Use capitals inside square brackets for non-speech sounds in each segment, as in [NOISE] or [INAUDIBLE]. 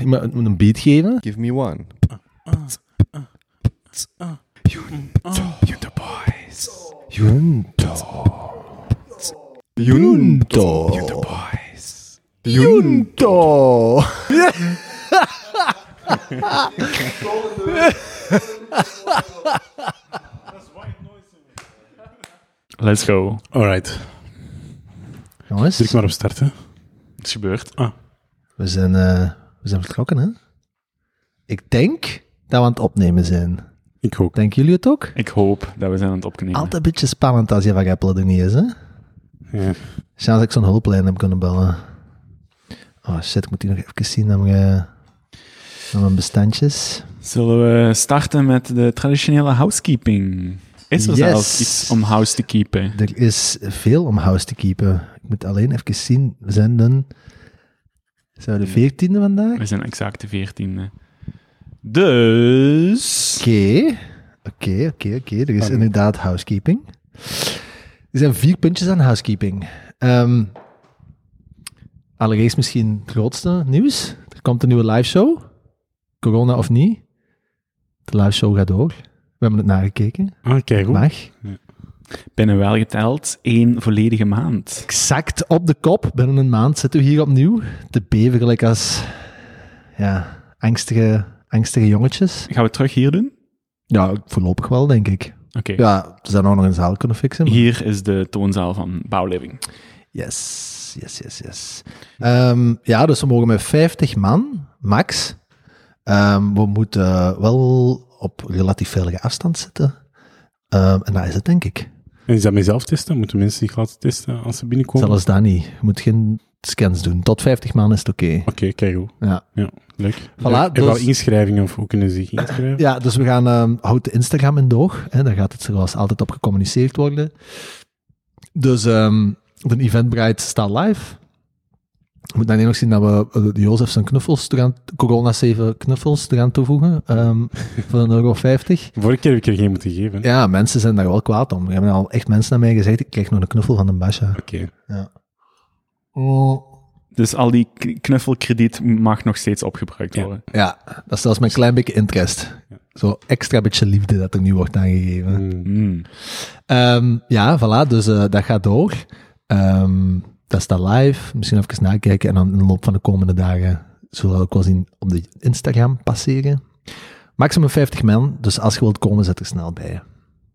iemand moet een beat geven. Give me one. Junto boys. Junto. Junto. Junto boys. Junto. Let's go. Alright. Jongens, Druk maar op starten. Het is gebeurd. Ah, we zijn, eh, we zijn vertrokken, hè? Ik denk dat we aan het opnemen zijn. ik ook. Denken jullie het ook? Ik hoop dat we zijn aan het opnemen. Altijd een beetje spannend als je van Apple er niet is, hè? Ja. Chance dat ik zo'n hulplijn heb kunnen bellen. Oh shit, ik moet hier nog even zien naar mijn, naar mijn bestandjes. Zullen we starten met de traditionele housekeeping? Is er Yes. zelfs iets om house te keepen? Er is veel om house te keepen. Ik moet alleen even zien. We zijn de, zijn we de 14e vandaag? We zijn exact de veertiende. Dus... Oké, oké, oké, oké. Er is inderdaad housekeeping. Er zijn vier puntjes aan housekeeping. Ehm allereerst misschien het grootste nieuws. Er komt een nieuwe live show. Corona of niet. De live show gaat door. We hebben het nagekeken. Ah, kijk goed. Mag. Binnen wel geteld één volledige maand. Exact op de kop. Binnen een maand zitten we hier opnieuw. Te beverlijk als ja, angstige, angstige jongetjes. Gaan we terug hier doen? Ja, voorlopig wel, denk ik. Oké. Ja, ze zouden ook nog een zaal kunnen fixen. maar- Hier is de toonzaal van Bouwliving. Yes, yes, yes, yes. Ehm, ja, dus we mogen met 50 man, max. Ehm, we moeten wel op relatief veilige afstand zitten. Ehm, en dat is het, denk ik. En is dat met zelf testen? Moeten mensen zich laten testen als ze binnenkomen? Zelfs dat niet. Je moet geen scans doen. Tot 50 man is het oké. Oké, kijk goed. Ja. Ja, leuk. Voilà, en wel dus- inschrijvingen of hoe kunnen ze zich inschrijven? ja, dus we gaan... ehm houd de Instagram in doog. Hè, daar gaat het zoals altijd op gecommuniceerd worden. Dus ehm de Eventbrite staat live. Ik moet dan nog zien dat we uh, Jozef zijn knuffels eraan, corona 7 knuffels eraan toevoegen. ehm, [LAUGHS] voor een euro 50. Vorige keer heb ik er geen moeten geven. Ja, mensen zijn daar wel kwaad om. Er hebben al echt mensen naar mij gezegd, ik krijg nog een knuffel van een Basha. Oké. Ja. Oh. Dus al die knuffelkrediet mag nog steeds opgebruikt Ja. worden. Ja, dat is zelfs mijn klein beetje interest. Zo extra beetje liefde dat er nu wordt aangegeven. Mm. Mm. Ehm, ja, voilà, dus eh, dat gaat door. Ehm, dat staat live. Misschien even nakijken en dan in de loop van de komende dagen zullen we ook wel zien op de Instagram passeren. Maximum 50 man, dus als je wilt komen, zet er snel bij.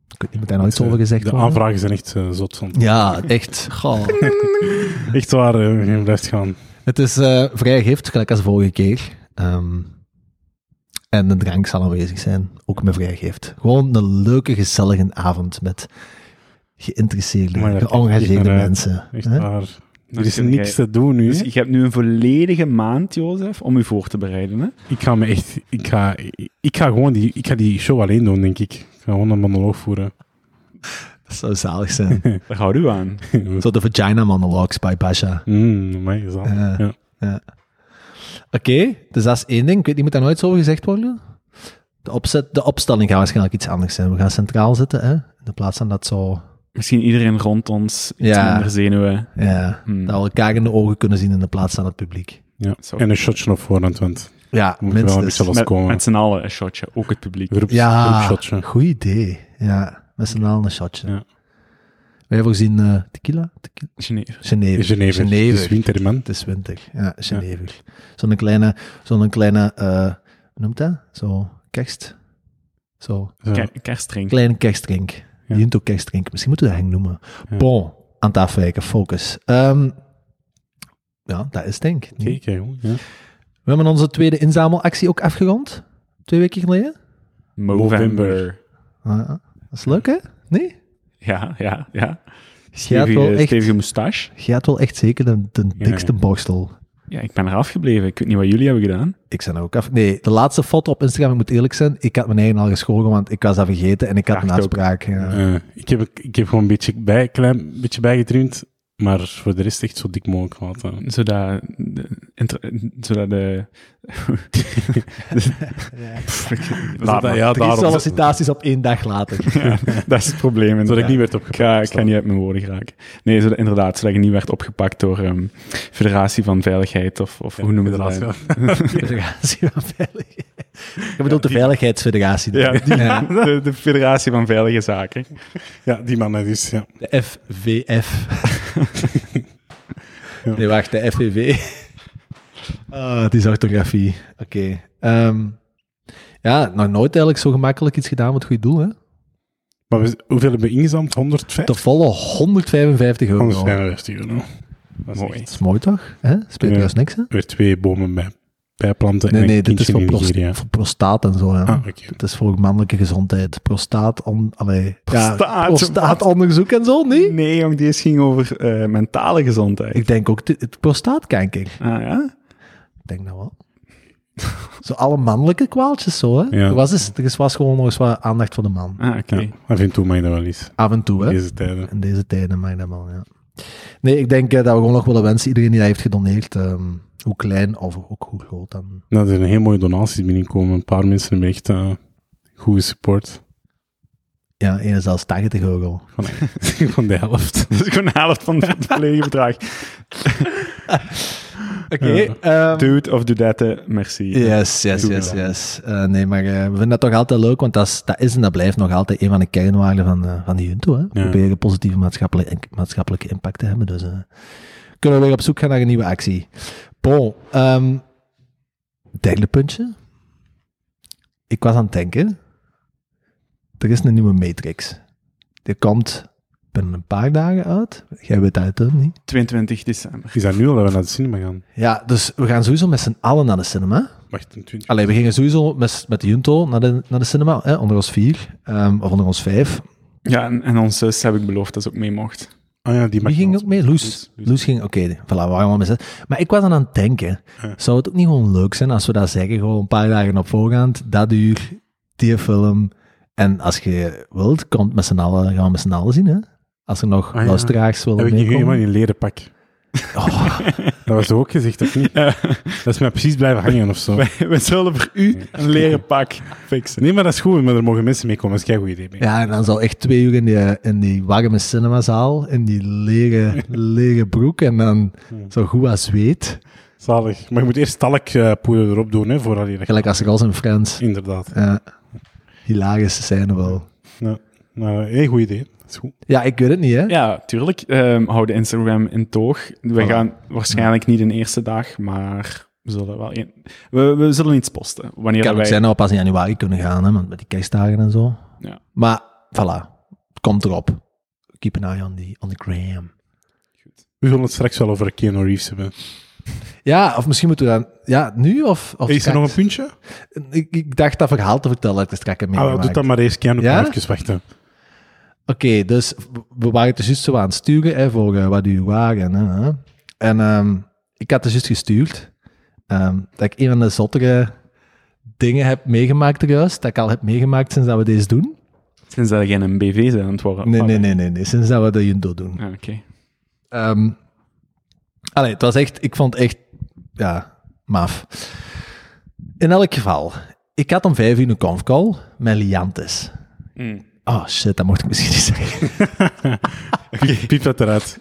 Ik weet niet, moet daar nooit iets over gezegd De worden? aanvragen zijn echt eh, zot. Van. Ja, echt. Goh. [LAUGHS] Echt waar, eh, je blijft gaan. Het is eh vrij gift, gelijk als vorige keer. Ehm, en de drank zal aanwezig zijn, ook met vrij gift. Gewoon een leuke, gezellige avond met geïnteresseerde, geëngageerde mensen. Echt hè? waar. Er is niks te doen nu. Dus je hebt nu een volledige maand, Jozef, om u voor te bereiden. Hè? Ik ga me echt... Ik ga, ik ga gewoon die, ik ga die show alleen doen, denk ik. Ik ga gewoon een monoloog voeren. Dat zou zalig zijn. [LAUGHS] Daar houden u aan. [LAUGHS] Zo de vagina monologues bij Basha. mm, amai, is dat. Ja. Ja. Ja. Oké, dus dat is één ding. Ik weet niet, moet daar nooit zo over gezegd worden? De, opzet, de opstelling gaat waarschijnlijk iets anders zijn. We gaan centraal zitten, hè? in plaats van dat zo... Misschien iedereen rond ons iets Ja. minder zenuwen. Ja, Hmm. dat we elkaar in de ogen kunnen zien in de plaats van het publiek. Ja. Zo. En een shotje op voorhand, want Ja, we moeten wel een beetje Met, loskomen. met z'n allen een shotje, ook het publiek. Groeps, Ja, groepshotje. goed idee. Ja, met z'n allen een shotje. Ja. Wij hebben voorzien eh, tequila? tequila? Geneve. Genever. Het is winter, man. Het is winter. Ja, Genever. Zo'n kleine, zo'n kleine, eh, hoe noemt dat? Zo, kerst. Zo, Zo. Ke- Kerstdrink. kleine kerstdrink. Ja. Junto kerstdrink. Misschien moeten we dat hang noemen. Bon, aan het afwijken, focus. Ehm, ja, dat is denk ik. Goed, ja. We hebben onze tweede inzamelactie ook afgerond. Twee weken geleden. Movember. Ah, dat is leuk, hè? Nee? Ja, ja, ja. Stevige, stevige moustache. Je had wel echt zeker de, de dikste borstel. Ja, ik ben eraf gebleven. Ik weet niet wat jullie hebben gedaan. Ik zijn er ook af. Nee, de laatste foto op Instagram, ik moet eerlijk zijn, ik had mijn eigen al geschoren, want ik was dat vergeten en ik had een afspraak. Ja. Eh, ik, heb, ik heb gewoon een beetje, bij, klein beetje Maar voor de rest echt zo dik mogelijk laten. Zodat de, zodat de... [LAUGHS] Maar. ja, daarom. sollicitaties op één dag later. [LAUGHS] Ja, dat is het probleem. Zodat ik niet werd Ik opgepakt. ga, ik ga niet uit mijn woorden geraken. Nee, zodat, inderdaad, zodat je niet werd opgepakt door ehm, Federatie van Veiligheid of, of hoe noemen we dat? [LAUGHS] Federatie van Veiligheid. Je bedoelt de Veiligheidsfederatie. Ja, die, Ja. [LAUGHS] de, de Federatie van Veilige Zaken. Ja, die man dus, ja. De FVF. [LAUGHS] Ja. Nee, wacht, de FVV. Ah, het is orthografie. Oké. Ehm, ja, nog nooit eigenlijk zo gemakkelijk iets gedaan met het goede doel, hè? Maar we, hoeveel hebben we ingezameld? 105? De volle 155 euro. 155 euro. Dat is Mooi. echt- Dat is mooi toch? Hè? Speelt trouwens niks, hè? Weer twee bomen bij, bijplanten Nee, en nee, dit is voor, in prost- Nigeria. voor prostaat en zo. Ah. Het is voor mannelijke gezondheid. Prostaat, on, allee, ja, Prostaat, prostaatonderzoek en zo, niet? Nee, jong, deze ging over eh, mentale gezondheid. Ik denk ook het prostaatkanker. Ah ja? Ik denk dat wel. [LAUGHS] zo alle mannelijke kwaaltjes zo, hè. Ja. Er, was dus, er was gewoon nog eens wat aandacht voor de man. Ah, oké. Ja, af en toe mag je dat wel eens. Af en toe, hè. Deze tijden. In deze tijden mag dat wel, ja. Nee, ik denk eh, dat we gewoon nog willen wensen, iedereen die dat heeft gedoneerd, ehm, hoe klein of ook hoe groot dan. Nou, er zijn heel mooie donaties binnenkomen. Een paar mensen hebben echt eh, goede support. Ja, één is zelfs 80 euro. Van, [LAUGHS] van de helft. [LAUGHS] Dat is gewoon de helft van het [LAUGHS] volledige bedrag. Oké, Ja. ehm, Dude of dudette, merci. Yes, yes, Doe yes, yes. Eh, nee, maar eh, we vinden dat toch altijd leuk, want dat is, dat is en dat blijft nog altijd een van de kernwaarden van, eh, van die Junto. Hè? Ja. Proberen positieve maatschappelijke, maatschappelijke impact te hebben. Dus eh, kunnen we weer op zoek gaan naar een nieuwe actie. Bon, ehm, derde puntje. Ik was aan het denken. Er is een nieuwe Matrix. Die komt binnen een paar dagen uit. Jij weet dat uiteraard niet. 22 december. Is dat nu al dat we naar de cinema gaan? Ja, dus we gaan sowieso met z'n allen naar de cinema. Wacht, een 20. Allee, we gingen sowieso met, met de Junto naar de, naar de cinema, hè, onder ons vier, ehm, of onder ons vijf. Ja, en, en ons zus heb ik beloofd dat ze ook mee mocht. Ah ja, die Wie ging wel. ook mee? Loes. Loes, Loes, Loes. ging, oké, voilà, we allemaal met Maar ik was dan aan het denken, Ja. zou het ook niet gewoon leuk zijn als we dat zeggen, gewoon een paar dagen op voorhand, dat uur, die film, en als je wilt, komt met z'n allen, gaan we met z'n allen zien, hè? Als er nog Ah, ja. luisteraars willen Heb ik niet helemaal meekomen. in leren pak. Oh, Dat was ook gezegd, of niet? Ja. Dat is mij precies blijven hangen of zo. [LAUGHS] Wij, wij zullen voor u een leren pak fixen. Nee, maar dat is goed, maar er mogen mensen meekomen. Dat is een goed idee. Mee. ja, en dan zal echt twee uur in die, in die warme cinemazaal, in die lege, [LAUGHS] lege broek, en dan zo goed als zweet. Zalig. Maar je moet eerst talkpoeder erop doen, hè, voordat je Gelijk als Ross en Friends. Inderdaad. Ja. Hilarische scène wel. Ja. Nou, heel goed idee. Goed. Ja, ik weet het niet, hè? Ja, tuurlijk. Ehm hou de Instagram in toog. We gaan waarschijnlijk niet de eerste dag, maar we zullen wel... een- we, we zullen iets posten. Wanneer kan ook wij... zijn dat we pas in januari kunnen gaan, hè, met die kerstdagen en zo. Ja. Maar, voilà. Het komt erop. Keep an eye on the, on the gram. We zullen het straks wel over Keanu Reeves hebben. Ja, of misschien moeten we dan... Ja, nu of... of Is er straks? nog een puntje? Ik, ik dacht dat verhaal te vertellen dat ik er straks heb Ah, doe dat maar eerst. Keanu, Ja? ja? even wachten. Oké, dus we waren het dus juist zo aan het sturen hè, voor eh, wat u waren. Hè, hè. En ehm, ik had dus juist gestuurd ehm, dat ik een van de zottere dingen heb meegemaakt juist, dat ik al heb meegemaakt sinds dat we deze doen. Sinds dat jij een BV zijn aan het worden. Nee, nee, nee, nee, nee, sinds dat we de Junto doen. Ah, Oké. Ehm allee, het was echt, ik vond het echt, ja, maf. In elk geval, ik had om vijf uur een confcall met Liantes. Mm. Oh shit, dat mocht ik misschien niet zeggen. [LAUGHS] Piep, piep dat eruit.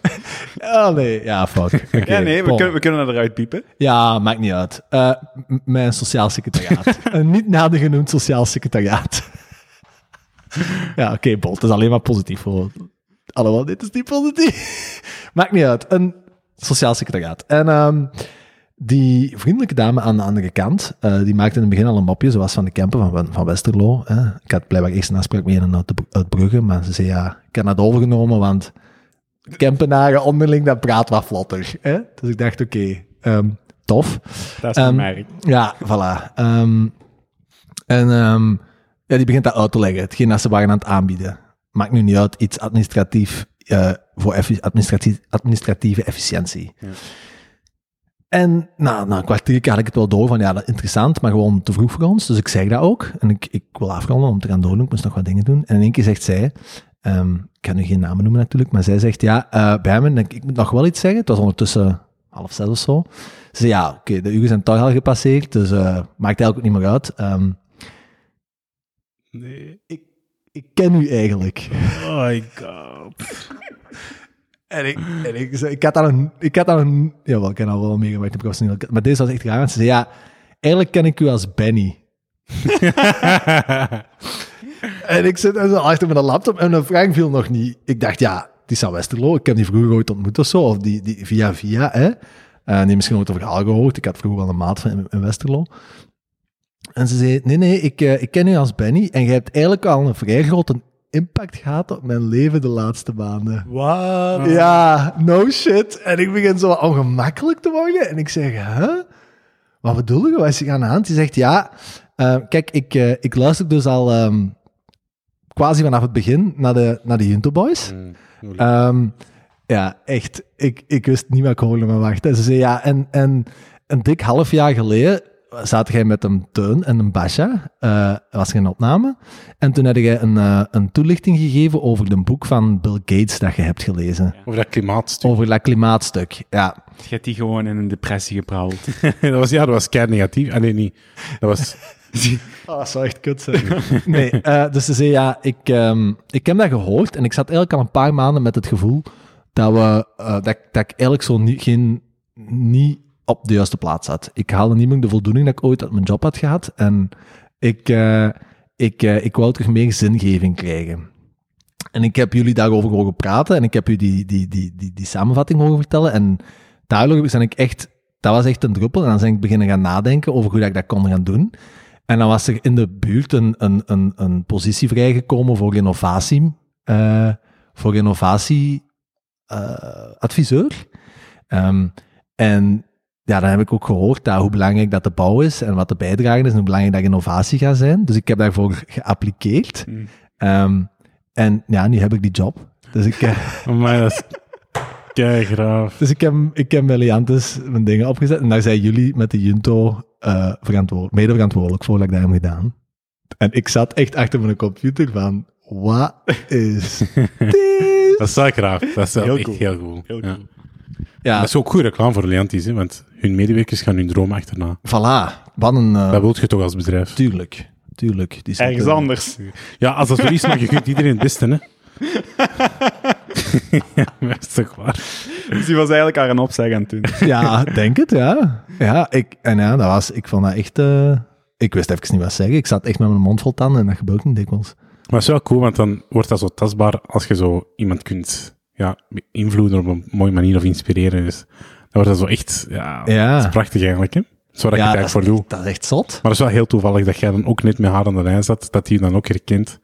Oh nee, ja, fuck. [LAUGHS] Ja, nee, we kunnen, we kunnen dat eruit piepen. Ja, maakt niet uit. Eh, mijn sociaal secretariaat. [LAUGHS] een niet nader genoemd sociaal secretariaat. ja, oké, Bol, het is alleen maar positief voor. Alhoewel, dit is niet positief. maakt niet uit. Een sociaal secretariaat. En ehm, die vriendelijke dame aan de andere kant, eh, die maakte in het begin al een mopje, zoals van de camper van, van Westerlo. Hè. Ik had blijkbaar eerst een afspraak mee en uit, uit Brugge, maar ze zei ja, ik heb dat overgenomen, want Kempenaren onderling, dat praat wat vlotter. Hè? Dus ik dacht, oké, ehm, tof. Dat is merk. Ja, voilà. Ehm, en ja, die begint dat uit te leggen, hetgeen dat ze waren aan het aanbieden. Maakt nu niet uit, iets administratief eh, voor effi- administratief, administratieve efficiëntie. Ja. En nou, na een kwartier had ik het wel door van, ja, dat is interessant, maar gewoon te vroeg voor ons. Dus ik zeg dat ook. En ik, ik wil afronden om te gaan doordoen, ik moest nog wat dingen doen. En in één keer zegt zij, Ehm, ik kan nu geen namen noemen natuurlijk, maar zij zegt, ja, eh, bij en ik, ik moet nog wel iets zeggen, het was ondertussen half zes of zo. Ze zei, ja, oké, de uren zijn toch al gepasseerd, dus eh, maakt eigenlijk ook niet meer uit. Ehm, Nee. ik, ik ken u eigenlijk. Oh my god. En ik, [GASPS] en ik, had daar een, ik had daar een, jawel, ik heb al wel meegemaakt, ik professioneel, maar deze was echt raar, ze zei, ja, eigenlijk ken ik u als Benny. [LAUGHS] En ik zit zo achter met een laptop en een vraag viel nog niet. Ik dacht, ja, die is aan Westerlo. Ik heb die vroeger ooit ontmoet of zo. Of die, die via via, hè. Eh die misschien ooit een verhaal gehoord. Ik had vroeger wel een maat van in, in Westerlo. En ze zei, nee, nee, ik, eh, ik ken u als Benny. En jij hebt eigenlijk al een vrij grote impact gehad op mijn leven de laatste maanden. Wat? Ja, no shit. En ik begin zo ongemakkelijk te worden. En ik zeg, huh? Wat bedoel je? Wat is er aan de hand? Die zegt, ja, eh, kijk, ik, eh, ik luister dus al ehm, quasi vanaf het begin naar de, naar de Junto Boys. Mm, Ehm, ja, echt. Ik, ik wist niet wat ik hoorde maar wacht. En ze zei, ja, en, en een dik half jaar geleden zat jij met een Teun en een Basja, eh was er een opname. En toen had jij een, eh, een toelichting gegeven over een boek van Bill Gates dat je hebt gelezen. Over dat klimaatstuk. Over dat klimaatstuk, ja. Je hebt die gewoon in een depressie gebraald. [LAUGHS] dat was, ja, dat was kei negatief. Alleen niet. Dat was... Oh, [LAUGHS] dat zou echt kut zijn. [LAUGHS] nee, eh, dus ze zei, ja, ik, ehm, ik heb dat gehoord en ik zat eigenlijk al een paar maanden met het gevoel dat, we, eh, dat, ik- dat ik eigenlijk zo niet, geen, niet op de juiste plaats zat. Ik haalde niet meer de voldoening dat ik ooit uit mijn job had gehad en ik, eh, ik, eh, ik wou terug meer zingeving krijgen. En ik heb jullie daarover horen praten en ik heb u die, die, die, die, die samenvatting horen vertellen en daardoor ben ik echt, dat was echt een druppel en dan ben ik beginnen gaan nadenken over hoe dat ik dat kon gaan doen. En dan was er in de buurt een, een, een, een positie vrijgekomen voor innovatie, eh, voor innovatie eh, adviseur. Ehm, en ja, dan heb ik ook gehoord dat hoe belangrijk dat de bouw is en wat de bijdrage is en hoe belangrijk dat innovatie gaat zijn. Dus ik heb daarvoor geappliqueerd. Mm. Ehm, en ja, nu heb ik die job. Dus ik, eh, [LAUGHS] Maar dat is kei graaf. dus ik heb, ik heb bij Leantis mijn dingen opgezet. En daar zijn jullie met de Junto eh verantwoord, mede verantwoordelijk voor dat ik heb gedaan. En ik zat echt achter mijn computer van, wat is [LAUGHS] dit? Dat is wel graaf. Dat is wel Heel echt cool. heel Ja. cool. Ja, Dat is ook goede reclame voor Leantis, hè, want hun medewerkers gaan hun droom achterna. voilà. Wat een... eh, Dat wil je toch als bedrijf? tuurlijk, tuurlijk. Die Ergens anders. Ja, als dat zo is, maar je kunt iedereen het beste, hè. [LAUGHS] ja, maar dat is toch waar. Dus die was eigenlijk haar een opzeg aan het doen. Ja, denk het, ja. Ja, ik, en ja, dat was, ik vond dat echt... eh, ik wist even niet wat zeggen. Ik zat echt met mijn mond vol tanden en dat gebeurt niet dikwijls. Maar het is wel cool, want dan wordt dat zo tastbaar als je zo iemand kunt ja, beïnvloeden op een mooie manier of inspireren. Dus dan wordt dat zo echt, ja, Ja. dat is prachtig eigenlijk, hè. Zo dat ik ja, het dat eigenlijk voor doe. dat is echt zot. Maar het is wel heel toevallig dat jij dan ook net met haar aan de lijn zat, dat hij je dan ook herkent.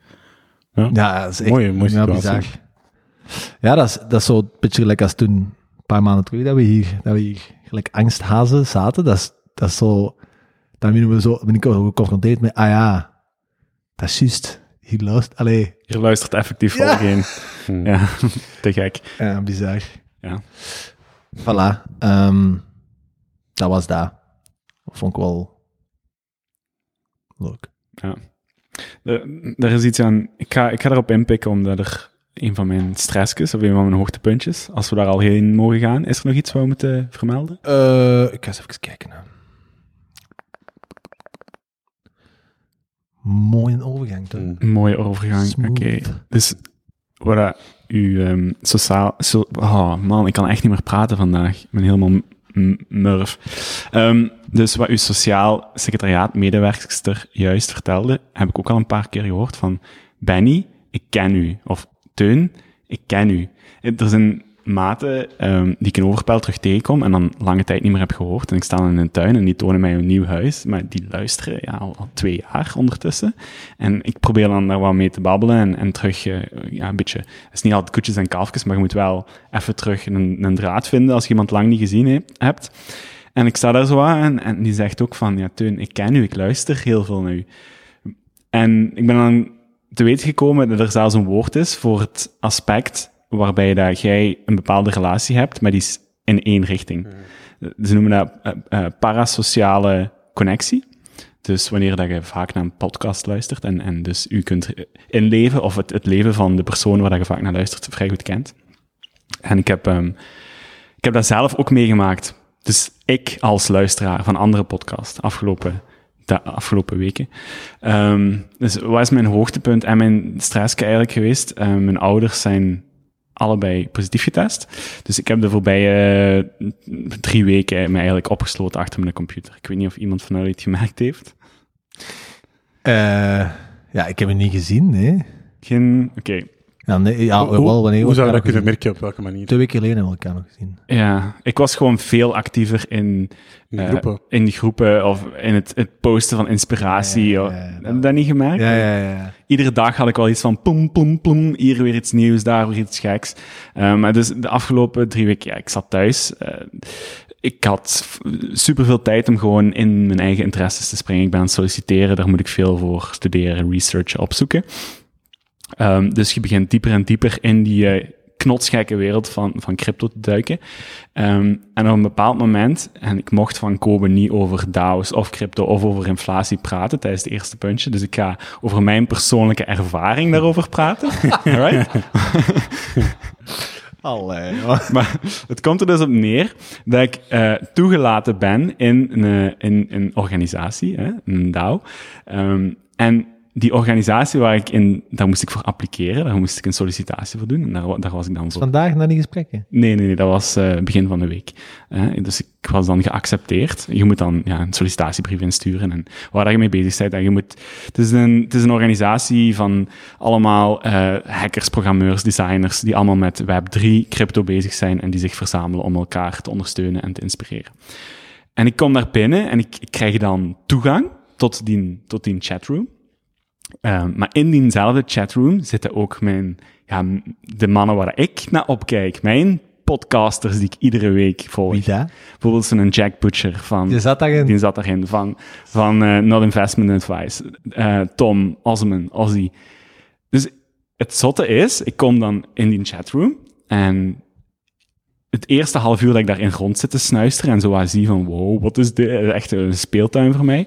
Ja, dat is echt Mooie- mooie ja, situatie. Ja, dat is, dat is zo een beetje gelijk als toen, een paar maanden terug, dat we hier, dat we hier gelijk angsthazen zaten. Dat is, dat is zo... Dan ben, we zo, ben ik ook geconfronteerd met, ah ja, dat is juist. Hier luistert... Allee, Je luistert effectief Ja. geen. Hm. Ja, [LAUGHS] te gek. ja, bizar. Ja. Voilà. ehm, dat was dat. Dat vond ik wel leuk. Er, er is iets aan. Ik ga, ik ga erop inpikken omdat er een van mijn stressjes of een van mijn hoogtepuntjes, als we daar al heen mogen gaan, is er nog iets wat we moeten vermelden? Eh, ik ga eens even kijken. Hè. Mooi een overgang, toch? Een mooie overgang. Oké. Dus wat uw ehm, sociaal... So, oh man, ik kan echt niet meer praten vandaag. Ik ben helemaal murf. Ehm, dus wat uw sociaal secretariaat medewerkster juist vertelde, heb ik ook al een paar keer gehoord van Benny, ik ken u. Of Teun, ik ken u. Er zijn maten ehm, die ik in Overpijl terug tegenkom en dan lange tijd niet meer heb gehoord. En ik sta in een tuin en die tonen mij een nieuw huis. Maar die luisteren ja, al, twee jaar ondertussen. En ik probeer dan daar wat mee te babbelen en, en terug, eh, ja, een beetje... Het is niet altijd koetjes en kalfjes, maar je moet wel even terug een, een draad vinden als je iemand lang niet gezien he- hebt. En ik sta daar zo aan en, en die zegt ook van, ja, Teun, ik ken u, ik luister heel veel naar u. En ik ben dan te weten gekomen dat er zelfs een woord is voor het aspect waarbij dat jij een bepaalde relatie hebt, maar die is in één richting. Ze noemen dat eh, eh, parasociale connectie. Dus wanneer dat je vaak naar een podcast luistert en, en dus u kunt inleven, of het, het leven van de persoon waar dat je vaak naar luistert, vrij goed kent. En ik heb, um, ik heb dat zelf ook meegemaakt. Dus ik als luisteraar van andere podcasts, afgelopen, de afgelopen weken. Um, dus wat is mijn hoogtepunt en mijn stress eigenlijk geweest? Um, mijn ouders zijn allebei positief getest. Dus ik heb de voorbije uh, drie weken me eigenlijk opgesloten achter mijn computer. Ik weet niet of iemand van jullie het gemerkt heeft. Uh, ja, ik heb het niet gezien, nee. Geen, oké. Okay. Ja, nee, ja, hoe, wel, wanneer hoe zou je dat gezien? kunnen merken, op welke manier? Twee weken geleden hebben we elkaar nog gezien. Ja, ik was gewoon veel actiever in, In eh, groepen. in die groepen of in het, het posten van inspiratie. Ja, Heb je dat niet gemerkt? Ja, ja, ja. Iedere dag had ik wel iets van poem, poem, poem. Hier weer iets nieuws, daar weer iets geks. Eh, maar dus de afgelopen drie weken, ja, ik zat thuis. Eh, ik had superveel tijd om gewoon in mijn eigen interesses te springen. Ik ben aan het solliciteren, daar moet ik veel voor studeren, researchen, opzoeken. Ehm, dus je begint dieper en dieper in die eh, knotsgekke wereld van, van crypto te duiken. Ehm, en op een bepaald moment, en ik mocht van Kobe niet over DAO's of crypto of over inflatie praten tijdens het eerste puntje, dus ik ga over mijn persoonlijke ervaring daarover praten. [LAUGHS] Alright? [LAUGHS] Allee, [LAUGHS] Maar het komt er dus op neer dat ik eh, toegelaten ben in een, eh, in een organisatie, hè, een DAO. Ehm, en die organisatie waar ik in, daar moest ik voor appliceren, daar moest ik een sollicitatie voor doen. En daar, wa- daar was ik dan voor. Vandaag naar die gesprekken. Nee, nee, nee, dat was eh, begin van de week. hè. dus ik was dan geaccepteerd. Je moet dan ja, een sollicitatiebrief insturen en waar dat je mee bezig bent. En je moet, het, is een, het is een organisatie van allemaal eh, hackers, programmeurs, designers, die allemaal met Web3, crypto bezig zijn en die zich verzamelen om elkaar te ondersteunen en te inspireren. En ik kom daar binnen en ik, ik krijg dan toegang tot die, tot die chatroom. Um, maar in diezelfde chatroom zitten ook mijn, ja, de mannen waar ik naar opkijk. Mijn podcasters die ik iedere week volg. Wie dat? Bijvoorbeeld zo'n Jack Butcher van... Je zat daarin. Die zat daarin, van, van eh, Not Investment Advice. Eh, Tom, Osman, Ozzy. Dus het zotte is, ik kom dan in die chatroom en het eerste half uur dat ik daarin rond zit te snuisteren en zo zie van wow, wat is dit? Echt een speeltuin voor mij.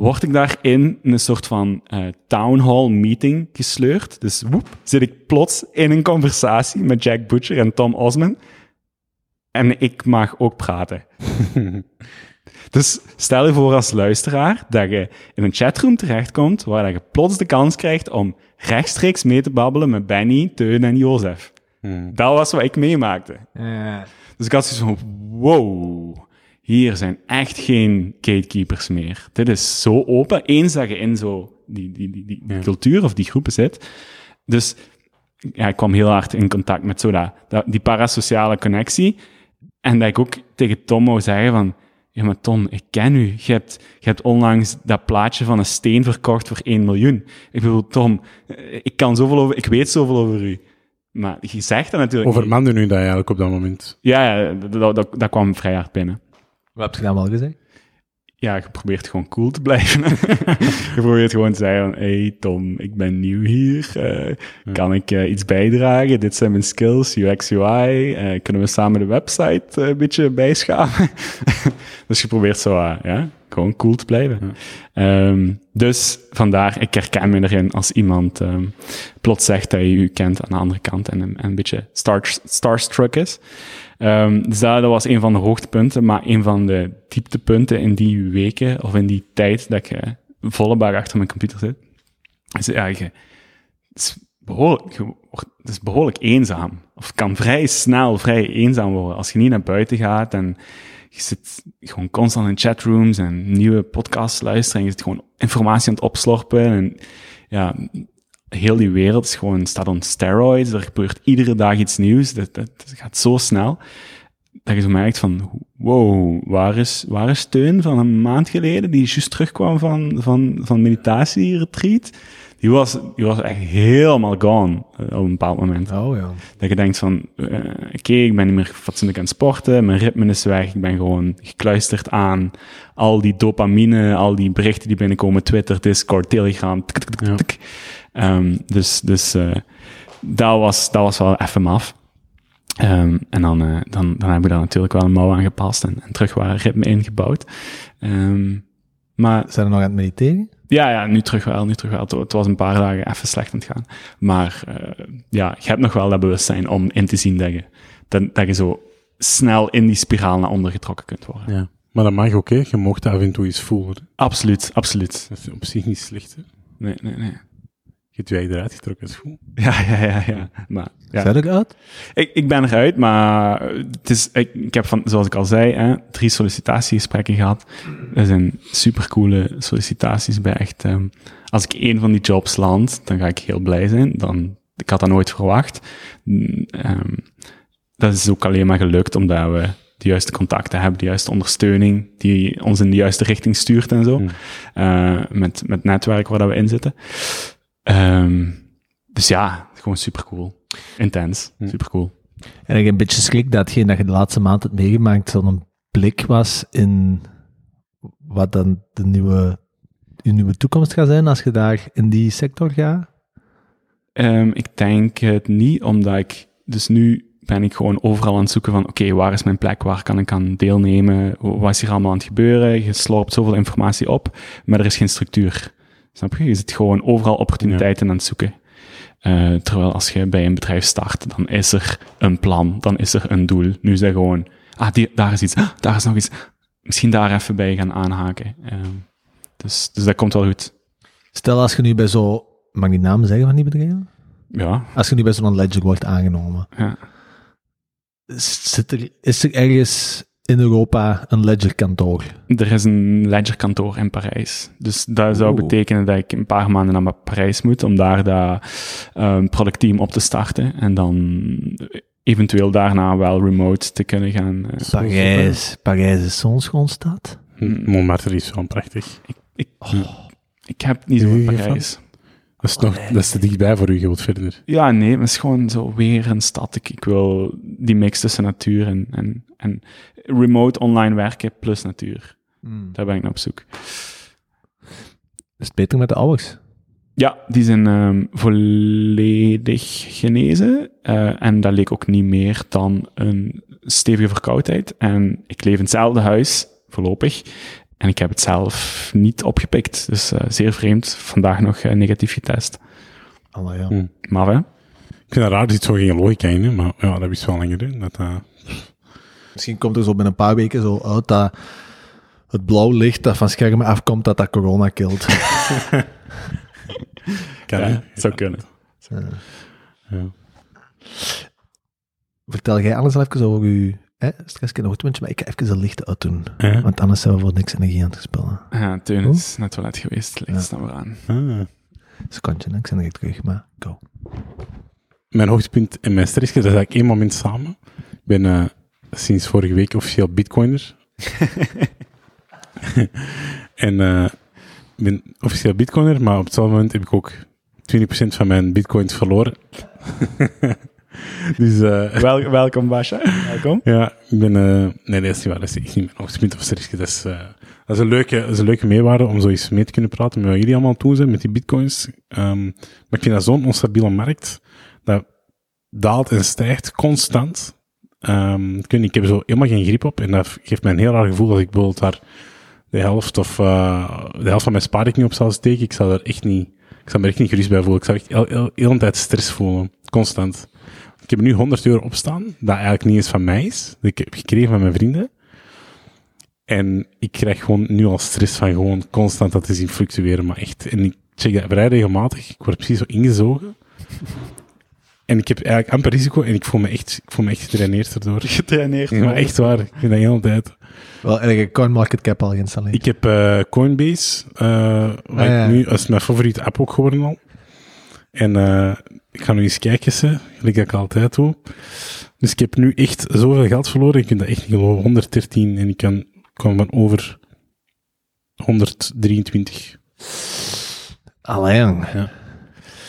Word ik daar in een soort van eh, town hall meeting gesleurd. Dus woep, zit ik plots in een conversatie met Jack Butcher en Tom Osman. En ik mag ook praten. [LAUGHS] Dus stel je voor als luisteraar dat je in een chatroom terechtkomt waar dat je plots de kans krijgt om rechtstreeks mee te babbelen met Benny, Teun en Jozef. Hmm. Dat was wat ik meemaakte. Ja. Dus ik had zoiets van, wow, hier zijn echt geen gatekeepers meer. Dit is zo open. Eens dat je in zo die, die, die, die, Ja. cultuur of die groepen zit. Dus ja, ik kwam heel hard in contact met zo dat, die parasociale connectie. En dat ik ook tegen Tom wou zeggen van, ja maar Tom, ik ken u. Je hebt, je hebt onlangs dat plaatje van een steen verkocht voor 1 miljoen. Ik bedoel, Tom, eh, ik kan zoveel over, ik weet zoveel over u. Maar je zegt dat natuurlijk. Overmande nu dat eigenlijk op dat moment? Ja, ja dat, dat, dat kwam vrij hard binnen. Wat heb je dan wel gezegd? Ja, je probeert gewoon cool te blijven. [LAUGHS] je probeert gewoon te zeggen van, hey Tom, ik ben nieuw hier. eh, Kan ik eh, iets bijdragen? Dit zijn mijn skills, UX, UI. eh, kunnen we samen de website een beetje bijschaven? [LAUGHS] dus je probeert zo, ja, gewoon cool te blijven. Ehm, dus vandaar, ik herken me erin als iemand ehm, plots zegt dat je u kent aan de andere kant en, een- en een beetje star, starstruck is. Ehm, dus dat, dat was een van de hoogtepunten, maar een van de dieptepunten in die weken of in die tijd dat ik eh, volle bak achter mijn computer zit. Is, ja, je, het, is behoorlijk, het is behoorlijk eenzaam. Of kan vrij snel vrij eenzaam worden als je niet naar buiten gaat en je zit gewoon constant in chatrooms en nieuwe podcasts luisteren en je zit gewoon informatie aan het opslorpen en ja, heel die wereld is gewoon, staat on steroids. Er gebeurt iedere dag iets nieuws. Dat, dat, gaat zo snel. Dat je zo merkt van, wow, waar is, waar is van een maand geleden, die juist terugkwam van, van, van meditatieretreat? Die was, die was echt helemaal gone eh, op een bepaald moment. Oh ja. Dat je denkt van, eh, oké, ik ben niet meer fatsoenlijk aan het sporten, mijn ritme is weg, ik ben gewoon gekluisterd aan al die dopamine, al die berichten die binnenkomen, Twitter, Discord, Telegram, Ja. Ehm, dus dus eh, dat, was, dat was wel even af. Ehm, en dan, eh, dan, dan hebben we daar natuurlijk wel een mouw aan gepast en, en terug waar ritme ingebouwd. Ehm, Maar Zijn er nog aan het mediteren? Ja, ja, nu terug wel, nu terug wel. Het, was een paar dagen even slecht aan het gaan. Maar eh, ja, je hebt nog wel dat bewustzijn om in te zien dat je, dat, dat je zo snel in die spiraal naar onder getrokken kunt worden. Ja. Maar dat mag ook, hè. Je mocht af en toe eens voelen. Absoluut, absoluut. Dat is op zich niet slecht, hè. Nee, nee, nee. Je eigen eruit getrokken, dat is goed. [LAUGHS] Ja, ja, ja, ja. Maar, ja. Zijn er uit? Ik, ik ben eruit, maar het is, ik, ik heb van, zoals ik al zei, hè, drie sollicitatiegesprekken gehad. Dat zijn supercoole sollicitaties bij echt, ehm, als ik één van die jobs land, dan ga ik heel blij zijn. Dan, ik had dat nooit verwacht. Ehm, dat is ook alleen maar gelukt omdat we de juiste contacten hebben, de juiste ondersteuning, die ons in de juiste richting stuurt en zo. Hmm. Eh, met, met netwerk waar dat we in zitten. Ehm, dus ja, gewoon supercool. Intens, Hmm. supercool. En ik heb een beetje schrik dat hetgeen dat je de laatste maand hebt meegemaakt zo'n blik was in wat dan de nieuwe, je nieuwe toekomst gaat zijn als je daar in die sector gaat. Ehm, ik denk het niet, omdat ik... Dus nu ben ik gewoon overal aan het zoeken van... Oké, waar is mijn plek? Waar kan ik aan deelnemen? Wat is hier allemaal aan het gebeuren? Je slorpt zoveel informatie op, maar er is geen structuur. Snap je? Je zit gewoon overal opportuniteiten aan het zoeken. Eh, terwijl als je bij een bedrijf start, dan is er een plan, dan is er een doel. Nu is dat gewoon... Ah, die, daar is iets. Ah, daar is nog iets. Misschien daar even bij gaan aanhaken. Ehm, dus, dus dat komt wel goed. Stel als je nu bij zo, mag ik die naam zeggen van die bedrijven? Ja, Als je nu bij zo'n ledger wordt aangenomen, ja. zit er, is er ergens in Europa een ledger kantoor? Er is een ledgerkantoor in Parijs. Dus dat zou betekenen dat ik een paar maanden naar Parijs moet om daar dat um, productteam op te starten. En dan eventueel daarna wel remote te kunnen gaan. eh, Parijs, Parijs is zo'n schoon stad. Hmm. Montmartre is wel prachtig. ik, ik heb niet zo van je Parijs. Dat is, nog, dat is te dichtbij voor u, je wilt verder. Ja, nee, het is gewoon zo weer een stad. Ik, ik wil die mix tussen natuur en, en, en remote online werken plus natuur. Daar ben ik naar op zoek. Is het beter met de ouders? Ja, die zijn ehm, volledig genezen. eh, en dat leek ook niet meer dan een stevige verkoudheid. En ik leef in hetzelfde huis, voorlopig. En ik heb het zelf niet opgepikt. Dus eh, zeer vreemd. Vandaag nog eh, negatief getest. Allee, ja. Hm. Maar hè? Ik vind het raar, er zit zo geen logica in, maar ja, dat is wel langer. Hè, dat, eh, Misschien komt er zo binnen een paar weken zo uit dat het blauw licht dat van schermen afkomt, dat dat corona kilt. [LAUGHS] kan, Ja, zou kunnen. Ja. Vertel jij alles al even over je hè, stress in een maar ik ga even de lichten uitdoen. Ja. Want anders zijn we voor niks energie aan het spelen. Ja, Teun is net wel uit geweest. Ligt staan we aan. Ah. Secondje, ik ben er terug, maar go. Mijn hoogtepunt en mijn stress, dat is eigenlijk één moment samen. Ik ben eh, sinds vorige week officieel bitcoiner. [LAUGHS] en eh, ik ben officieel bitcoiner, maar op hetzelfde moment heb ik ook 20% van mijn bitcoins verloren. [LAUGHS] dus eh, Wel, welkom, Basja. Welkom. [LAUGHS] ja, ik ben... eh, nee, dat is niet waar. Dat is echt niet mijn hoogtepunt of. Dat is, dat is, een leuke, dat is een leuke meewaarde om zo eens mee te kunnen praten met wat jullie allemaal doen zijn met die bitcoins. Ehm, maar ik vind dat zo'n onstabiele markt. Dat daalt en stijgt constant. Ehm, ik, heb zo helemaal geen grip op. En dat geeft mij een heel raar gevoel dat ik bijvoorbeeld daar de helft of eh, de helft van mijn spaarrekening op zou steken. Ik zou daar echt niet, ik zou me echt niet gerust bij voelen. Ik zou echt heel, heel, tijd stress voelen. Constant. Ik heb nu 100 euro opstaan, dat eigenlijk niet eens van mij is. Dat ik heb gekregen van mijn vrienden. En ik krijg gewoon nu al stress van gewoon constant dat te zien fluctueren. Maar echt, en ik check dat vrij regelmatig. Ik word precies zo ingezogen. En ik heb eigenlijk amper risico en ik voel me echt, ik voel me echt getraineerd erdoor. [LAUGHS] Getraineerd. Ja, maar echt waar. Ik vind dat de hele tijd. Wel, erg CoinMarketCap al geïnstalleerd. Ik heb eh, Coinbase, eh waar Ah, ja. ik nu, dat is mijn favoriete app ook geworden al. En eh, ik ga nu eens kijken, ze, gelijk dat ik altijd doe. Dus ik heb nu echt zoveel geld verloren, ik kan dat echt niet geloven. 113 en ik kan, kwam van over 123. Alleen. Ja.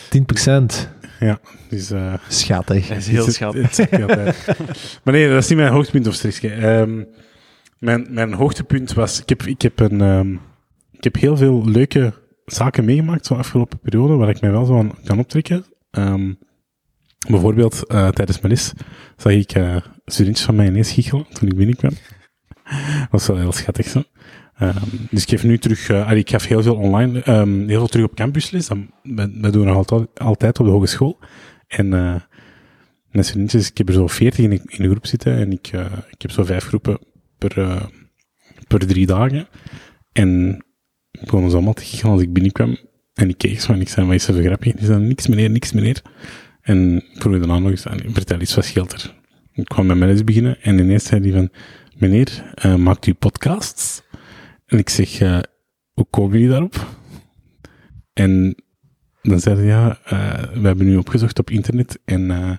10%. Ja, dus... Schattig. Dat is heel schattig. [LAUGHS] maar nee, dat is niet mijn hoogtepunt of stress. Ehm mijn, mijn hoogtepunt was, ik heb, ik heb een, ehm, ik heb heel veel leuke zaken meegemaakt zo'n afgelopen periode, waar ik mij wel zo aan kan optrekken. Ehm, bijvoorbeeld, eh, tijdens mijn les zag ik eh studentjes van mij ineens giechelen toen ik binnenkwam. Dat was wel heel schattig zo. Ehm, dus ik geef nu terug, eh, ik geef heel veel online, ehm, heel veel terug op campusles. Dat, doen nog altijd, altijd op de hogeschool. En eh met vriendjes, ik heb er zo veertig in, in de groep zitten en ik, eh, ik heb zo vijf groepen per, per drie dagen. En ik begon ons allemaal te giechelen als ik binnenkwam. En ik keek zo en ik zei, wat is er grappig? En die zei, niks meneer, niks meneer. En ik vroeg daarna nog eens, "Allee, vertel eens, wat scheelt er? Ik kwam met mijn les beginnen en ineens zei hij van, meneer, maakt u podcasts? En ik zeg, eh, hoe komen jullie daarop? En dan zei hij, ja, eh, we hebben nu opgezocht op internet en eh,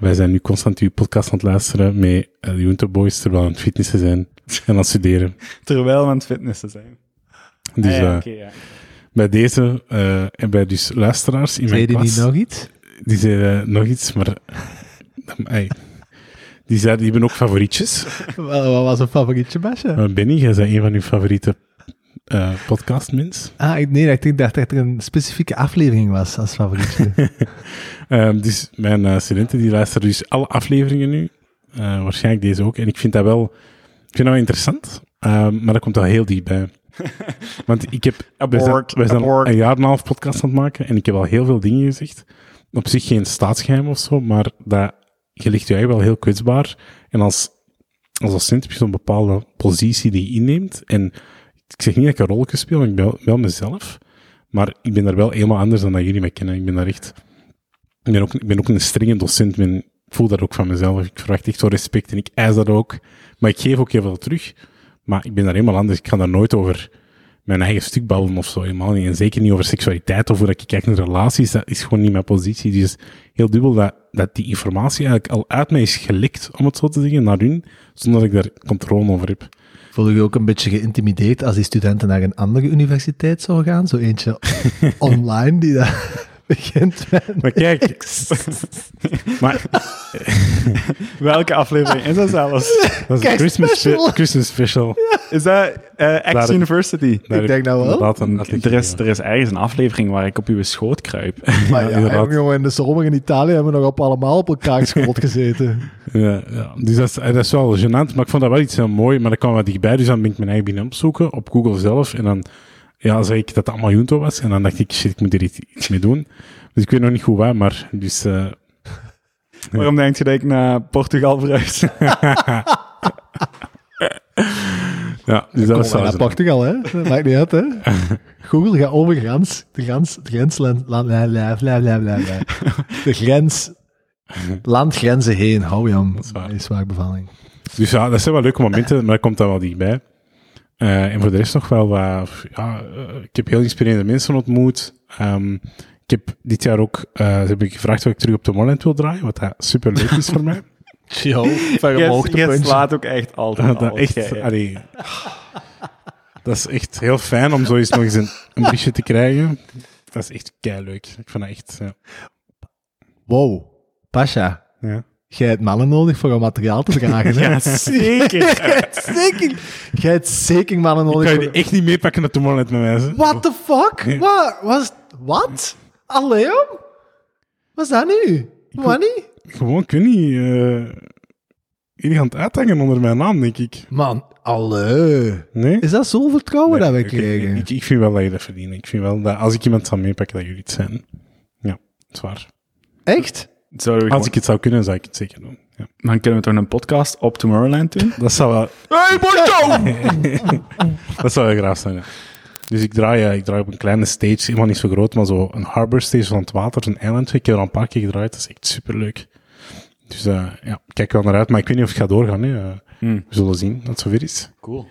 wij zijn nu constant uw podcast aan het luisteren met uh, de Junto Boys terwijl we aan het fitnessen zijn [LAUGHS] en aan het studeren. Terwijl we aan het fitnessen zijn. Dus Ah ja, ja. bij deze eh, en bij dus luisteraars in mijn Zei die klas, niet nog iets? die zeiden nog iets, maar [LAUGHS] die zeiden, die hebben ook favorietjes. [LAUGHS] Wat wat was een favorietje, Basje? Maar Benny, jij zei een van uw favoriete eh podcastmens. Ah, ik, nee, ik dacht dat er een specifieke aflevering was als favorietje. [LAUGHS] Ehm, dus mijn eh, studenten die luisteren dus alle afleveringen nu. Eh, waarschijnlijk deze ook. En ik vind dat wel, ik vind dat wel interessant. Ehm, maar dat komt wel heel dichtbij. [LAUGHS] Want ik heb, wij zijn, Abort, wij zijn abort. een jaar en een half podcast aan het maken. En ik heb al heel veel dingen gezegd. Op zich geen staatsgeheim of zo, maar dat, je ligt je wel heel kwetsbaar. En als, als docent heb je zo'n bepaalde positie die je inneemt. En ik zeg niet dat ik een rol speel, ik ben wel, mezelf. Maar ik ben daar wel helemaal anders dan dat jullie mij kennen. Ik ben daar echt ik ben ook, ik ben ook een strenge docent. Ik, voel dat ook van mezelf. Ik verwacht echt wel respect en ik eis dat ook. Maar ik geef ook heel veel terug. Maar ik ben daar helemaal anders. Ik ga daar nooit over mijn eigen stuk babbelen of zo. Helemaal niet. En zeker niet over seksualiteit of hoe dat ik kijk naar relaties. Dat is gewoon niet mijn positie. Dus heel dubbel dat, dat die informatie eigenlijk al uit mij is gelekt, om het zo te zeggen, naar hun, zonder dat ik daar controle over heb. Voel je je ook een beetje geïntimideerd als die studenten naar een andere universiteit zouden gaan? Zo eentje [LAUGHS] online die daar begint met... Maar kijk, [LAUGHS] maar [LAUGHS] Welke aflevering is dat zelfs? dat is Kijk, een Christmas special. Christmas special. Is dat eh X Daar- University? Daar Ik denk dat wel. inderdaad een atleet Er is, er is ergens een aflevering waar ik op uw schoot kruip. [LAUGHS] Maar ja, inderdaad. jongen, jongen, in de zomer in Italië hebben we nog op allemaal op elkaar schoot gezeten. Ja, ja. Dus dat is, dat is wel gênant, maar ik vond dat wel iets heel mooi. Maar dat kwam wat dichtbij, dus dan ben ik mijn eigen binnen opzoeken op Google zelf. En dan ja, zei ik dat dat allemaal Junto was. En dan dacht ik, shit, ik moet er iets, mee doen. Dus ik weet nog niet hoe waar, maar dus... Eh, [LAUGHS] Waarom denk je dat ik naar Portugal verhuis? [LAUGHS] ja, dus dat was naar Portugal, hè? Dat maakt niet uit, hè? [LAUGHS] Google, ga over grens. De grens, de grens, land, land, De grens, landgrenzen heen. Hou je aan. Dat is waar bevalling. Dus ja, dat zijn wel leuke momenten, maar daar komt dan wel dichtbij. Eh, en voor de rest nog wel wat... Ja, eh, ik heb heel inspirerende mensen ontmoet. Ehm, ik heb dit jaar ook... eh, ze hebben me gevraagd of ik terug op de Molland wil draaien, wat dat super leuk is voor mij. [LAUGHS] Chill, verre Je, slaat ook echt altijd Dat, echt, allee, dat is echt heel fijn om zo eens nog eens een, een briefje te krijgen. Dat is echt leuk. Ik vind dat echt, ja. Wow, Pasha, ja. Jij hebt mannen nodig voor om materiaal te dragen, hè? [LAUGHS] Ja, zeker. [LAUGHS] Jij hebt zeker, jij hebt zeker mannen Ik nodig kan je voor... echt niet meepakken naar Tomorrowland met mij. hè. What the fuck? Wat? Was... Wat? Allee? Wat is dat nu? Wat niet? Gewoon, ik weet niet, eh jullie gaan het uithangen onder mijn naam, denk ik. Man, allee. Nee? Is dat zo vertrouwen dat we krijgen? Ik, ik vind wel dat je dat verdient. Ik vind wel dat als ik iemand zou meepakken, dat jullie het zijn. Ja, zwaar. Echt? Zouden we Als gewoon- ik het zou kunnen, zou ik het zeker doen. Ja. Dan kunnen we toch een podcast op Tomorrowland doen? Dat zou wel... Hey, Porto! [LAUGHS] Dat zou wel graag zijn, ja. Dus ik draai, eh, ik draai op een kleine stage, helemaal niet zo groot, maar zo een harbor stage van het water, een eiland. Ik heb er al een paar keer gedraaid, dat is echt superleuk. Dus eh, ja, ik kijk wel naar uit, maar ik weet niet of het gaat doorgaan. Hè. Eh, Hmm. We zullen zien dat het zover is. Cool.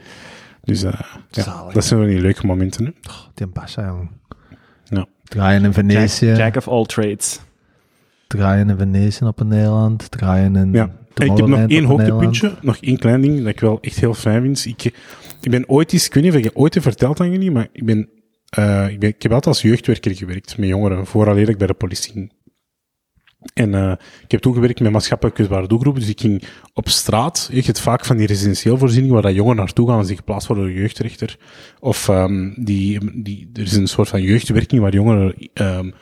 Dus ja, Zalig. dat zijn wel die leuke momenten. Hè. Die Pasha, jong. Ja. Draaien in Jack, Venetië. Jack of all trades. Draaien in Venetië op een eiland. Draaien in Ja. En ik heb nog één hoogtepuntje, nog één klein ding dat ik wel echt heel fijn vind. Ik, ik ben ooit eens, ik weet niet of ik het ooit heb verteld aan jullie, maar ik ben, eh, ik ben, ik heb altijd als jeugdwerker gewerkt met jongeren, vooraleer ik bij de politie ging. En eh, ik heb toen gewerkt met maatschappelijk kwetsbare doelgroepen, dus ik ging op straat, je hebt vaak van die residentieel voorzieningen waar dat jongeren naartoe gaan als die geplaatst worden door een jeugdrechter. Of ehm, die, die, er is een soort van jeugdwerking waar jongeren ehm, eh,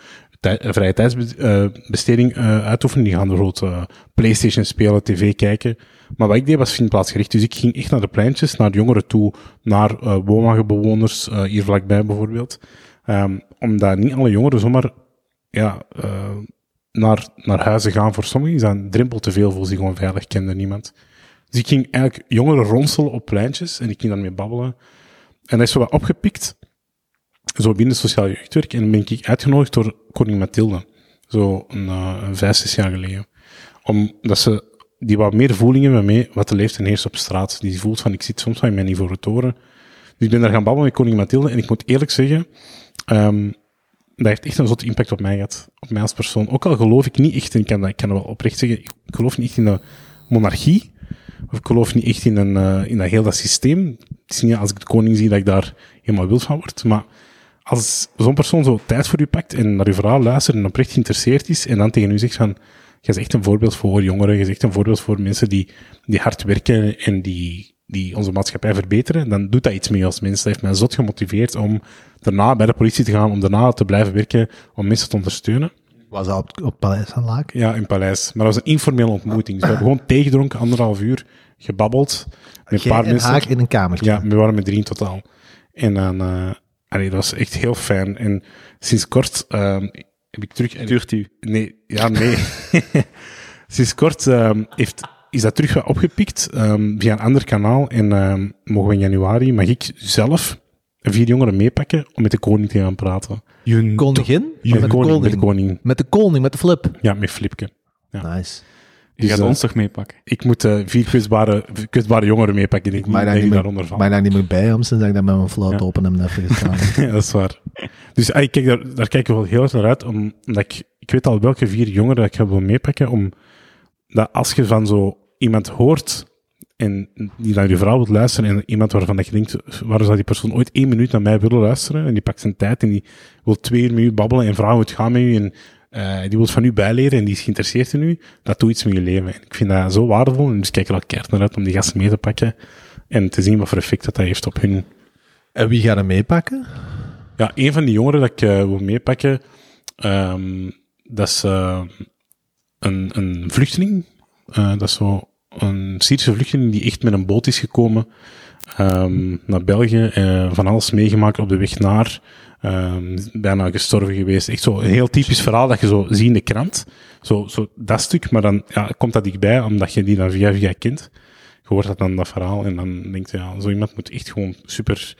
vrije tijdsbesteding eh uitoefenen. Die gaan bijvoorbeeld eh, Playstation spelen, tv kijken. Maar wat ik deed was vriendplaatsgericht. Dus ik ging echt naar de pleintjes, naar jongeren toe, naar eh woonwagenbewoners, eh, hier vlakbij bijvoorbeeld. Ehm, omdat niet alle jongeren zomaar ja, eh, naar, naar huizen gaan. Voor sommigen is dat een drempel te veel voor zich gewoon veilig kende niemand. Dus ik ging eigenlijk jongeren ronselen op pleintjes en ik ging daarmee babbelen. En dat is zo wat opgepikt, zo binnen sociaal jeugdwerk. En ben ik uitgenodigd door koningin Mathilde, zo een, eh, vijf, zes jaar geleden. Omdat ze, die wat meer voelingen met mij, wat er leeft en heerst op straat. Die voelt van, ik zit soms in mijn niveau toren. Dus ik ben daar gaan babbelen met koningin Mathilde en ik moet eerlijk zeggen, ehm, dat heeft echt een soort impact op mij gehad. Op mij als persoon. Ook al geloof ik niet echt, en ik kan dat, ik kan dat wel oprecht zeggen, ik geloof niet echt in de monarchie. Of ik geloof niet echt in, een, eh, in dat heel dat systeem. Het is niet als ik de koning zie dat ik daar helemaal wild van word. Maar als zo'n persoon zo tijd voor u pakt en naar uw verhaal luistert en oprecht geïnteresseerd is en dan tegen u zegt van, je is echt een voorbeeld voor jongeren, je is echt een voorbeeld voor mensen die, die hard werken en die, die onze maatschappij verbeteren, dan doet dat iets mee als mens. Dat heeft mij zot gemotiveerd om daarna bij de politie te gaan, om daarna te blijven werken, om mensen te ondersteunen. Was dat op, op Paleis van Laak? Ja, in Paleis. Maar dat was een informele ontmoeting. Dus we hebben gewoon theegedronken, anderhalf uur, gebabbeld. Met een paar en mensen. in een kamertje. Ja, we waren met drie in totaal. En dan, eh allee, dat was echt heel fijn. En sinds kort ehm heb ik terug... Duurt u? Nee, ja, nee. [LAUGHS] sinds kort ehm heeft, is dat terug wat opgepikt ehm, via een ander kanaal. En ehm, mogen we in januari, mag ik zelf vier jongeren meepakken om met de koning te gaan praten. Je Koningin? Met de koning, koning? met de koning. Met de koning, met de flip. Ja, met Flipke. Ja. Nice. Je Dus, gaat eh, ons toch meepakken? Ik moet eh, vier kwetsbare, kwetsbare jongeren meepakken. Ik Maar denk daar niet daaronder val. maar daar niet meer bij hem, sinds dat ik dat met mijn fluit Ja. open hem even gestaan. Ja, dat is waar. Dus ah, ik kijk daar, daar kijk ik wel heel erg naar uit, omdat ik, ik weet al welke vier jongeren dat ik ga wil meepakken, om dat als je van zo iemand hoort en die naar je verhaal wilt luisteren en iemand waarvan dat je denkt, waar zou die persoon ooit één minuut naar mij willen luisteren en die pakt zijn tijd en die wil twee uur met u babbelen en vragen hoe het gaat met u en eh, die wil van u bijleren en die is geïnteresseerd in u, dat doet iets met je leven. En ik vind dat zo waardevol en dus kijk er al keihard naar uit om die gasten mee te pakken en te zien wat voor effect dat, dat heeft op hun en wie gaat hem meepakken? ja, een van die jongeren dat ik eh, wil meepakken, ehm, dat is eh, een, een vluchteling. Dat is zo een Syrische vluchteling die echt met een boot is gekomen ehm, naar België. van alles meegemaakt op de weg naar. Ehm, bijna gestorven geweest. Echt zo een heel typisch verhaal dat je zo ziet in de krant. Zo, zo dat stuk, maar dan ja, komt dat dichtbij omdat je die dan via via kent. Je hoort dat dan, dat verhaal, en dan denk je, ja, zo iemand moet echt gewoon super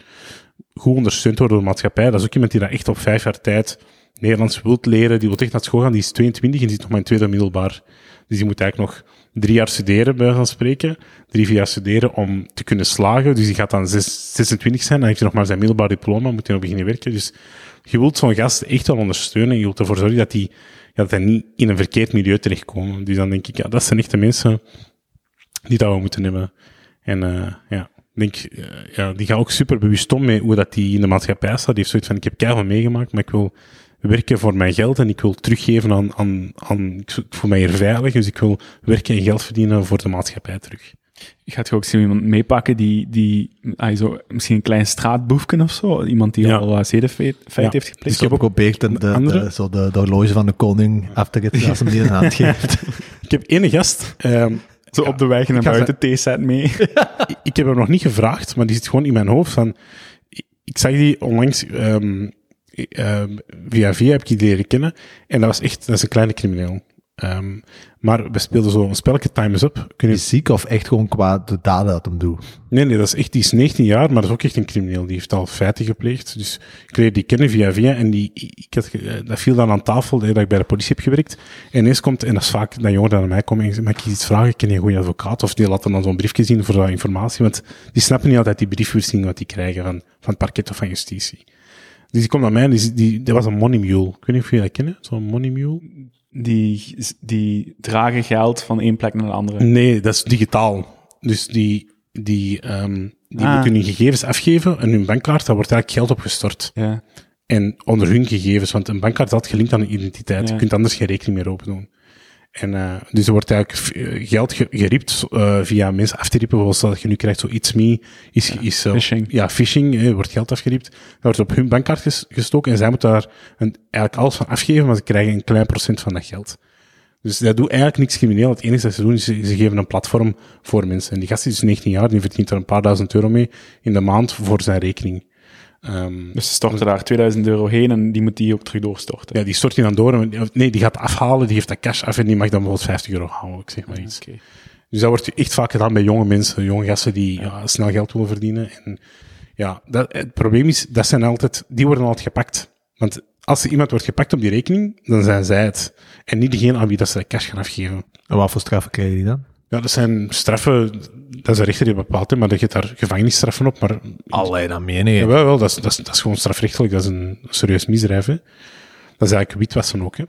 goed ondersteund worden door de maatschappij. Dat is ook iemand die dat echt op vijf jaar tijd Nederlands wilt leren. Die wil echt naar school gaan. Die is 22 en die zit nog maar in tweede middelbaar. Dus die moet eigenlijk nog drie jaar studeren, bij van spreken. Drie, vier jaar studeren om te kunnen slagen. Dus die gaat dan zes- 26 zijn. Dan heeft hij nog maar zijn middelbaar diploma. Moet hij nog beginnen werken. Dus je wilt zo'n gast echt wel ondersteunen. Je wilt ervoor zorgen dat hij, ja, dat hij niet in een verkeerd milieu terechtkomt. Dus dan denk ik, ja, dat zijn echt de mensen die dat we moeten hebben. En eh, ja, denk, eh, ja, die gaat ook super bewust om met hoe dat die in de maatschappij staat. Die heeft zoiets van, ik heb keihard meegemaakt, maar ik wil werken voor mijn geld en ik wil teruggeven aan, aan, aan ik voel mij hier veilig, dus ik wil werken en geld verdienen voor de maatschappij terug. Gaat je ook zo iemand meepakken die, die ah, zo, misschien een klein straatboefken of zo? Iemand die Ja. al uh, zedenfeit feit Ja. heeft Dus gepleegd? ik heb ook geprobeerd de, de, andere? de, zo de, de horloge van de koning af te geven als hem die een hand geeft. [LAUGHS] Ik heb ene gast, ehm, Zo op de weg naar buiten, theeset mee. [LAUGHS] ik- ik heb hem nog niet gevraagd, maar die zit gewoon in mijn hoofd van, ik, ik zag die onlangs, ehm, ehm, via via heb ik die leren kennen, en dat was echt, dat is een kleine crimineel. Ehm, maar we speelden zo een spelletje Time is Up. Kun je Is ziek of echt gewoon qua de daden dat hem doet? Nee, nee, dat is echt, die is 19 jaar, maar dat is ook echt een crimineel. Die heeft al feiten gepleegd. Dus ik leerde die kennen via via en die, ik had, eh, dat viel dan aan tafel, dat ik bij de politie heb gewerkt. En ineens komt, en dat is vaak dat jongeren naar mij komen en zeggen, mag ik iets vragen? Ken je een goede advocaat? Of die laten dan zo'n briefje zien voor dat informatie, want die snappen niet altijd die briefwisseling wat die krijgen van, van het parket of van justitie. Dus die komt naar mij en die, die, dat was een money mule. Ik weet niet of jullie dat kennen, zo'n money mule. Die, die dragen geld van één plek naar de andere. Nee, dat is digitaal. Dus die, die, ehm die Ah. moeten hun gegevens afgeven en hun bankkaart, daar wordt eigenlijk geld op gestort. Ja. En onder hun gegevens, want een bankkaart is altijd gelinkt aan een identiteit. Ja. Je kunt anders geen rekening meer open doen. En, uh, dus er wordt eigenlijk uh, geld ge geriept uh, via mensen af te riepen, zoals dat je nu krijgt, zo iets me, is, Ja, is phishing. ja, phishing, eh, wordt geld afgeriept. Dat wordt op hun bankkaart ges gestoken en zij moeten daar een, eigenlijk alles van afgeven, maar ze krijgen een klein procent van dat geld. Dus dat doet eigenlijk niks crimineel. Het enige dat ze doen is ze, ze geven een platform voor mensen. En die gast is 19 jaar, die verdient er een paar duizend euro mee in de maand voor zijn rekening. Um, dus ze storten daar 2000 euro heen en die moet die ook terug doorstorten. Ja, die stort hij dan door. Nee, die gaat afhalen, die heeft dat cash af en die mag dan bijvoorbeeld 50 euro houden, ik zeg maar iets. Okay. Dus dat wordt echt vaak gedaan bij jonge mensen, jonge gasten die ja, snel geld willen verdienen. En ja, dat, het probleem is, dat zijn altijd, die worden altijd gepakt. Want als er iemand wordt gepakt op die rekening, dan zijn zij het. En niet degene aan wie dat ze de cash gaan afgeven. En wat voor straffen krijgen die dan? Ja, dat zijn straffen, dat is de rechter die bepaalt, maar er zit daar gevangenisstraffen op. Maar, Allee, dat meen je. Ja, wel, dat, is, dat, is, dat is gewoon strafrechtelijk, dat is een serieus misdrijf. Hè. Dat is eigenlijk witwassen ook. Hè.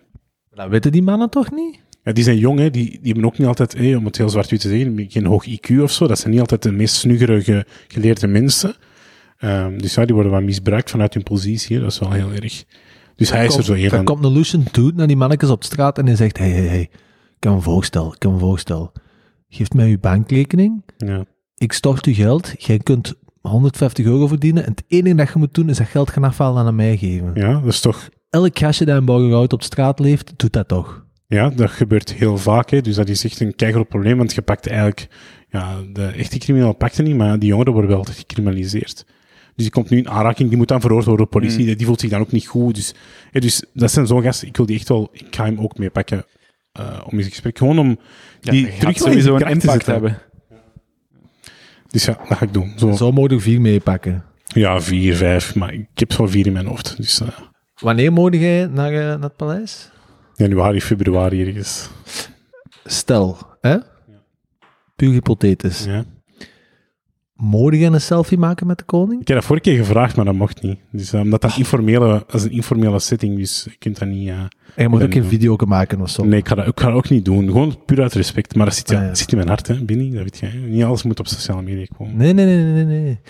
Dat weten die mannen toch niet? Ja, die zijn jong, hè. Die, die hebben ook niet altijd, hè, om het heel zwart-wit te zeggen, geen hoog IQ of zo. Dat zijn niet altijd de meest snuggere ge, geleerde mensen. Um, dus ja, die worden wel misbruikt vanuit hun positie. Hè. Dat is wel heel erg. Dus hij is er zo een Dan komt een Lucian Dude naar die mannetjes op straat en hij zegt, hey, hey, hey, ik heb een voorstel, ik heb een voorstel. Geef mij uw bankrekening, Ja. ik stort u geld, jij kunt 150 euro verdienen en het enige dat je moet doen is dat geld gaan afhalen en aan mij geven. ja, dat is toch... Elk gastje dat in Borgerhout op straat leeft, doet dat toch. Ja, dat gebeurt heel vaak. Hè. Dus dat is echt een keigroot probleem, want je pakt eigenlijk... Ja, de echte criminelen pakten niet, maar die jongeren worden wel altijd gecriminaliseerd. Dus die komt nu in aanraking, die moet dan veroordeeld worden door de politie, Mm. die voelt zich dan ook niet goed. Dus, hè, dus dat zijn zo'n gasten, ik wil die echt wel... Ik ga hem ook meepakken uh, om eens in gesprek, gewoon om Ja, die terug wel sowieso een te impact zetten. hebben. Dus ja, dat ga ik doen. Zo, Zo mogen er vier meepakken. Ja, vier, vijf, maar ik heb zo'n vier in mijn hoofd. Dus uh, Wanneer mogen jij naar, uh, naar het paleis? januari, februari ergens. Stel, hè? Puur hypothetisch. Ja. Mogen een selfie maken met de koning? Ik heb dat vorige keer gevraagd, maar dat mocht niet. Dus, uh, omdat dat informele, dat is een informele setting, dus je kunt dat niet... Uh, en je moet ook geen video maken of zo? Nee, ik ga, dat, ik ga dat ook niet doen. Gewoon puur uit respect. Maar dat zit, ja, Ah, ja. zit in mijn hart, hè, Binny. Dat weet jij. Niet alles moet op sociale media komen. Nee, nee, nee, nee, nee.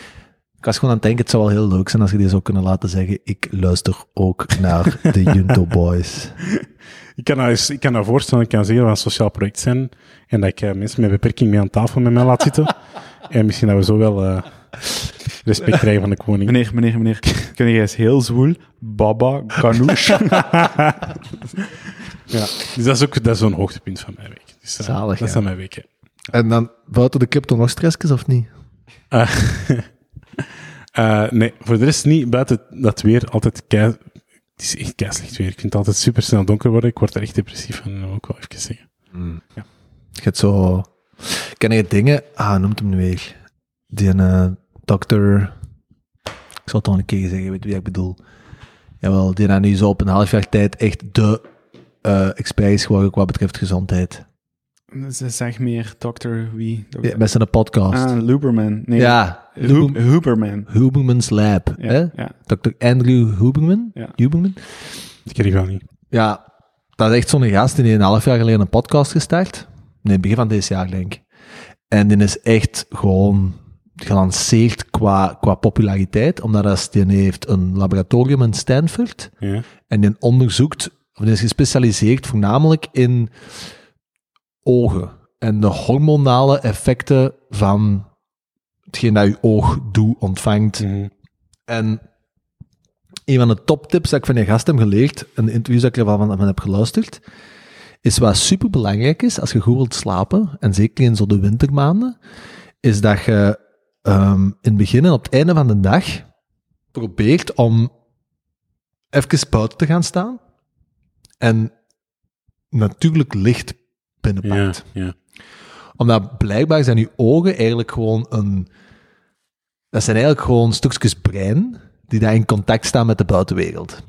Ik was gewoon aan het denken, het zou wel heel leuk zijn als je die zou kunnen laten zeggen. Ik luister ook naar de [LAUGHS] Junto Boys. Ik kan, dat, ik kan dat voorstellen, ik kan zeggen dat we een sociaal project zijn en dat ik uh, mensen met beperking mee aan tafel met mij laat zitten. En misschien dat we zo wel uh, respect krijgen van de koning. Meneer, meneer, meneer, kun jij eens heel zwoel? Baba ganoush. [LAUGHS] ja, dus dat is ook dat is zo'n hoogtepunt van mijn week. Dus, uh, Zalig, Dat is ja. dan mijn week, hè. En dan buiten de crypto nog stressjes of niet? Uh, uh, [LAUGHS] nee, voor de rest niet. Buiten dat weer altijd kei... Het is echt keislicht weer. Ik vind het altijd super snel donker worden. Ik word er echt depressief van, ik wel even zeggen. Mm. Ja. Je hebt zo... Ken je dingen... Ah, noemt hem nu weer. Die een uh, dokter... Ik zal het nog een keer zeggen, weet je wie ik bedoel. Jawel, die dan nu zo op een half jaar tijd echt de uh, expert is geworden wat betreft gezondheid. Ze zeg meer dokter wie? Ja, met zijn podcast. Ah, Luberman. Nee, ja, Hu Huberman. Huberman's Lab. Ja, hè? ja. Dr. Andrew Huberman. Ja. Huberman. Ik ken die wel niet. Ja, dat is echt zo'n gast die een half jaar geleden een podcast gestart. Nee, begin van deze jaar, denk ik. En die is echt gewoon gelanceerd qua, qua populariteit, omdat als die heeft een laboratorium in Stanford Ja. en die onderzoekt, of die is gespecialiseerd voornamelijk in ogen en de hormonale effecten van hetgeen dat je oog doet, ontvangt. Mhm. En een van de toptips dat ik van die gast heb geleerd, en de interviews dat ik ervan van heb geluisterd, is wat super belangrijk is als je goed wilt slapen, en zeker in zo de wintermaanden, is dat je um, in het begin en op het einde van de dag probeert om even buiten te gaan staan en natuurlijk licht binnenpakt. Ja, ja. Omdat blijkbaar zijn je ogen eigenlijk gewoon een... Dat zijn eigenlijk gewoon stukjes brein die daar in contact staan met de buitenwereld.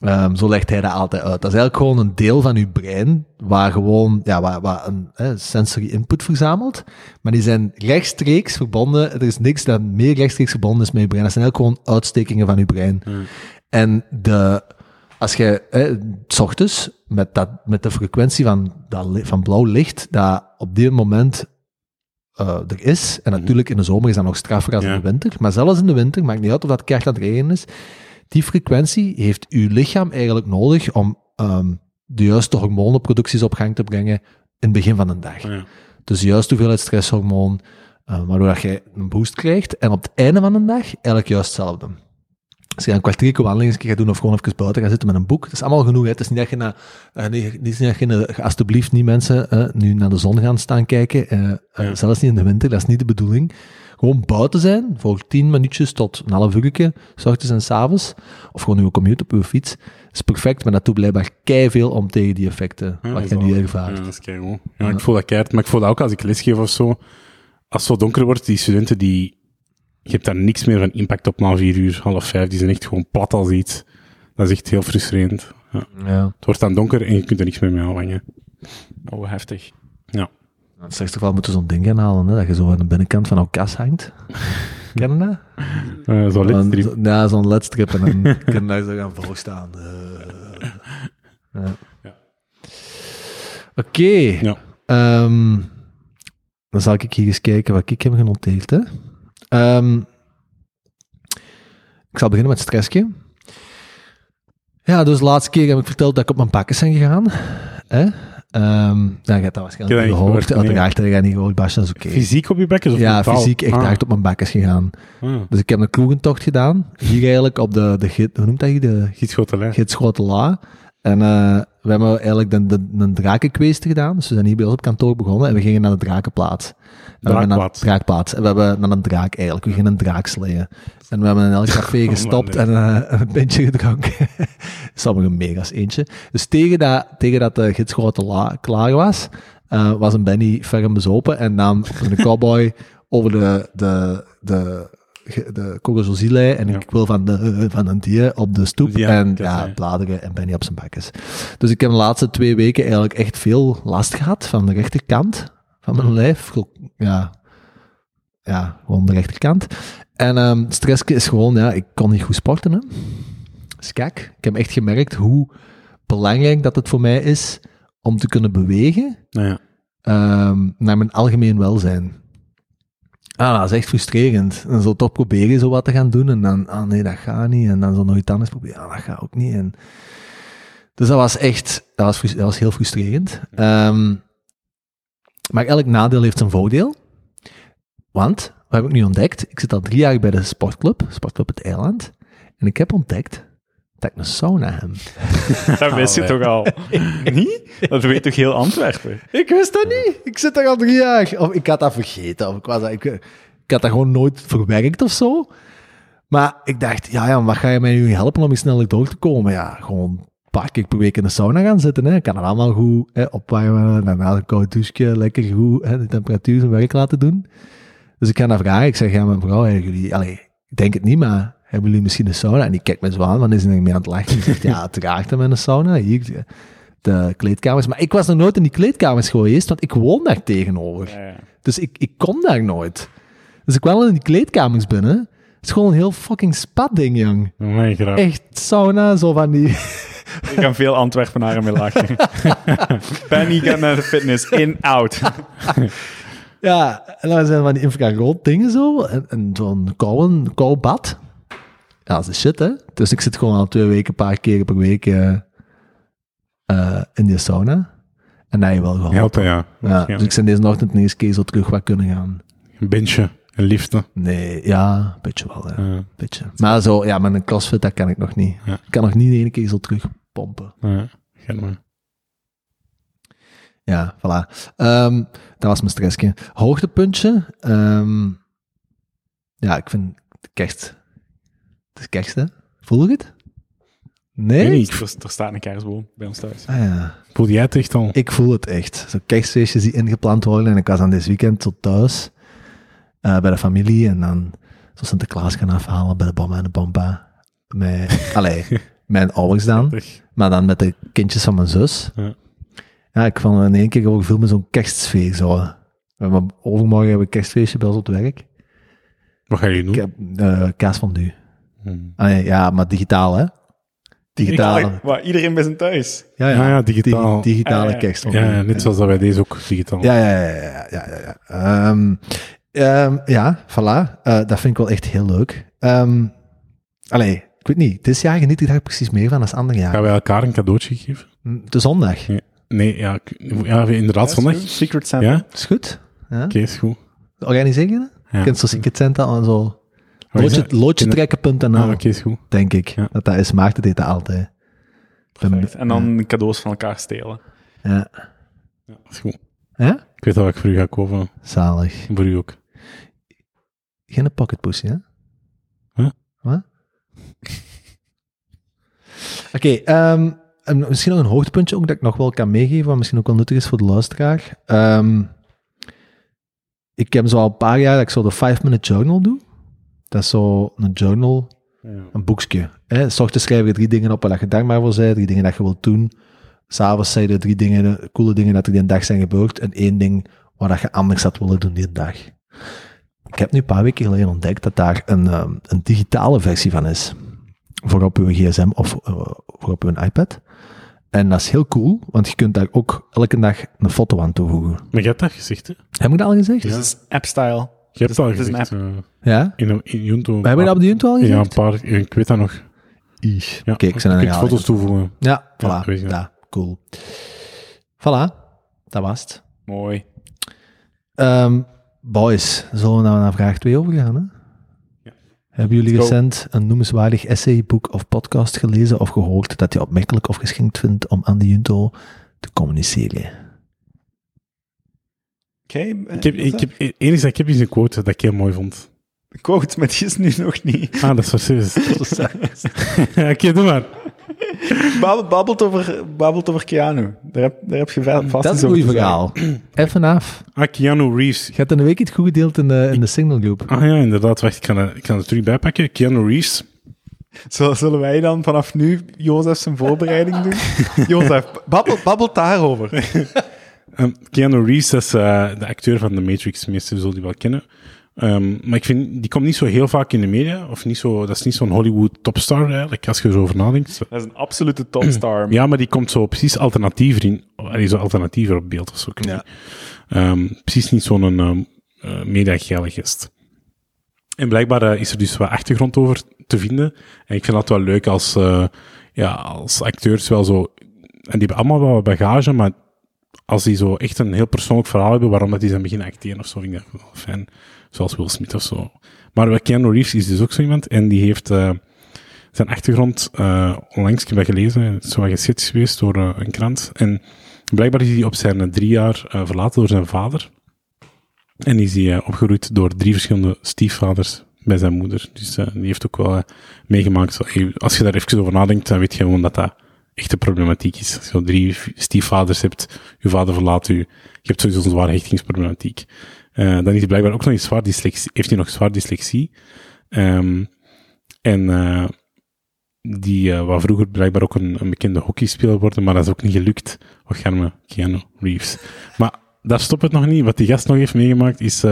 Um, zo legt hij dat altijd uit. Dat is eigenlijk gewoon een deel van je brein waar gewoon ja, waar, waar een hè, sensory input verzamelt. Maar die zijn rechtstreeks verbonden. Er is niks dat meer rechtstreeks verbonden is met je brein. Dat zijn eigenlijk gewoon uitstekingen van je brein. Hmm. En de, als je hè, s ochtends met, dat, met de frequentie van, dat, van blauw licht, dat op dit moment uh, er is, en natuurlijk in de zomer is dat nog straffer als Ja. in de winter, maar zelfs in de winter, maakt niet uit of dat keihard aan het regenen is, die frequentie heeft uw lichaam eigenlijk nodig om um, de juiste hormonenproducties op gang te brengen in het begin van de dag. Ja. Dus juist hoeveelheid stresshormoon, eh, waardoor dat je een boost krijgt. En op het einde van de dag eigenlijk juist hetzelfde. Als je een kwartiertje wandeling eens gaat doen of gewoon even buiten gaat zitten met een boek, dat is allemaal genoeg. Hè. Het is niet dat je, na, eh, niet, niet dat je alsjeblieft niet mensen eh, nu naar de zon gaan staan kijken. Ja. Zelfs niet in de winter, dat is niet de bedoeling. Gewoon buiten zijn, voor 10 minuutjes tot een half uurtje, s ochtends en s avonds. Of gewoon uw commute op uw fiets. is perfect, maar dat doet blijkbaar veel om tegen die effecten Ja, wat je nu ervaart. Ja, dat is keigoed. Ja, ik voel dat keihard, maar ik voel dat ook als ik lesgeef of zo. Als het zo donker wordt, die studenten die... Je hebt daar niks meer van impact op na vier uur, half vijf. Die zijn echt gewoon plat als iets. Dat is echt heel frustrerend. Ja. Ja. Het wordt dan donker en je kunt er niks meer mee aanvangen. Oh, heftig. Ja. Het slechtste geval moeten zo'n ding gaan halen, hè, dat je zo aan de binnenkant van jouw kas hangt. [LAUGHS] Ken je dat? Eh zo Dan- lidstrip. zo- Ja, zo'n ledstrip en dan [LAUGHS] je daar zo gaan voorstaan. Eh, ja. Ja. Oké, Ja. ehm, dan zal ik hier eens kijken wat ik heb genoteerd. Hè. Ehm, ik zal beginnen met stressje. Ja, dus de laatste keer heb ik verteld dat ik op mijn pakkes ben gegaan. Hè? Ehm, ja, je hebt dat waarschijnlijk niet gehoord. nee. Uiteraard je dat niet gehoord, Bas, dat is oké. Fysiek op je bekken? Of Ja, mentaal? fysiek echt Ah. hard op mijn bakkes gegaan. Ah. Dus ik heb een kroegentocht gedaan. Hier eigenlijk op de, de hoe noemt dat hier? De. En eh, we hebben eigenlijk de, een drakenquest gedaan. Dus we zijn hier bij ons op kantoor begonnen en we gingen naar de drakenplaats. We hebben. En we hebben een draak eigenlijk. We gingen een draak sleeën. En we hebben in elk café man, [LAUGHS] gestopt en eh, een pintje gedronken. [LAUGHS] Sommige mega's eentje. Dus tegen dat, tegen dat de gidsgrotela klaar was, eh, was een Benny ferm bezopen en nam een [LAUGHS] cowboy over de, de, de, de en Ja. ik wil van, de, van een dier op de stoep Ja, en ja, bladeren en Benny op zijn bakjes. Dus ik heb de laatste twee weken eigenlijk echt veel last gehad van de rechterkant van mijn lijf. Ja, ja gewoon de rechterkant. En stressje is gewoon, ja, ik kon niet goed sporten. Hè. Dus kijk, ik heb echt gemerkt hoe belangrijk dat het voor mij is om te kunnen bewegen Nou ja. ehm, naar mijn algemeen welzijn. Ah, dat is echt frustrerend. En zo toch proberen zo wat te gaan doen en dan, ah nee, dat gaat niet. En dan zo nog iets anders proberen, ah, dat gaat ook niet. En dus dat was echt, dat was, dat was heel frustrerend. Ehm, maar elk nadeel heeft zijn voordeel. Want, wat heb ik nu ontdekt? Ik zit al drie jaar bij de sportclub, Sportclub het Eiland. En ik heb ontdekt dat ik een sauna heb. [LAUGHS] Dat wist je Oh, toch al? [LAUGHS] Niet? Dat weet toch heel Antwerpen? Ik wist dat niet. Ik zit daar al drie jaar. Of ik had dat vergeten. Of ik, was dat, ik, ik had dat gewoon nooit verwerkt of zo. Maar ik dacht, ja, ja, wat ga je mij nu helpen om hier sneller door te komen? Ja, gewoon een paar keer per week in de sauna gaan zitten. Hè. Ik kan het allemaal goed hè, opwarmen. Daarna een koud douche, lekker goed hè, de temperatuur zijn werk laten doen. Dus ik ga naar vragen. Ik zeg, ja, mijn vrouw, hebben jullie... Allee, ik denk het niet, maar hebben jullie misschien een sauna? En die kijkt me zo aan, want is er mee aan het lachen. Die zegt, ja, [LAUGHS] uiteraard hebben we een sauna. Hier, de kleedkamers. Maar ik was nog nooit in die kleedkamers geweest, want ik woon daar tegenover. Ja, ja. Dus ik, ik kom daar nooit. Dus ik kwam in die kleedkamers binnen. Het is gewoon een heel fucking spat ding, jong. Echt sauna, zo van die... Ik kan veel Antwerpenaren mee lachen. [LAUGHS] Penny gaat naar de fitness, in, out. [LAUGHS] Ja, en dan zijn van die infrarood dingen zo. En, en zo'n koude, koud bad. Ja, dat is shit, hè. Dus ik zit gewoon al twee weken, een paar keer per week eh, eh, in die sauna. En dat je wel geholpen. Helpen, ja. Ja, dus ik ben deze ochtend eerste keer zo terug wat kunnen gaan. Een benchje, een liften. Nee, ja, een beetje wel, ja. Ja. Beetje. Maar zo, ja, met een crossfit, dat kan ik nog niet. Ja. Ik kan nog niet de ene keer zo terug pompen. Ja, maar. Ja, voilà. Ehm, dat was mijn stressje. Hoogtepuntje. ehm, ja, ik vind de kerst. Het is kerst, hè? Voel je het? Nee? Niet. Er, er staat een kerstboom bij ons thuis. Ah, ja. Voelde jij het echt al? Ik voel het echt. Zo kerstfeestjes die ingepland worden. En ik was aan dit weekend zo thuis. eh, bij de familie. En dan zo Sinterklaas gaan afhalen bij de bomma en de bomba. Met, [LAUGHS] allee, mijn ouders dan. Maar dan met de kindjes van mijn zus. Ja. Ja, ik vond in één keer ook veel met zo'n kerstsfeer. Zo. We hebben, overmorgen hebben we een kerstfeestje bij ons op het werk. Wat ga je doen? Ik heb uh, kaas van nu. Hmm. ja, maar digitaal, hè? Digitaal. Ik- Waar, iedereen bij zijn thuis. Ja, Ja, ja, digitaal. Digi- digitale Ja, ja. Ja, net zoals dat wij deze ook digitaal. Ja, ja, ja, ja, ja, ja. ja. Ehm, ehm, ja, voilà. Eh, dat vind ik wel echt heel leuk. Ehm allee, weet niet. Dit jaar geniet ik daar precies meer van als andere Gaan jaar. wij elkaar een cadeautje geven? De zondag. Nee, ja, ik- ja inderdaad, zondag. Oké, Secret Santa. Ja? Is goed? Ja? is goed. Organiseer je dat? Ja. Je kunt zo Secret Santa en zo... Wat is Loodje, dat? loodje Kunnen- trekken.nl, Ah, Oké, is goed. denk ik. Ja. Dat dat is. Maarten deed dat altijd. Perfect. En dan cadeaus van elkaar stelen. Ja. Ja, is goed. Ja? Ik weet al wat ik voor u ga kopen. Zalig. Voor u ook. Geen pocketpussy, hè? Huh? Wat? Oké, ehm, en misschien nog een hoogtepuntje ook dat ik nog wel kan meegeven, wat misschien ook wel nuttig is voor de luisteraar. Ehm, ik heb zo al een paar jaar dat ik zo de 5-minute journal doe. Dat is zo een journal, een boekje. Hè? S ochtends schrijf je drie dingen op waar je dankbaar voor bent, drie dingen dat je wilt doen. S'avonds zei je drie dingen, coole dingen dat er die dag zijn gebeurd en één ding waar dat je anders had willen doen die dag. Ik heb nu een paar weken geleden ontdekt dat daar een, ehm, een digitale versie van is. Voor op uw gsm of eh, voor op uw iPad. En dat is heel cool, want je kunt daar ook elke dag een foto aan toevoegen. Maar je hebt dat gezegd, hè? Heb ik dat al gezegd? Dus het is app-style. Je hebt het al het is een gezegd. eh, Ja? in, in Junto. We hebben dat op de Junto al Ja, gezegd? een paar. Ik weet dat nog. Ish. Ja. Oké, ik je zijn er kunt nog foto's toevoegen. Ja, Ja, voilà. je. Ja, cool. Voilà, dat was het. Mooi. Ehm, boys, zullen we nou naar vraag 2 overgaan? Hè? Hebben jullie Let's go. recent een noemenswaardig essay, boek of podcast gelezen of gehoord dat je opmerkelijk of geschikt vindt om aan de Junto te communiceren? Oké. eh, Ik heb, ik heb, dat ik heb is een quote dat ik heel mooi vond. Quote, maar die is nu nog niet. Ah, dat is wel serieus. [LAUGHS] Ja, [LAUGHS] Oké, doe maar. [LAUGHS] Babbel, babbelt, over, babbelt over Keanu. Daar heb, daar heb je vast dat is een goed verhaal. [CLEARS THROAT] Even af. Ah, Keanu Reeves. Je hebt een week iets goed gedeeld in de, in de Signal Group. Ah ja, inderdaad. Wacht, ik kan, het- ik kan het terug bijpakken. Keanu Reeves. Zullen, zullen wij dan vanaf nu Jozef zijn voorbereiding doen? [LAUGHS] Jozef, babbel, babbelt daarover. [LAUGHS] Ehm, Keanu Reeves is eh, de acteur van The Matrix. De meesten zullen die wel kennen. Ehm, maar ik vind, die komt niet zo heel vaak in de media. Of niet zo, dat is niet zo'n Hollywood topstar eigenlijk, als je erover nadenkt. Dat is een absolute topstar. Ja, maar die komt zo precies alternatiever in. Allee, zo alternatiever op beeld of zo. Ja. Ehm, precies niet zo'n um, uh, mediageile gest. En blijkbaar eh, is er dus wat achtergrond over te vinden. En ik vind dat wel leuk als, eh, ja, als acteurs wel zo... En die hebben allemaal wel wat bagage, maar als die zo echt een heel persoonlijk verhaal hebben waarom dat die zijn beginnen acteren of zo, vind ik dat wel fijn. Zoals Will Smith of zo. Maar Keanu Reeves is dus ook zo iemand en die heeft eh, zijn achtergrond uh, onlangs, ik heb gelezen, zo geschetst geweest door uh, een krant. En blijkbaar is hij op zijn drie jaar verlaten door zijn vader. En is hij opgegroeid door drie verschillende stiefvaders bij zijn moeder. Dus die heeft ook wel meegemaakt. Als je daar even over nadenkt, dan weet je gewoon dat dat echte problematiek is. Als je drie stiefvaders hebt, je vader verlaat u, je hebt sowieso een zware hechtingsproblematiek. Uh, dan is blijkbaar ook nog eens zwaar dyslexie, heeft hij nog zwaar dyslexie. Um, en uh, die uh, vroeger blijkbaar ook een, een, bekende hockeyspeler worden, maar dat is ook niet gelukt. Och, arme Keanu Reeves. Maar daar stopt het nog niet. Wat die gast nog heeft meegemaakt is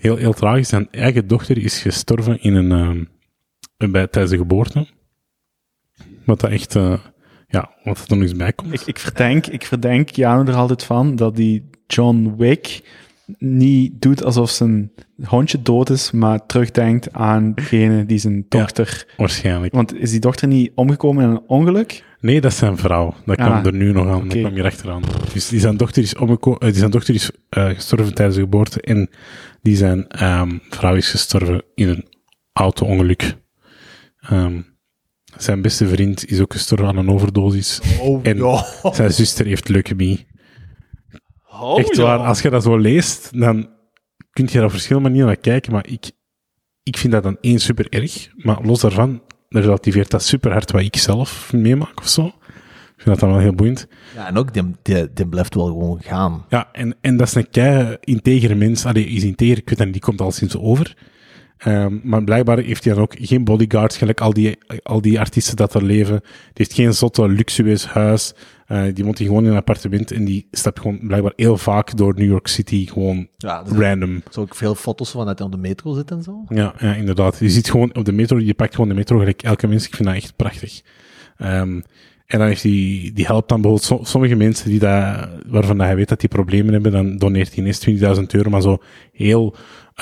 heel, heel tragisch. Zijn eigen dochter is gestorven in een, bij, tijdens de geboorte. Wat echt, ja, wat er nog eens bij komt. Ik, ik, verdenk, ik verdenk Jano er altijd van dat die John Wick niet doet alsof zijn hondje dood is, maar terugdenkt aan degene die zijn dochter... Ja, waarschijnlijk. Want is die dochter niet omgekomen in een ongeluk? Nee, dat is zijn vrouw. Dat kwam ah, er nu nog aan. Okay. Dat kwam hier achteraan. Dus die zijn dochter is, omgeko- die zijn dochter is uh, gestorven tijdens de geboorte en die zijn um, vrouw is gestorven in een auto-ongeluk. Um, zijn beste vriend is ook gestorven aan een overdosis. Oh, en ja. zijn zuster heeft leukemie. Oh, Echt waar, als je dat zo leest, dan kun je er op verschillende manieren naar kijken, maar ik, ik vind dat dan één super erg, maar los daarvan, relativeert dat super hard wat ik zelf meemaak of zo. Ik vind dat dan wel heel boeiend. Ja, en ook, die, die, die blijft wel gewoon gaan. Ja, en, en dat is een kei integere mens. Allee, is integer, ik weet dat niet, die komt al sinds over. Um, maar blijkbaar heeft hij dan ook geen bodyguards, gelijk al die, al die artiesten dat er leven. Die heeft geen zotte, luxueus huis. Uh, die woont gewoon in een appartement en die stapt gewoon blijkbaar heel vaak door New York City, gewoon ja, random. Zo ook veel foto's van dat hij op de metro zit en zo. Ja, ja, inderdaad. Je ziet gewoon op de metro, je pakt gewoon de metro gelijk elke mens. Ik vind dat echt prachtig. Um, en dan heeft hij, die helpt dan bijvoorbeeld sommige mensen die dat, waarvan hij weet dat die problemen hebben, dan doneert hij ineens 20.000 euro, maar zo heel,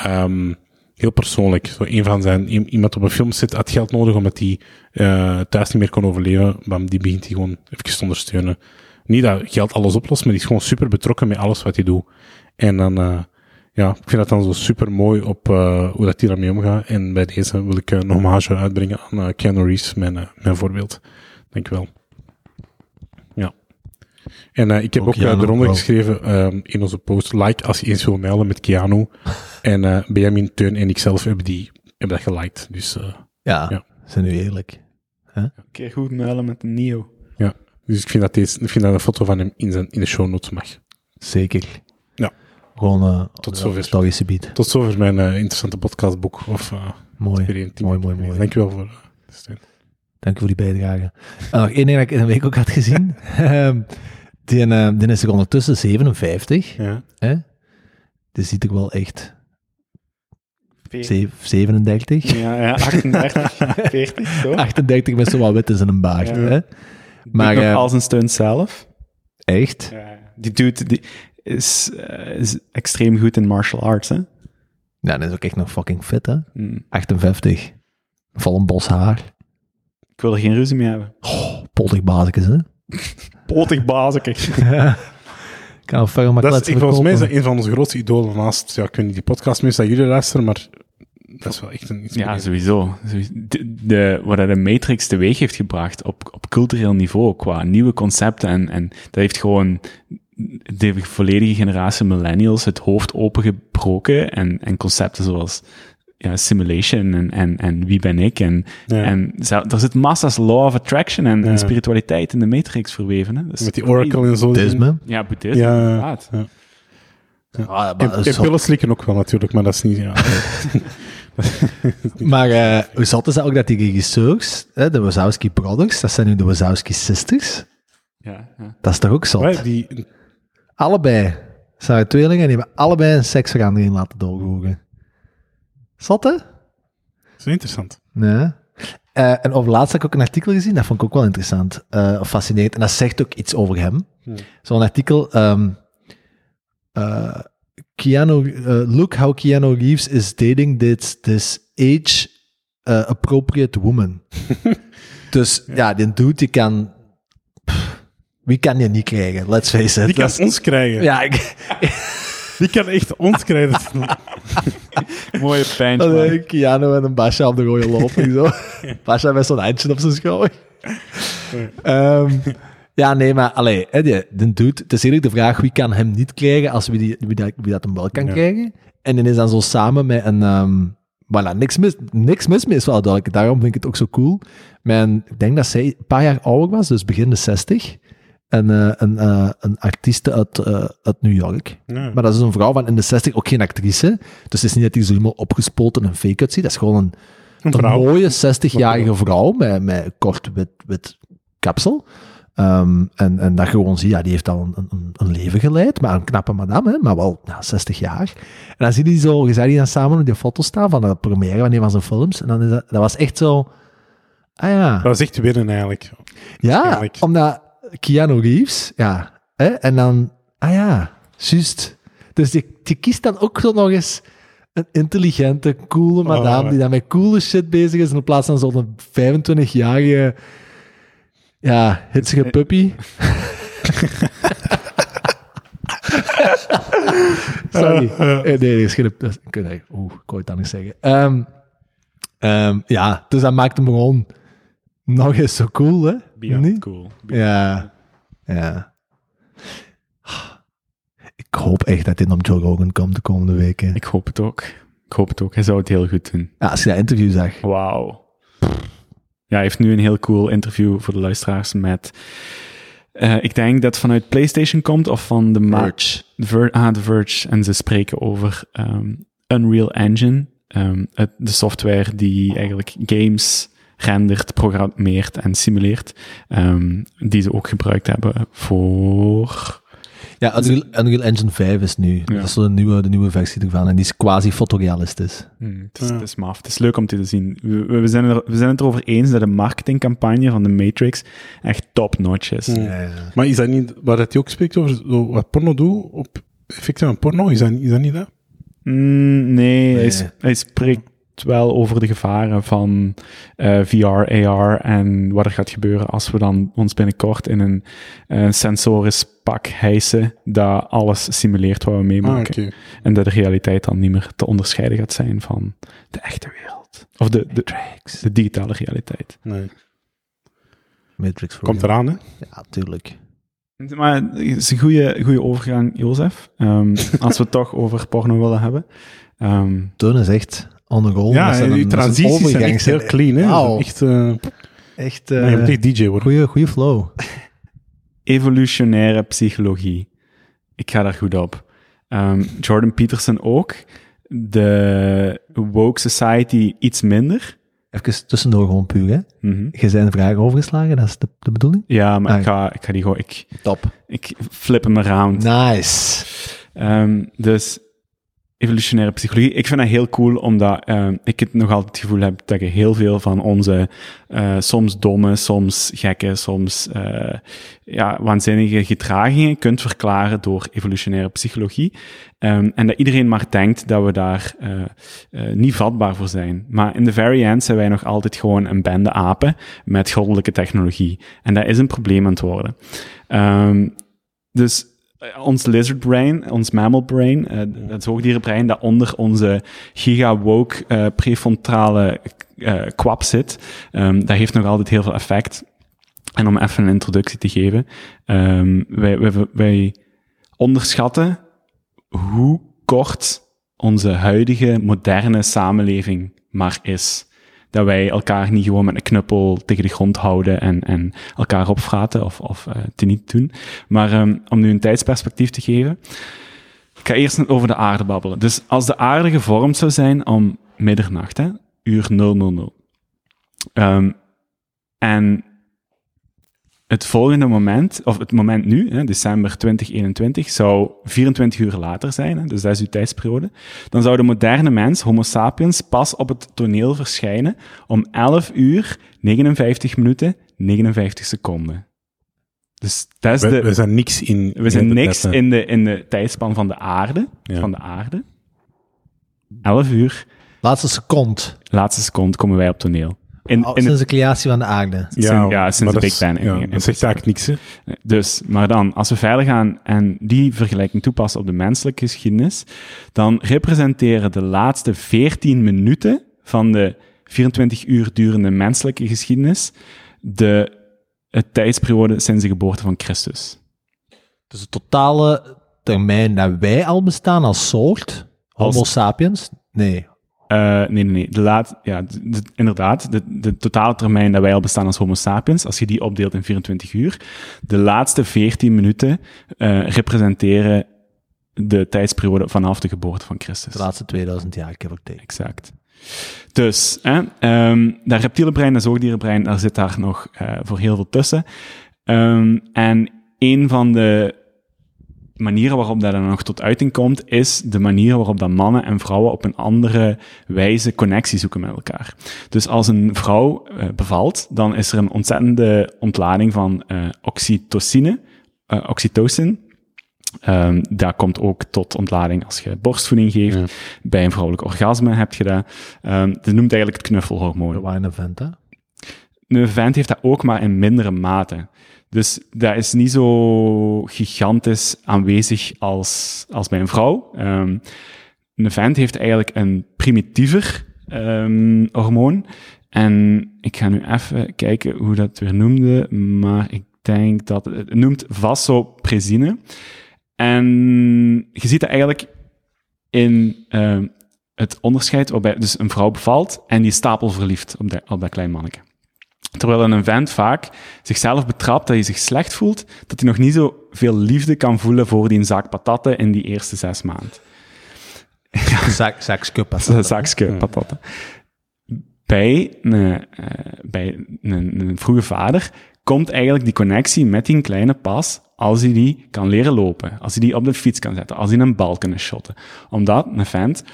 um, heel persoonlijk. Zo een van zijn, iemand op een filmset had geld nodig omdat hij eh, thuis niet meer kon overleven. Maar die begint hij gewoon even te ondersteunen. Niet dat geld alles oplost, maar die is gewoon super betrokken met alles wat hij doet. En dan, eh, ja, ik vind dat dan zo super mooi op eh, hoe dat hij daarmee omgaat. En bij deze wil ik een hommage uitbrengen aan Keanu Reeves, mijn, mijn voorbeeld. Dank u wel. Ja. En eh, ik heb Ook ook, eh, eronder wel. geschreven ehm, in onze post, like als je eens wil mailen met Keanu. [LAUGHS] en eh Benjamin, Teun en ikzelf hebben, die, hebben dat geliked. Dus, eh, Ja, Ja. zijn nu eerlijk. Keer goed melden met een Neo. dus ik vind dat, deze, ik vind dat een foto van hem in, zijn, in de show notes mag. Zeker. Ja. Gewoon uh, Tot zover. bied. Tot zover mijn eh, interessante podcastboek. Of uh, Mooi. Mooi, mooi, mooi. Dankjewel voor eh, de steun. Dank je voor die bijdrage. En nog één ding dat ik in een week ook had gezien. [LAUGHS] Ehm, die, eh, die is er ondertussen 57. Ja. Hè? Die ziet er wel echt Veertig. zev- 37. Ja, ja, 38, 40, [LAUGHS] zo. 38 met zo wat wit in zijn baard. Ja. Hè? Maar, eh, als een stunt zelf. Echt? Ja. Die dude die is, eh, is extreem goed in martial arts, hè. Ja, dat is ook echt nog fucking fit, hè? Hmm. 58. Vol een bos haar. Ik wil er geen ruzie mee hebben. Oh, poltig bazekes, hè? Potig bazeke. kan een ferme Dat is, ik, volgens mij is dat een van onze grootste idolen naast, ja, ik weet niet, die podcast meestal jullie luisteren, maar dat is wel echt een iets. Ja, sowieso. Sowieso. De, de, wat de Matrix teweeg heeft gebracht op, op cultureel niveau, qua nieuwe concepten. En, en dat heeft gewoon de volledige generatie millennials het hoofd opengebroken. En, en concepten zoals ja, simulation en, en, en wie ben ik. En, Ja. en zo- er zit massa's law of attraction en, Ja. en spiritualiteit in de Matrix verweven. Hè. Is Met die Oracle en zo. Boeddhisme. Ja, boeddhisme, Ja, inderdaad. ja. Ah, En, pillen slikken ook wel natuurlijk, maar dat is niet. Ja. maar eh, hoe zat is dat ook dat die regisseurs, hè, de Wazowski Brothers, dat zijn nu de Wazowski Sisters, Ja, ja. dat is toch ook zot? Wij, die, Allebei zijn tweelingen en die hebben allebei een seksverandering laten doorvoeren. Hè? dat is interessant. Nee. Eh, en over laatst heb ik ook een artikel gezien, dat vond ik ook wel interessant, eh, of fascinerend. En dat zegt ook iets over hem. Hmm. Zo'n artikel, ehm eh, Keanu, look how Keanu Reeves is dating this, this age-appropriate woman. [LAUGHS] dus ja, die dude, die kan... pff, wie kan je niet krijgen? Let's face it. Die kan ons krijgen. ja, ik, Die kan echt ons krijgen. [LAUGHS] Mooie pijn. Allee, Keanu en een Basha op de rode looping zo. [LAUGHS] Basha met zo'n handje op zijn schouder. Ehm, ja, nee, maar allee, hè, die, die dude, het is eerlijk de vraag wie kan hem niet krijgen als wie, die, wie, dat, wie dat hem wel kan Ja. krijgen. En dan is dan zo samen met een... ehm voilà, niks mis, niks mis mee is wel duidelijk. Daarom vind ik het ook zo cool. Mijn, ik denk dat zij een paar jaar ouder was, dus begin de 60. En eh, een, eh, een artieste uit, eh, uit New York. Ja. Maar dat is een vrouw van in de 60, ook geen actrice. Dus het is niet dat hij zo helemaal opgespoten en fake uitziet. Dat is gewoon een, Een mooie 60-jarige vrouw met, met kort wit, wit kapsel. Ehm, en, en dat gewoon zie, ja, die heeft al een, een, een leven geleid, maar een knappe madame, hè, maar wel ja, 60 jaar. En dan zie je die zo, je zag die dan samen op die foto staan van de première van een van zijn films. En dan is dat, dat was echt zo, ah ja. Dat was echt winnen eigenlijk. Ja, omdat Keanu Reeves, ja, hè, en dan, ah ja, juist. Dus die, die kiest dan ook zo nog eens een intelligente, coole madame, Oh. die dan met coole shit bezig is, in plaats van zo'n 25-jarige, ja, hitsige puppy. [LAUGHS] Sorry. Eh, nee, nee, is geen... oeh, ik wou het anders zeggen. Ehm, ehm, ja, dus dat maakt hem gewoon nog eens zo cool, hè? Beyond cool. Ja, ja. Ik hoop echt dat dit op Joe Rogan komt de komende weken. Ik hoop het ook. Ik hoop het ook. Hij zou het heel goed doen. Ja, als je dat interview zag. Wauw. Ja, hij heeft nu een heel cool interview voor de luisteraars met... eh, ik denk dat het vanuit PlayStation komt of van de... Verge. Ver- ah, The Verge. En ze spreken over ehm, Unreal Engine. ehm, het, de software die eigenlijk games rendert, programmeert en simuleert. ehm, die ze ook gebruikt hebben voor... Ja, Unreal, Unreal Engine 5 is nu. Ja. Dat is zo de nieuwe, de nieuwe versie ervan. En die is quasi fotorealistisch. Hmm, het, is, Ja. het is maf. Het is leuk om te zien. We, we, zijn er, we zijn het erover eens dat de marketingcampagne van de Matrix echt top-notch is. Hmm. Ja, ja. Maar is dat niet waar dat hij ook spreekt over zo wat porno doet op effecten van porno? Is dat, is dat niet dat? Mm, nee, hij spreekt wel over de gevaren van eh, VR, AR en wat er gaat gebeuren als we dan ons binnenkort in een eh, sensorisch pak hijsen dat alles simuleert wat we Ah, meemaken. oké. En dat de realiteit dan niet meer te onderscheiden gaat zijn van de echte wereld. Of de, de, de digitale realiteit. Nee. Matrix voor Komt jou. eraan, hè? Ja, tuurlijk. Maar het is een goede, goede overgang, Jozef. Ehm, [LAUGHS] als we het toch over porno willen hebben. Ehm, Toon is echt on the. Ja, is een transities zijn echt heel clean, hè? Echt, eh Echt, nee, moet echt DJ worden. goede flow. [LAUGHS] evolutionaire psychologie. Ik ga daar goed op. Ehm, Jordan Peterson ook. De woke society iets minder. Even tussendoor gewoon puur, hè. Mhm. Je zijn vragen overgeslagen, dat is de, de bedoeling? Ja, maar Ah, ik, ga, ik ga die gewoon... Ik, Top. ik flip hem around. Nice. Ehm, dus evolutionaire psychologie. Ik vind dat heel cool, omdat ehm, ik het nog altijd het gevoel heb dat je heel veel van onze eh, soms domme, soms gekke, soms eh, ja, waanzinnige gedragingen kunt verklaren door evolutionaire psychologie. Ehm, en dat iedereen maar denkt dat we daar eh, eh, niet vatbaar voor zijn. Maar in de very end zijn wij nog altijd gewoon een bende apen met goddelijke technologie. En dat is een probleem aan het worden. Ehm, dus eh, ons lizard brain, ons mammal brain, eh, het zoogdierenbrein dat onder onze giga-woke eh, prefrontale eh, kwap zit, ehm, dat heeft nog altijd heel veel effect. En om even een introductie te geven, ehm, wij, wij, wij onderschatten hoe kort onze huidige moderne samenleving maar is. Dat wij elkaar niet gewoon met een knuppel tegen de grond houden en, en elkaar opvraten of, of eh te niet doen. Maar ehm, om nu een tijdsperspectief te geven, ik ga eerst over de aarde babbelen. Dus als de aarde gevormd zou zijn om middernacht, hè, uur 000, ehm, en het volgende moment, of het moment nu, hè, december 2021, zou 24 uur later zijn, hè, dus dat is uw tijdsperiode, dan zou de moderne mens, Homo sapiens, pas op het toneel verschijnen om 11 uur, 59 minuten, 59 seconden. Dus dat is We, de... we zijn niks in... We zijn in niks in de, in de tijdspan van de aarde. Ja. Van de aarde. 11 uur, Laatste seconde. laatste seconde komen wij op toneel. In, sinds de creatie van de aarde. sinds- ja, sinds maar de Big Bang Ja, in dat zegt eigenlijk niks, hè? dus, maar dan, als we verder gaan en die vergelijking toepassen op de menselijke geschiedenis, dan representeren de laatste 14 minuten van de 24 uur durende menselijke geschiedenis de het tijdsperiode sinds de geboorte van Christus. Dus de totale termijn dat wij al bestaan als soort, Homo Als- sapiens, nee. Eh, nee, nee, nee. De laat, ja, inderdaad. De, de totale termijn dat wij al bestaan als Homo sapiens, als je die opdeelt in 24 uur, de laatste 14 minuten eh, representeren de tijdsperiode vanaf de geboorte van Christus. De laatste 2000 jaar, give or take. Exact. Dus, hè, ehm, dat reptiele brein, dat zoogdierenbrein, daar zit daar nog eh, voor heel veel tussen. Ehm, en een van de manieren waarop dat dan nog tot uiting komt, is de manier waarop dat mannen en vrouwen op een andere wijze connectie zoeken met elkaar. Dus als een vrouw eh, bevalt, dan is er een ontzettende ontlading van eh, oxytocine, eh, oxytocin. Ehm, daar komt ook tot ontlading als je borstvoeding geeft. Ja. Bij een vrouwelijk orgasme heb je dat. Ehm dat noemt eigenlijk het knuffelhormoon. De wine event, hè? Een vent heeft dat ook, maar in mindere mate. Dus dat is niet zo gigantisch aanwezig als, als bij een vrouw. Ehm, een vent heeft eigenlijk een primitiever ehm, hormoon. En ik ga nu even kijken hoe dat weer noemde, maar ik denk dat het, noemt vasopresine. En je ziet dat eigenlijk in ehm, het onderscheid waarbij dus een vrouw bevalt en die is stapelverliefd op dat, op dat klein manneke. Terwijl een vent vaak zichzelf betrapt dat hij zich slecht voelt, dat hij nog niet zo veel liefde kan voelen voor die zak patatten in die eerste zes maanden. [LAUGHS] Zak, zakje Een zakje patatten. Bij, een, eh, bij een, een vroege vader komt eigenlijk die connectie met die kleine pas als hij die kan leren lopen, als hij die op de fiets kan zetten, als hij een bal kan shotten. Omdat een vent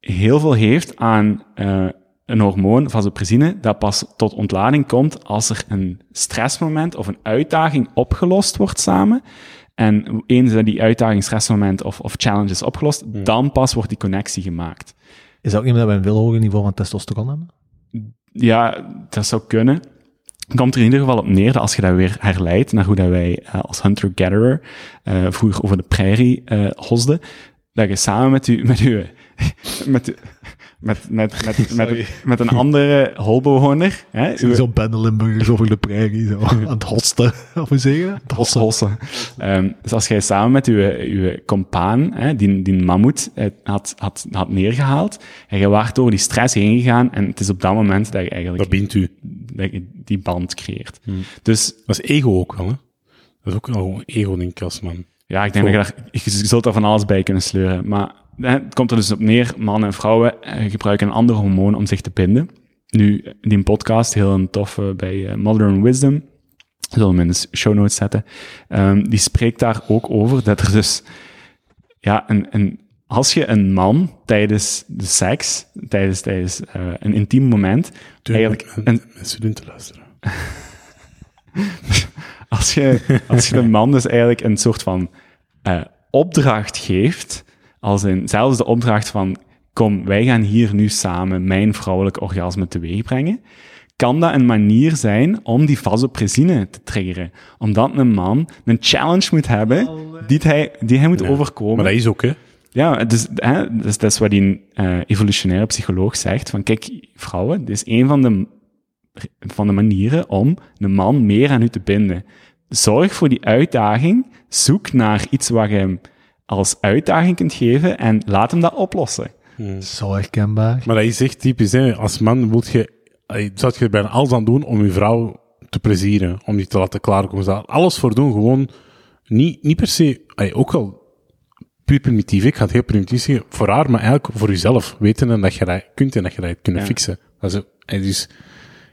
heel veel heeft aan eh, een hormoon, vasopresine, dat pas tot ontlading komt als er een stressmoment of een uitdaging opgelost wordt samen En eens dat die uitdaging, stressmoment of, of challenge is opgelost, Hmm. dan pas wordt die connectie gemaakt. Is dat ook niet meer dat we een veel hoger niveau van testosteron hebben? Ja, dat zou kunnen. Komt er in ieder geval op neer dat als je dat weer herleidt naar hoe dat wij eh, als hunter-gatherer eh, vroeger over de prairie eh hosden, dat je samen met u, met u, [LAUGHS] met, u- met, met, [LAUGHS] met, met, met een andere holbewoner, Zo'n Bendelenburgers over de prairie, zo, aan het hosten, of hoe zeg je dat? Het hossen. hossen. Ehm, dus als jij samen met uw, uw compaan, hè, die, die mammoet, eh, had, had, had neergehaald, en je waart door die stress heen gegaan, en het is op dat moment dat je eigenlijk Dat bindt u. dat je die band creëert. Dus Dat is ego ook wel, hè? Dat is ook wel ego, denk ik, als man. ja, ik denk dat je daar, je zult daar van alles bij kunnen sleuren. Maar het komt er dus op neer, mannen en vrouwen eh, gebruiken een ander hormoon om zich te binden. Nu, die podcast, heel een toffe bij eh, Modern Wisdom, zullen we in de show notes zetten, ehm, die spreekt daar ook over dat er dus, ja, een, een, als je een man tijdens de seks, tijdens, tijdens eh, een intiem moment, eigenlijk een, Mensen doen te luisteren. [LAUGHS] als je, als je een man dus eigenlijk een soort van opdracht geeft, als in zelfs de opdracht van, kom, wij gaan hier nu samen mijn vrouwelijke orgasme teweeg brengen, kan dat een manier zijn om die vasopressine te triggeren. Omdat een man een challenge moet hebben die hij, die hij moet overkomen. Maar dat is ook, hè? Ja, dus, hè, dus dat is wat die eh, evolutionaire psycholoog zegt. Van kijk, vrouwen, dit is een van de, van de manieren om een man meer aan u te binden. Zorg voor die uitdaging. Zoek naar iets wat je hem als uitdaging kunt geven en laat hem dat oplossen. Zo herkenbaar. Maar dat is echt typisch, hè? Als man moet je, eh, zou je er bijna alles aan doen om je vrouw te plezieren, om die te laten klaarkomen. Zou alles voor doen, gewoon niet, niet per se, eh, ook al puur primitief, ik ga het heel primitief zeggen, voor haar, maar eigenlijk voor jezelf, weten dat je dat kunt en dat je dat kunnen Ja. fixen. Dat is, dus,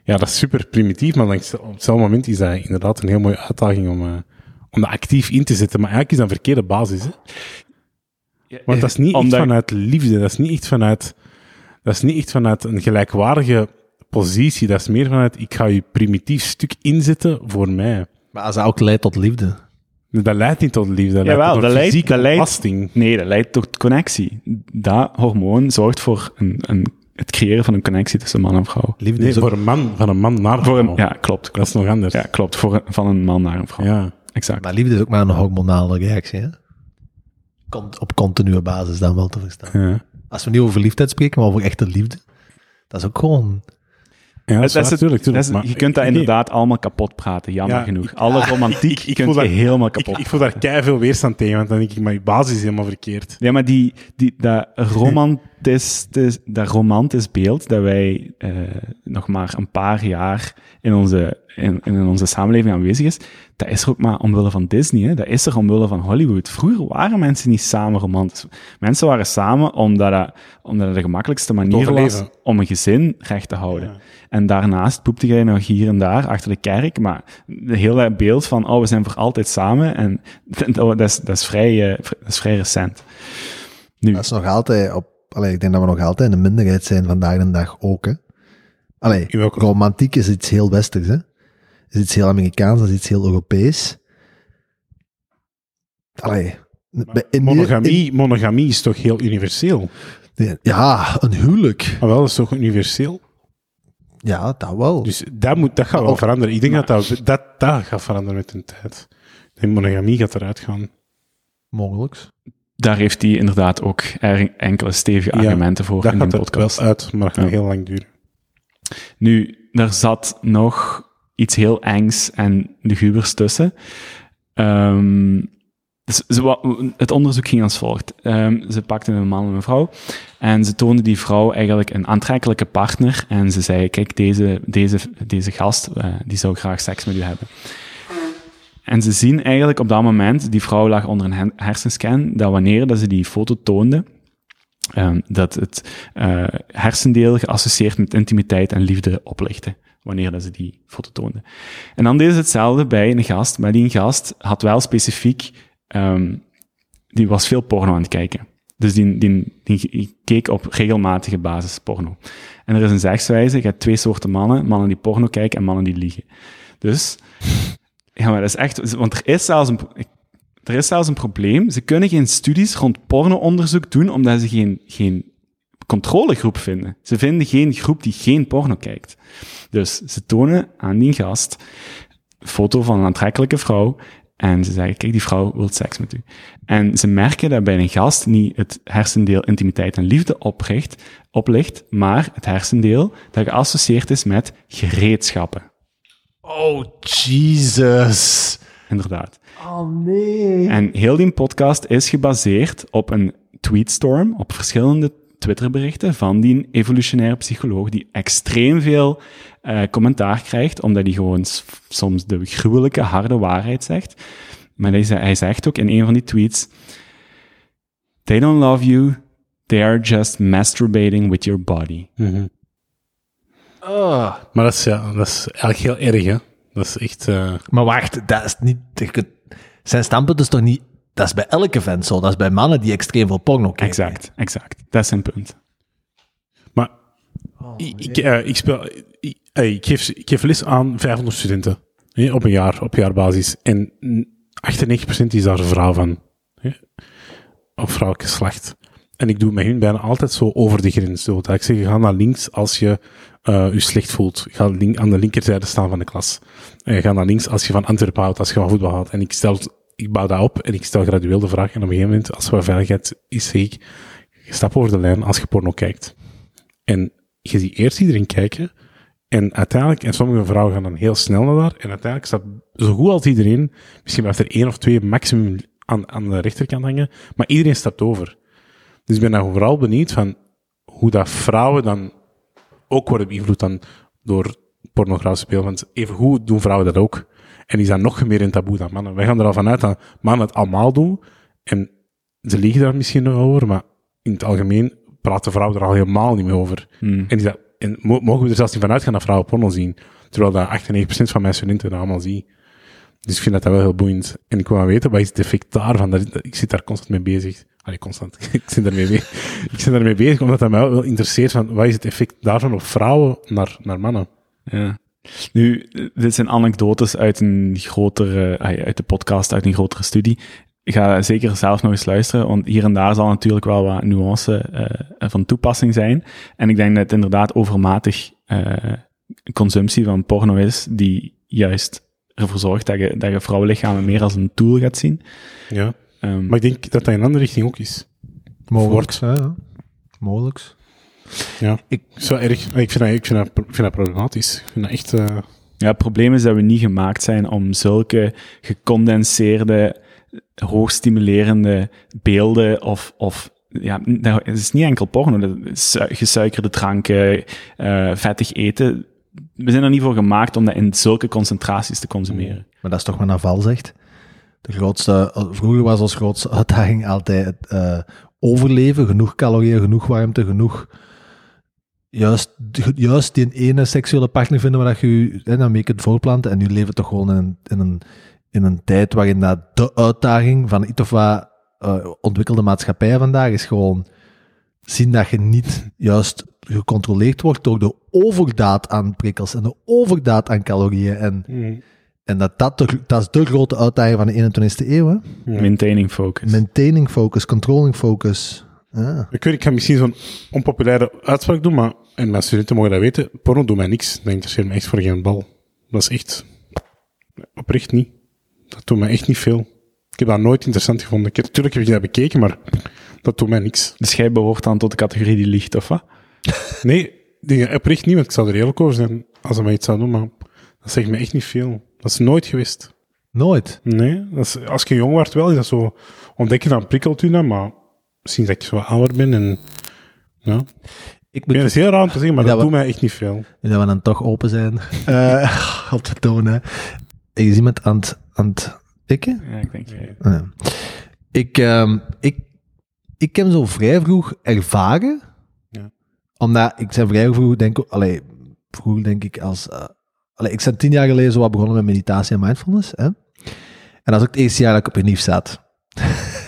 ja, dat is super primitief, maar op hetzelfde moment is dat inderdaad een heel mooie uitdaging om, eh, om dat actief in te zetten. Maar eigenlijk is dat een verkeerde basis, hè? Want dat is niet echt Omdat- vanuit liefde, dat is niet echt vanuit, dat is niet echt vanuit een gelijkwaardige positie, dat is meer vanuit, ik ga je primitief stuk inzetten voor mij. Maar als dat ook leidt tot liefde. Dat leidt niet tot liefde, dat Jawel, leidt tot dat leidt- dat. Nee, dat leidt tot connectie. Dat hormoon zorgt voor een, een, het creëren van een connectie tussen man en vrouw. Liefde Nee, is ook... voor een man, van een man naar Voor een, vrouw. ja, klopt. Dat klopt. is nog anders. Ja, klopt. Voor, van een man naar een vrouw. Ja. Exact. Maar liefde is ook maar een hormonale reactie, hè? Con- op continue basis dan wel te verstaan. Ja. Als we niet over verliefdheid spreken, maar over echte liefde. Dat is ook gewoon... Ja, dat is waar, het- tuurlijk, tuurlijk. dat is- Maar- je kunt dat nee, inderdaad allemaal kapot praten, jammer Ja, genoeg. ik- Alle [LAUGHS] romantiek ik kun voel je dat- helemaal Ik, kapot ik voel daar kei veel weerstand tegen, want dan denk ik, maar je basis is helemaal verkeerd. Ja, maar die, die, dat, romantisch, dat romantisch beeld dat wij eh, nog maar een paar jaar in onze, in, in onze samenleving aanwezig is, dat is er ook maar omwille van Disney. Hè? Dat is er omwille van Hollywood. Vroeger waren mensen niet samen romantisch. Mensen waren samen omdat dat, omdat het de gemakkelijkste manier was om een gezin recht te houden. En daarnaast poepte jij nog hier en daar achter de kerk, maar de hele beeld van, oh, we zijn voor altijd samen, en [LAUGHS] dat is, dat is, vrij, eh, dat is vrij recent. Nu, Dat is nog altijd op... Allee, ik denk dat we nog altijd een minderheid zijn vandaag de dag ook, hè? Allee, In romantiek is iets heel westers, hè? Is iets heel Amerikaans, dat is iets heel Europees. Allee... in- Monogamie, monogamie is toch heel universeel? ja, een huwelijk. Maar wel, dat is toch universeel? Ja, dat wel. Dus dat, moet, dat gaat wel Of- veranderen. Ik denk dat, dat dat dat gaat veranderen met de tijd. De monogamie gaat eruit gaan. Mogelijk. daar heeft hij inderdaad ook er enkele stevige Ja, argumenten voor Dat in de gaat er podcast. wel uit, maar dat gaat Ja. heel lang duren. Nu, er zat nog iets heel engs en lugubers tussen. Ehm, dus het onderzoek ging als volgt. Ehm, ze pakten een man en een vrouw en ze toonden die vrouw eigenlijk een aantrekkelijke partner en ze zei, kijk, deze, deze, deze gast, eh, die zou graag seks met u hebben. En ze zien eigenlijk op dat moment, die vrouw lag onder een hersenscan, dat wanneer dat ze die foto toonde, ehm, dat het eh, hersendeel geassocieerd met intimiteit en liefde oplichtte, wanneer dat ze die foto toonde. En dan deed ze hetzelfde bij een gast, maar die gast had wel specifiek, ehm, die was veel porno aan het kijken. Dus die, die, die keek op regelmatige basis porno. En er is een zegswijze, je hebt twee soorten mannen, mannen die porno kijken en mannen die liegen. Dus, [LAUGHS] ja, maar dat is echt, want er is zelfs een, er is zelfs een probleem. Ze kunnen geen studies rond porno-onderzoek doen, omdat ze geen, geen controlegroep vinden. Ze vinden geen groep die geen porno kijkt. Dus ze tonen aan die gast een foto van een aantrekkelijke vrouw en ze zeggen, kijk, die vrouw wil seks met u. En ze merken dat bij een gast niet het hersendeel intimiteit en liefde opricht, oplicht, maar het hersendeel dat geassocieerd is met gereedschappen. Oh, Jesus. Inderdaad. Oh, nee. En heel die podcast is gebaseerd op een tweetstorm, op verschillende Twitterberichten van die evolutionaire psycholoog, die extreem veel uh, commentaar krijgt, omdat hij gewoon soms de gruwelijke, harde waarheid zegt. Maar hij, hij zegt ook in een van die tweets, They don't love you, they are just masturbating with your body. Mm oh. Maar dat is, ja, dat is eigenlijk heel erg, hè? Dat is echt... Uh... Maar wacht, dat is niet... Zijn standpunt is toch niet dat is bij elke vent zo. Dat is bij mannen die extreem veel porno kijken. Exact, exact. Dat is zijn punt. Maar oh, ik, uh, ik, speel, ik, ik, geef, ik geef les aan 500 studenten hè, op een jaar, op jaarbasis. En 98% is daar een vrouw van. Hè, of vrouwelijk geslacht. En ik doe met hun bijna altijd zo over de grens. Zo, dat ik zeg, ga naar links als je uh, je slecht voelt. Ga aan de linkerzijde staan van de klas. En ga naar links als je van Antwerpen houdt, als je van voetbal houdt. En ik stel ik bouw dat op en ik stel gradueel de vraag. En op een gegeven moment, als er veiligheid is, zeg ik, stap over de lijn als je porno kijkt. En je ziet eerst iedereen kijken. En uiteindelijk, en sommige vrouwen gaan dan heel snel naar daar. En uiteindelijk staat zo goed als iedereen, misschien blijft er één of twee maximum aan, aan de rechterkant hangen. Maar iedereen stapt over. Dus ik ben dan vooral benieuwd van hoe dat vrouwen dan ook worden beïnvloed dan door pornografische spelen. Want even hoe doen vrouwen dat ook. En is dat nog meer een taboe dan mannen. Wij gaan er al vanuit dat mannen het allemaal doen. En ze liegen daar misschien nog over, maar in het algemeen praten vrouwen er al helemaal niet meer over. Hmm. En, is dat, en mogen we er zelfs niet vanuit gaan dat vrouwen porno zien. Terwijl dat 98% van mijn studenten dat allemaal zien. Dus ik vind dat, dat wel heel boeiend. En ik wil wel weten, wat is het effect daarvan? Dat, ik zit daar constant mee bezig. Allee, constant. [LAUGHS] ik zit daarmee mee. ik zit daarmee bezig, omdat dat mij wel interesseert van, wat is het effect daarvan op vrouwen naar, naar mannen? Ja. Nu, dit zijn anekdotes uit een grotere, uit de podcast, uit een grotere studie. Ik ga zeker zelf nog eens luisteren, want hier en daar zal natuurlijk wel wat nuance uh, van toepassing zijn. En ik denk dat het inderdaad overmatig uh, consumptie van porno is, die juist ervoor zorgt dat je, dat je vrouwenlichamen meer als een tool gaat zien. Ja, um, maar ik denk dat dat in een andere richting ook is. Mogelijk, ja. Mogelijk. Ja, ik, zo erg. Ik vind dat, ik vind dat, ik vind dat problematisch. Ik vind dat echt... Uh... Ja, het probleem is dat we niet gemaakt zijn om zulke gecondenseerde, hoogstimulerende beelden of, of ja, het is niet enkel porno, gesuikerde dranken, uh, vettig eten. We zijn er niet voor gemaakt om dat in zulke concentraties te consumeren. Maar dat is toch wat Naval zegt? De grootste, vroeger was ons grootste uitdaging altijd uh, overleven, genoeg calorieën, genoeg warmte, genoeg juist, juist die ene seksuele partner vinden waar je je dan mee kunt voorplanten. En nu leven toch gewoon in een, in een, in een tijd waarin dat de uitdaging van iets of wat uh, ontwikkelde maatschappij vandaag is gewoon zien dat je niet juist gecontroleerd wordt door de overdaad aan prikkels en de overdaad aan calorieën. En, mm. en dat, dat, de, dat is de grote uitdaging van de 21ste eeuw. Hè? Maintaining focus. Maintaining focus, controlling focus. Ja. Ik, weet, ik ga misschien zo'n onpopulaire uitspraak doen, maar en mijn studenten mogen dat weten, porno doet mij niks. Dat interesseert me echt voor geen bal. Dat is echt, oprecht niet. Dat doet mij echt niet veel. Ik heb dat nooit interessant gevonden. Ik, natuurlijk heb ik dat bekeken, maar dat doet mij niks. Dus jij behoort dan tot de categorie die ligt, of wat? [LAUGHS] nee, die, oprecht niet, want ik zal er eerlijk over zijn als ze mij iets zou doen, maar dat zegt me echt niet veel. Dat is nooit geweest. Nooit? Nee, dat is, als je jong wordt wel, is dat zo ontdekken van prikkelt u dat, maar sinds dat ik zo ouder ben en ja. Ik moet... Ja, dat is heel raar om te zeggen, maar dat, doet mij echt niet veel. Dat we dan toch open zijn uh, op te tonen. Zie iemand aan het, aan het pikken? Ja, ik denk ja. Uh, ik, um, ik, ik heb zo vrij vroeg ervaren, ja. omdat ik zijn vrij vroeg, denk ik, allee, vroeg denk ik als, uh, allee, ik ben tien jaar geleden zo wat begonnen met meditatie en mindfulness, hè? En dat is ook het eerste jaar dat ik op een nieuw zat. [LAUGHS]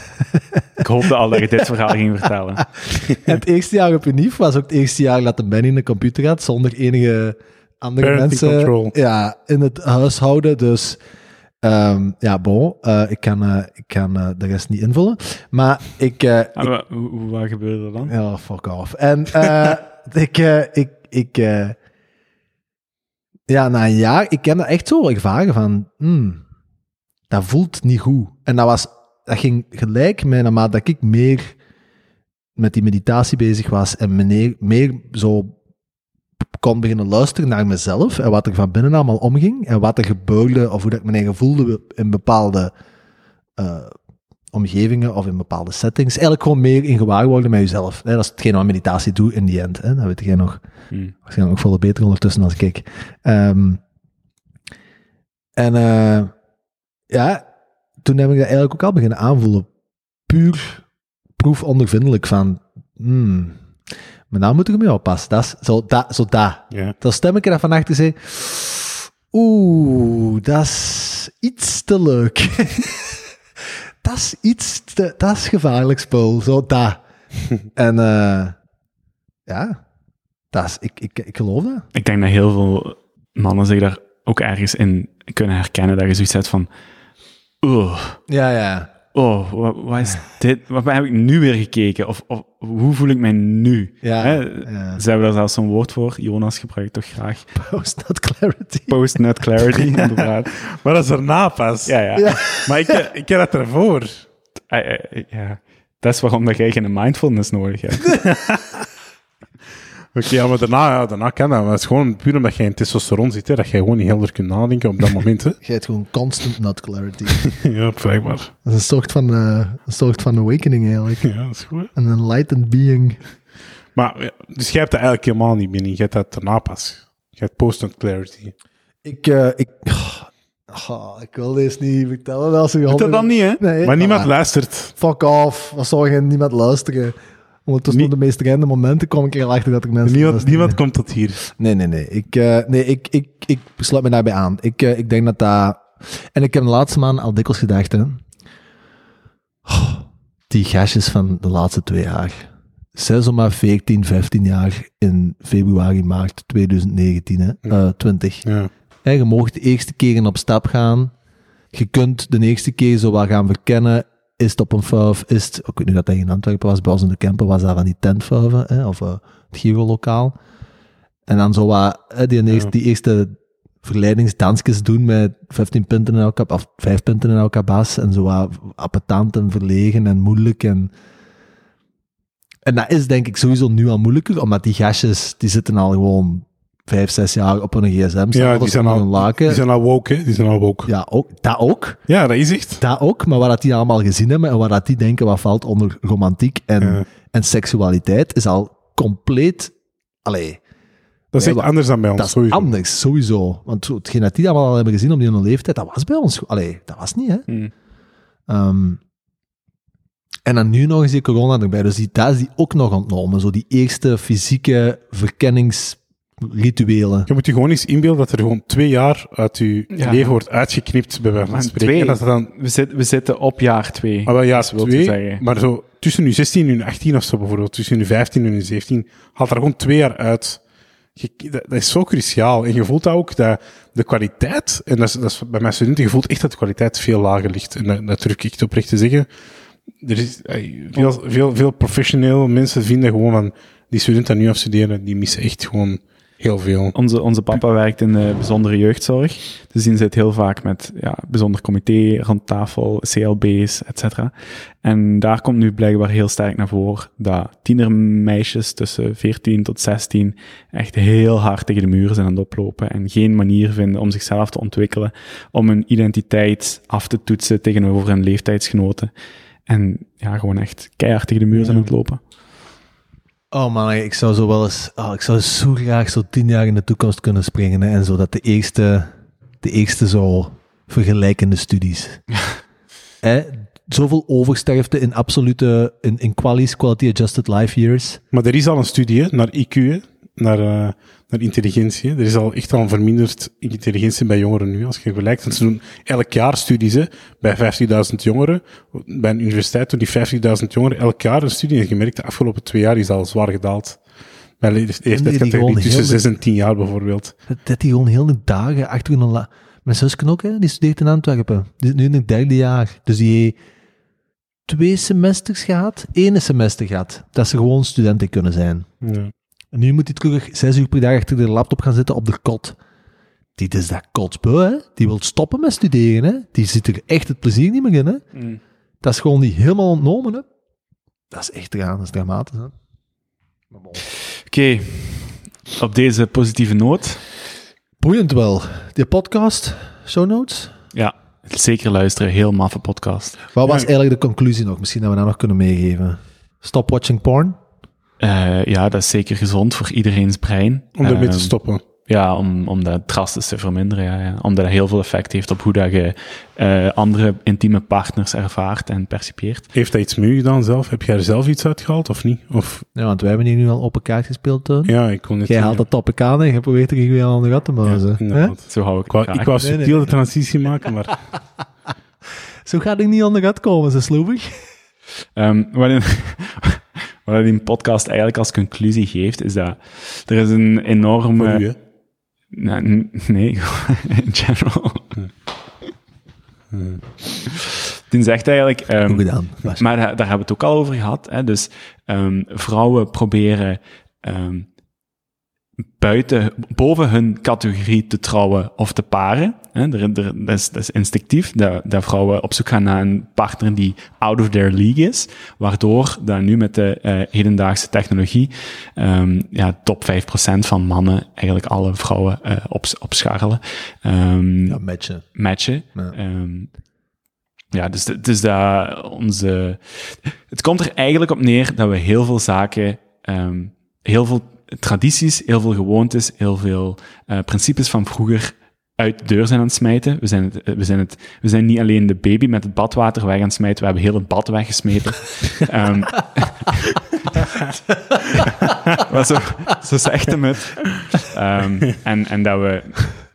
Ik hoopte al dat je dit verhaal ging vertellen. [LAUGHS] het eerste jaar op Unief was ook het eerste jaar dat de Ben in de computer had, zonder enige andere mensen control. ja, in het huishouden. Dus Ehm, ja, bon, eh, ik kan, eh, ik kan eh, de rest niet invullen. Maar ik... eh, Ah, ik- hoe, wat gebeurde er dan? ja, fuck off. En eh, [LAUGHS] ik... ik, ik eh, ja, na een jaar, ik heb dat echt zo ervaren van... hmm, dat voelt niet goed. En dat, was, dat ging gelijk met naarmate dat ik meer met die meditatie bezig was en meneer, meer zo kon beginnen luisteren naar mezelf en wat er van binnen allemaal omging en wat er gebeurde of hoe dat ik me eigen voelde in bepaalde eh, omgevingen of in bepaalde settings. Eigenlijk gewoon meer in gewaarwording met jezelf. Hè, dat is hetgeen wat meditatie doet in die end. Hè. Dat weet jij nog waarschijnlijk nog veel beter ondertussen als ik. Ehm, en eh, ja, toen heb ik dat eigenlijk ook al beginnen aanvoelen. Puur proefondervindelijk van, hmm, maar nou moet ik ermee oppassen. Dat is zo dat. Zo dat. Ja. Dat stemmetje dat van achter zei, oeh, dat is iets te leuk. [LAUGHS] dat is iets te, dat is gevaarlijk spul. Zo dat. [LAUGHS] en eh, ja, dat is, ik, ik, ik geloof dat. Ik denk dat heel veel mannen zich daar ook ergens in kunnen herkennen. Dat je zoiets hebt van... Oh, Ja, ja. oh wat, wat is [LAUGHS] dit? Wat heb ik nu weer gekeken? Of, of hoe voel ik mij nu? Ja, Hè? ja. Ze hebben daar zelfs zo'n woord voor. Jonas gebruikt toch graag. Post-nut clarity. Post-nut clarity, inderdaad. Maar dat is erna pas. Ja, ja. Ja. Maar ik, ik heb dat ervoor. Eh, eh, ja. Dat is waarom dat jij geen mindfulness nodig hebt. [LAUGHS] Oké, ja, maar daarna, ja, daarna kan dat. Maar het is gewoon puur omdat jij in testosteron zit, hè, dat jij gewoon niet helder kunt nadenken op dat [LAUGHS] moment. Hè. Je hebt gewoon constant nut clarity. [LAUGHS] ja, blijkbaar. Dat is een soort van, eh, een soort van awakening eigenlijk. Ja, dat is goed. Een enlightened being. Maar, dus jij hebt dat eigenlijk helemaal niet binnen. Je hebt dat daarna pas. Je hebt post-nut clarity. Ik, eh, ik, oh, ik wil deze niet vertellen als je dat dan niet, hè? Nee, Maar niemand ah, luistert. Fuck off. Wat zou je niemand luisteren? Ondertussen op de meest random momenten kom ik er al achter dat er mensen Niemand, niemand komt tot hier. Nee, nee, nee. Ik, eh, nee, ik, ik, ik sluit me daarbij aan. Ik, eh, ik denk dat dat... En ik heb de laatste maand al dikwijls gedacht, hè. Oh, die gastjes van de laatste twee jaar. 6 maar 14, 15 jaar in februari, maart 2019, hè. Eh, 20. Ja. Hè, je mag de eerste keer op stap gaan. Je kunt de eerste keer zo wat gaan verkennen. Is het op een vuif? Is het, ik weet niet dat dat in Antwerpen was, bij ons in de camper was dat van die tentvuiven, hè, of eh, het Giro-lokaal. En dan zo wat, hè, die, eerste, Ja. die eerste verleidingsdansjes doen met 15 punten in elke, of 5 punten in elke bas. En zo wat appetant en verlegen en moeilijk. En, en dat is denk ik sowieso nu al moeilijker, omdat die gastjes, die zitten al gewoon vijf, zes jaar op hun gsm. Ja, die zijn, een al, laken. die zijn al woke, hè. Die zijn al woke. Ja, ook, dat ook. Ja, dat is echt. Dat ook, maar wat dat die allemaal gezien hebben en wat dat die denken wat valt onder romantiek en, Ja. en seksualiteit, is al compleet... Allee, Dat is echt anders dan bij ons. dat is sowieso. anders, sowieso. Want hetgeen dat die allemaal al hebben gezien op die leeftijd, dat was bij ons... Allee, dat was niet, hè. Hm. Ehm, en dan nu nog eens die corona erbij. Dus die, dat is die ook nog ontnomen. Zo die eerste fysieke verkenningsrituelen. Je moet je gewoon eens inbeelden dat er gewoon twee jaar uit je Ja. leven wordt uitgeknipt, bij wijze van spreken. twee. En dat dan, We, zit, we zitten op jaar twee. maar wel ja, twee, zeggen. maar zo tussen nu 16 en nu 18 of zo bijvoorbeeld, tussen nu 15 en nu 17, haalt er gewoon twee jaar uit. Je, dat, dat is zo cruciaal. En je voelt dat ook, dat de kwaliteit, en dat is, dat is bij mijn studenten, je voelt echt dat de kwaliteit veel lager ligt. En dat, dat durf ik echt oprecht te zeggen. Er is, veel, veel, veel professioneel mensen vinden gewoon van, die studenten die nu afstuderen, die missen echt gewoon heel veel. Onze, onze papa werkt in de bijzondere jeugdzorg. Dus die zit heel vaak met ja, bijzonder comité rond tafel, CLB's, et cetera. En daar komt nu blijkbaar heel sterk naar voren dat tienermeisjes tussen 14 tot 16 echt heel hard tegen de muren zijn aan het oplopen en geen manier vinden om zichzelf te ontwikkelen, om hun identiteit af te toetsen tegenover hun leeftijdsgenoten. En ja, gewoon echt keihard tegen de muur zijn aan het lopen. Oh man, ik zou zo wel eens... Oh, ik zou zo graag zo tien jaar in de toekomst kunnen springen. Hè, en zo dat de eerste, de eerste zo vergelijkende studies. [LAUGHS] hè, zoveel oversterfte in absolute... In, in qualies, quality adjusted life years. Maar er is al een studie hè, naar IQ, hè, naar, eh, naar intelligentie. hè. Er is al echt al een verminderd intelligentie bij jongeren nu, als je vergelijkt. Want ze doen elk jaar studies hè, bij 50.000 jongeren. Bij een universiteit doen die 50.000 jongeren elk jaar een studie. En je merkt de afgelopen twee jaar is al zwaar gedaald. Bij de eerste die gewoon categorie tussen heel- 6 en 10 jaar bijvoorbeeld. Dat, die gewoon heel de dagen achter hun, la- Mijn zusje ook, hè, die studeert in Antwerpen. Die zit nu in het derde jaar. Dus die heeft twee semesters gehad, één semester gehad. Dat ze gewoon studenten kunnen zijn. Ja. En nu moet hij terug zes uur per dag achter de laptop gaan zitten op de kot. Die is dat kotsbeu, hè. Die wil stoppen met studeren, hè. Die zit er echt het plezier niet meer in, hè. Mm. Dat is gewoon niet helemaal ontnomen, hè. Dat is echt raar, dat is dramatisch, hè. Oké, op deze positieve noot. Boeiend wel. Die podcast, show notes. Ja, zeker luisteren. Heel maffe podcast. Wat was eigenlijk de conclusie nog? Misschien dat we dat nog kunnen meegeven. Stop watching porn. Eh, ja, dat is zeker gezond voor iedereen's brein. Om daarmee te Ehm, stoppen. Ja, om, om dat drastisch te verminderen. Ja, ja. Omdat dat heel veel effect heeft op hoe dat je eh, andere intieme partners ervaart en percipieert. Heeft dat iets met u gedaan zelf? Heb jij er zelf iets uitgehaald of niet? Of, Ja, want wij hebben hier nu al op elkaar gespeeld, Teun. ja, ik kon net Jij haalt dat topic aan en je probeert er hier weer aan de gat te mazen. Zo hou ik Ik wou, het ik wou nee, subtiel nee. de transitie maken, maar [LAUGHS] Zo gaat ik niet aan de gat komen, ze sloebig. Ehm, wat, in, [LAUGHS] wat die podcast eigenlijk als conclusie geeft, is dat er is een enorme... voor u, hè. Nou, n- nee, [LAUGHS] in general. Die zegt eigenlijk... ehm, Goed gedaan. Maar daar, daar hebben we het ook al over gehad. Hè? Dus ehm, vrouwen proberen ehm, buiten, boven hun categorie te trouwen of te paren. Hè? Dat, is, dat is instinctief, dat, dat vrouwen op zoek gaan naar een partner die out of their league is. Waardoor dat nu met de eh, hedendaagse technologie ehm, ja, top 5% van mannen eigenlijk alle vrouwen op, opscharrelen. Ehm, Ja, matchen. matchen. Ja. Ehm, ja, dus het is dat onze... Het komt er eigenlijk op neer dat we heel veel zaken, heel veel tradities, heel veel gewoontes, heel veel eh, principes van vroeger uit de deur zijn aan het smijten. We zijn, het, eh, we, zijn het, we zijn niet alleen de baby met het badwater weg aan het smijten, we hebben heel het bad weggesmeten. [LAUGHS] Ehm, [LAUGHS] maar zo, zo zegt hem het. Ehm, en, en dat, we,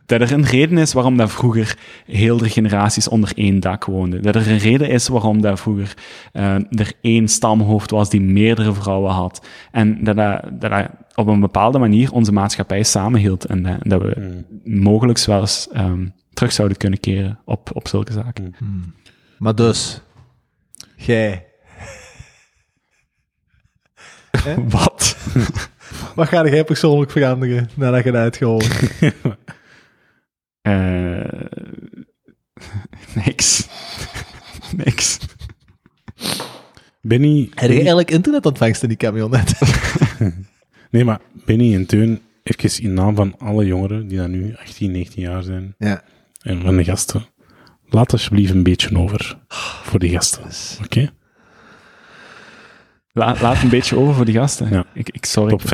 dat er een reden is waarom dat vroeger heel de generaties onder één dak woonden. Dat er een reden is waarom dat vroeger eh, er één stamhoofd was die meerdere vrouwen had. En dat dat, dat dat op een bepaalde manier onze maatschappij samenhield. En dat, dat we mogelijk wel eens ehm, terug zouden kunnen keren op, op zulke zaken. Maar dus, jij, [LAUGHS] Wat? [LAUGHS] wat ga jij persoonlijk veranderen nadat je dat hebt gehoord? [LAUGHS] Eh, niks. niks. Benny... Heb je eigenlijk internetontvangst in die camionet? Nee, maar Benny en Teun, even in naam van alle jongeren die dan nu 18, 19 jaar zijn, ja. en van de gasten, laat alsjeblieft een beetje over voor die gasten. Oké? La- laat een beetje over voor die gasten. Ja. Ik, ik, sorry. Top 5%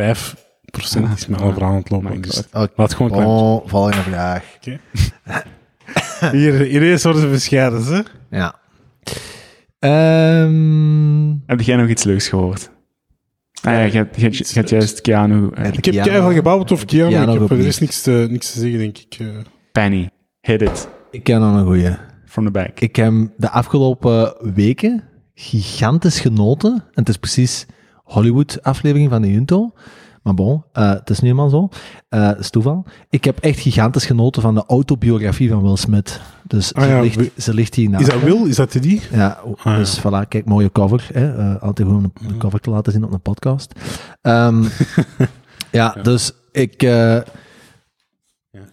is met alle verhalen aan het lopen. My Dus. Oké. laat gewoon klein. Oh, volgende vraag. [LAUGHS] Hier, hier eens worden ze bescheiden, hè? Ja. Ehm Heb jij nog iets leuks gehoord? Ah ja, je hebt, juist Keanu... eh, Ik heb Keanu- keihard gebouwd over Keanu, Keanu ik heb de Reeves. rest niks te, niks te zeggen, denk ik. eh. Penny. Hit it. ik ken nog een goeie. From the back. Ik heb de afgelopen weken gigantisch genoten. En het is precies Hollywood-aflevering van de Junto. Maar bon, eh, het is nu eenmaal zo. Eh het is toeval. Ik heb echt gigantisch genoten van de autobiografie van Will Smith. Dus Ah ze, ja, ligt, ze ligt hier naast Is dat. Will? Is dat die? Ja, Ah, ja. dus voilà, kijk, mooie cover. Hè? eh, altijd om een cover te laten zien op een podcast. Ehm, [LAUGHS] ja, dus ik, eh,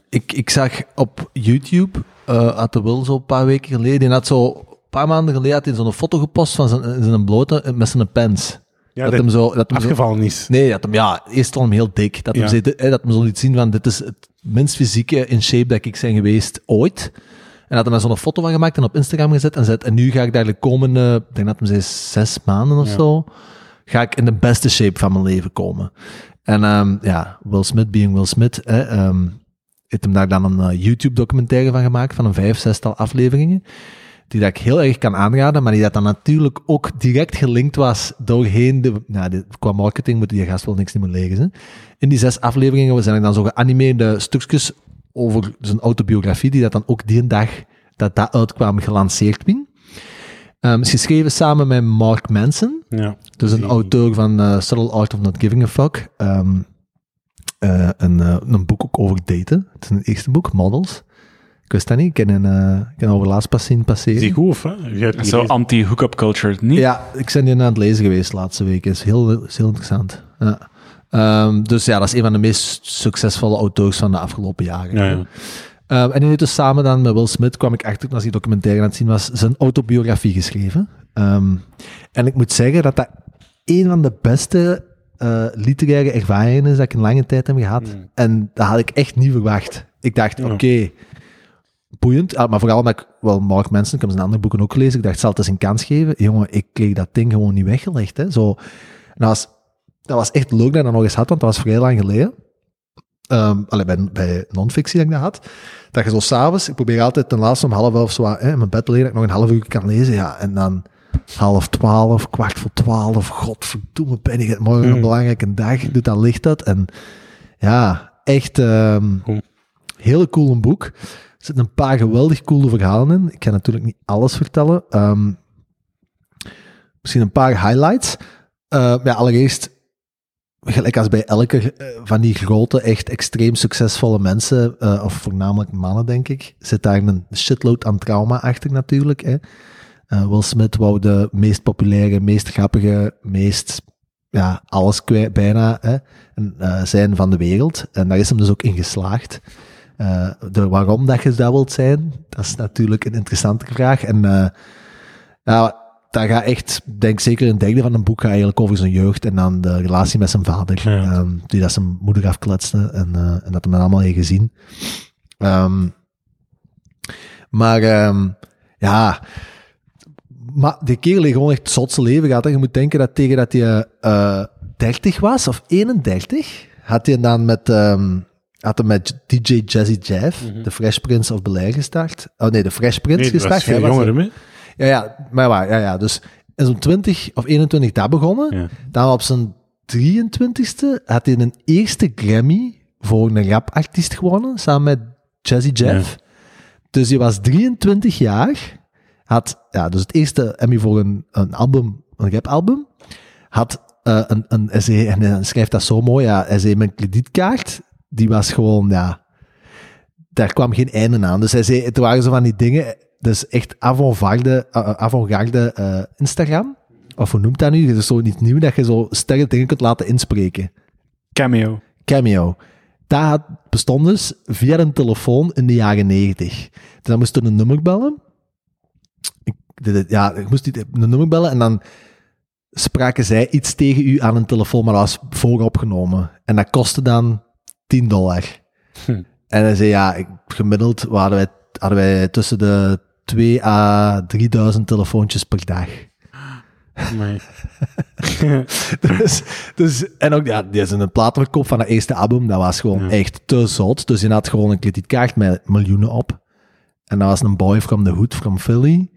ik, ik zag op YouTube, eh had de Will zo een paar weken geleden, die had zo, een paar maanden geleden had hij zo'n foto gepost van zijn, zijn blote, eh, met zijn pens. Ja, dat dat hem zo, dat hem zo, is. Nee, dat hem, ja, eerst al hem heel dik. Dat hem, Ja. zei, dit- hè, dat hem zo liet zien van, dit is het minst fysieke in shape dat ik zijn geweest ooit. En had hij daar zo'n foto van gemaakt en op Instagram gezet en zet, en nu ga ik daar de komende, ik denk dat hem zei zes maanden of Ja. zo, ga ik in de beste shape van mijn leven komen. En ehm, ja, Will Smith being Will Smith, hè, ehm, heeft hem daar dan een eh, YouTube-documentaire van gemaakt, van een vijf, zestal afleveringen die dat ik heel erg kan aanraden, maar die dat dan natuurlijk ook direct gelinkt was doorheen de... Nou, de, qua marketing moet die gast wel niks niet meer lezen. Hè. In die zes afleveringen zijn er dan zo geanimeerde stukjes over zijn autobiografie, die dat dan ook die dag dat dat uitkwam gelanceerd werd. Ehm is geschreven samen met Mark Manson, Ja. dus een auteur van eh, Subtle Art of Not Giving a Fuck. Ehm, eh, een, eh, een boek ook over daten. Het is een eerste boek, Models. Ik wist dat niet. Ik ken een, eh ik overlaatst pas zien passeren. Is die goed of hè? Je hebt die Zo anti-hookup culture, niet? Ja, ik ben die aan het lezen geweest de laatste week. is heel, is heel interessant. Ja. Ehm, dus ja, dat is een van de meest succesvolle auteurs van de afgelopen jaren. Ja, ja. Ehm, en die heeft dus samen dan met Will Smith, kwam ik achter als die documentaire aan het zien was, zijn autobiografie geschreven. Ehm, en ik moet zeggen dat dat een van de beste eh, literaire ervaringen is dat ik in lange tijd heb gehad. Mm. En dat had ik echt niet verwacht. Ik dacht, Ja. oké, boeiend. Ah, maar vooral omdat ik, wel, Mark Manson, ik heb zijn andere boeken ook gelezen, ik dacht, zal het eens een kans geven. Jongen, ik kreeg dat ding gewoon niet weggelegd. Hè. Zo, dat, was, dat was echt leuk dat ik dat nog eens had, want dat was vrij lang geleden. Allee, bij, bij non-fictie dat ik dat had. Dat je zo s'avonds, ik probeer altijd ten laatste om half elf zo hè, in mijn bed te liggen, dat ik nog een half uur kan lezen. Ja, en dan half twaalf, kwart voor twaalf, godverdomme ben ik het morgen een Hmm. belangrijke dag, doet dat licht uit. En ja, echt Cool. heel cool een boek. Er zitten een paar geweldig coole verhalen in. Ik kan natuurlijk niet alles vertellen. Ehm, misschien een paar highlights. Ja, allereerst, gelijk als bij elke eh, van die grote, echt extreem succesvolle mensen, eh, of voornamelijk mannen, denk ik, zit daar een shitload aan trauma achter natuurlijk. Hè. Eh, Will Smith wou de meest populaire, meest grappige, meest ja, alles kwijt, bijna hè, zijn van de wereld. En daar is hem dus ook in geslaagd. Eh, de waarom dat je dat wilt zijn, dat is natuurlijk een interessante vraag. En eh ja, dat gaat echt, denk zeker een derde van een boek gaat eigenlijk over zijn jeugd en dan de relatie met zijn vader, Ja. ehm, die dat zijn moeder afkletste en, eh, en dat hem dan allemaal heeft gezien. Ehm, maar ehm, ja, maar die kerel heeft gewoon echt het zotse leven gehad. Hè. Je moet denken dat tegen dat hij eh 30 was, of 31, had hij dan met, ehm, had hij met DJ Jazzy Jeff, de Fresh Prince of Bel-Air gestart. Oh nee, de Fresh Prince Nee, gestart. Hij was jonger, er- hè? ja, ja, maar waar, ja, ja. Dus in zo'n 20 of 21 daar begonnen. Ja. Dan op zijn 23ste had hij een eerste Grammy voor een rapartiest gewonnen, samen met Jazzy Jeff. Dus hij was 23 jaar, had ja, dus het eerste Emmy voor een, een album, een rapalbum, had eh, een, een, zei, en hij schrijft dat zo mooi, ja, hij zei, mijn kredietkaart, die was gewoon, ja, daar kwam geen einde aan. Dus hij zei, het waren zo van die dingen, dus echt avant-garde, eh, avant-garde eh, Instagram. Of hoe noemt dat nu? Het is zo niet nieuw dat je zo sterke dingen kunt laten inspreken. Cameo. Cameo. Dat bestond dus via een telefoon in de jaren 90. Dus dan moest je een nummer bellen. Ik, dit- ja, ik moest een nummer bellen en dan spraken zij iets tegen u aan een telefoon, maar dat was vooropgenomen. En dat kostte dan 10 dollar. Hm. En hij zei, ja, ik- gemiddeld hadden wij, hadden wij tussen de 2 à 3000 telefoontjes per dag. Nee. [LAUGHS] dus, dus, en ook, ja, die is een platenverkoop van het eerste album, dat was gewoon Ja. echt te zot. Dus je had gewoon een kredietkaart met miljoenen op. En dat was een boy from the hood from Philly,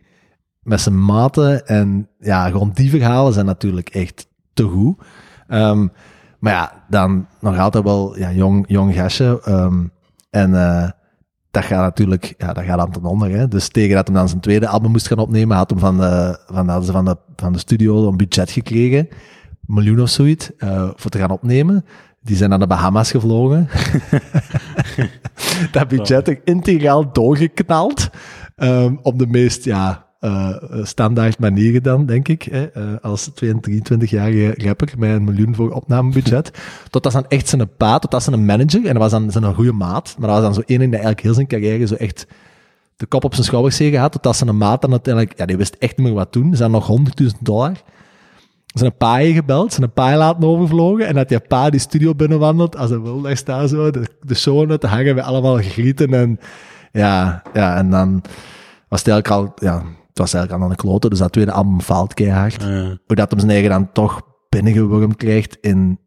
met zijn maten. En ja, gewoon die verhalen zijn natuurlijk echt te goed. Ehm, maar ja, dan nog altijd wel ja, jong, jong gastje. ehm, en eh, dat gaat natuurlijk, ja, dat gaat aan ten onder. Hè. Dus tegen dat hij dan zijn tweede album moest gaan opnemen, had hem van de, van, hadden ze van, de, van de studio een budget gekregen. Een miljoen of zoiets, eh, voor te gaan opnemen. Die zijn naar de Bahamas gevlogen. [LAUGHS] [LAUGHS] dat budget er integraal doorgeknald. ehm, op de meest, ja, eh, standaard manieren dan, denk ik. Hè, eh, als 22-jarige rapper met een miljoen voor opnamebudget. [LAUGHS] Tot dat dan echt zijn pa, tot dat zijn manager, en dat was dan zijn een goede maat, maar dat was dan zo één dat eigenlijk heel zijn carrière zo echt de kop op zijn schouders tegen had, tot dat zijn maat dan uiteindelijk, ja, die wist echt niet meer wat doen. Ze hadden nog 100.000 dollar. Zijn pa heeft gebeld, zijn pa laten overvlogen, en dat die pa die studio binnenwandelt, als wil, daar staan zo, de, de show te hangen, we allemaal gegrieten, en ja, ja, en dan was het eigenlijk al, ja, het was eigenlijk aan de kloten, dus dat tweede album faalt keihard Eh, hoe dat hem zijn eigen dan toch binnengewurmd krijgt in...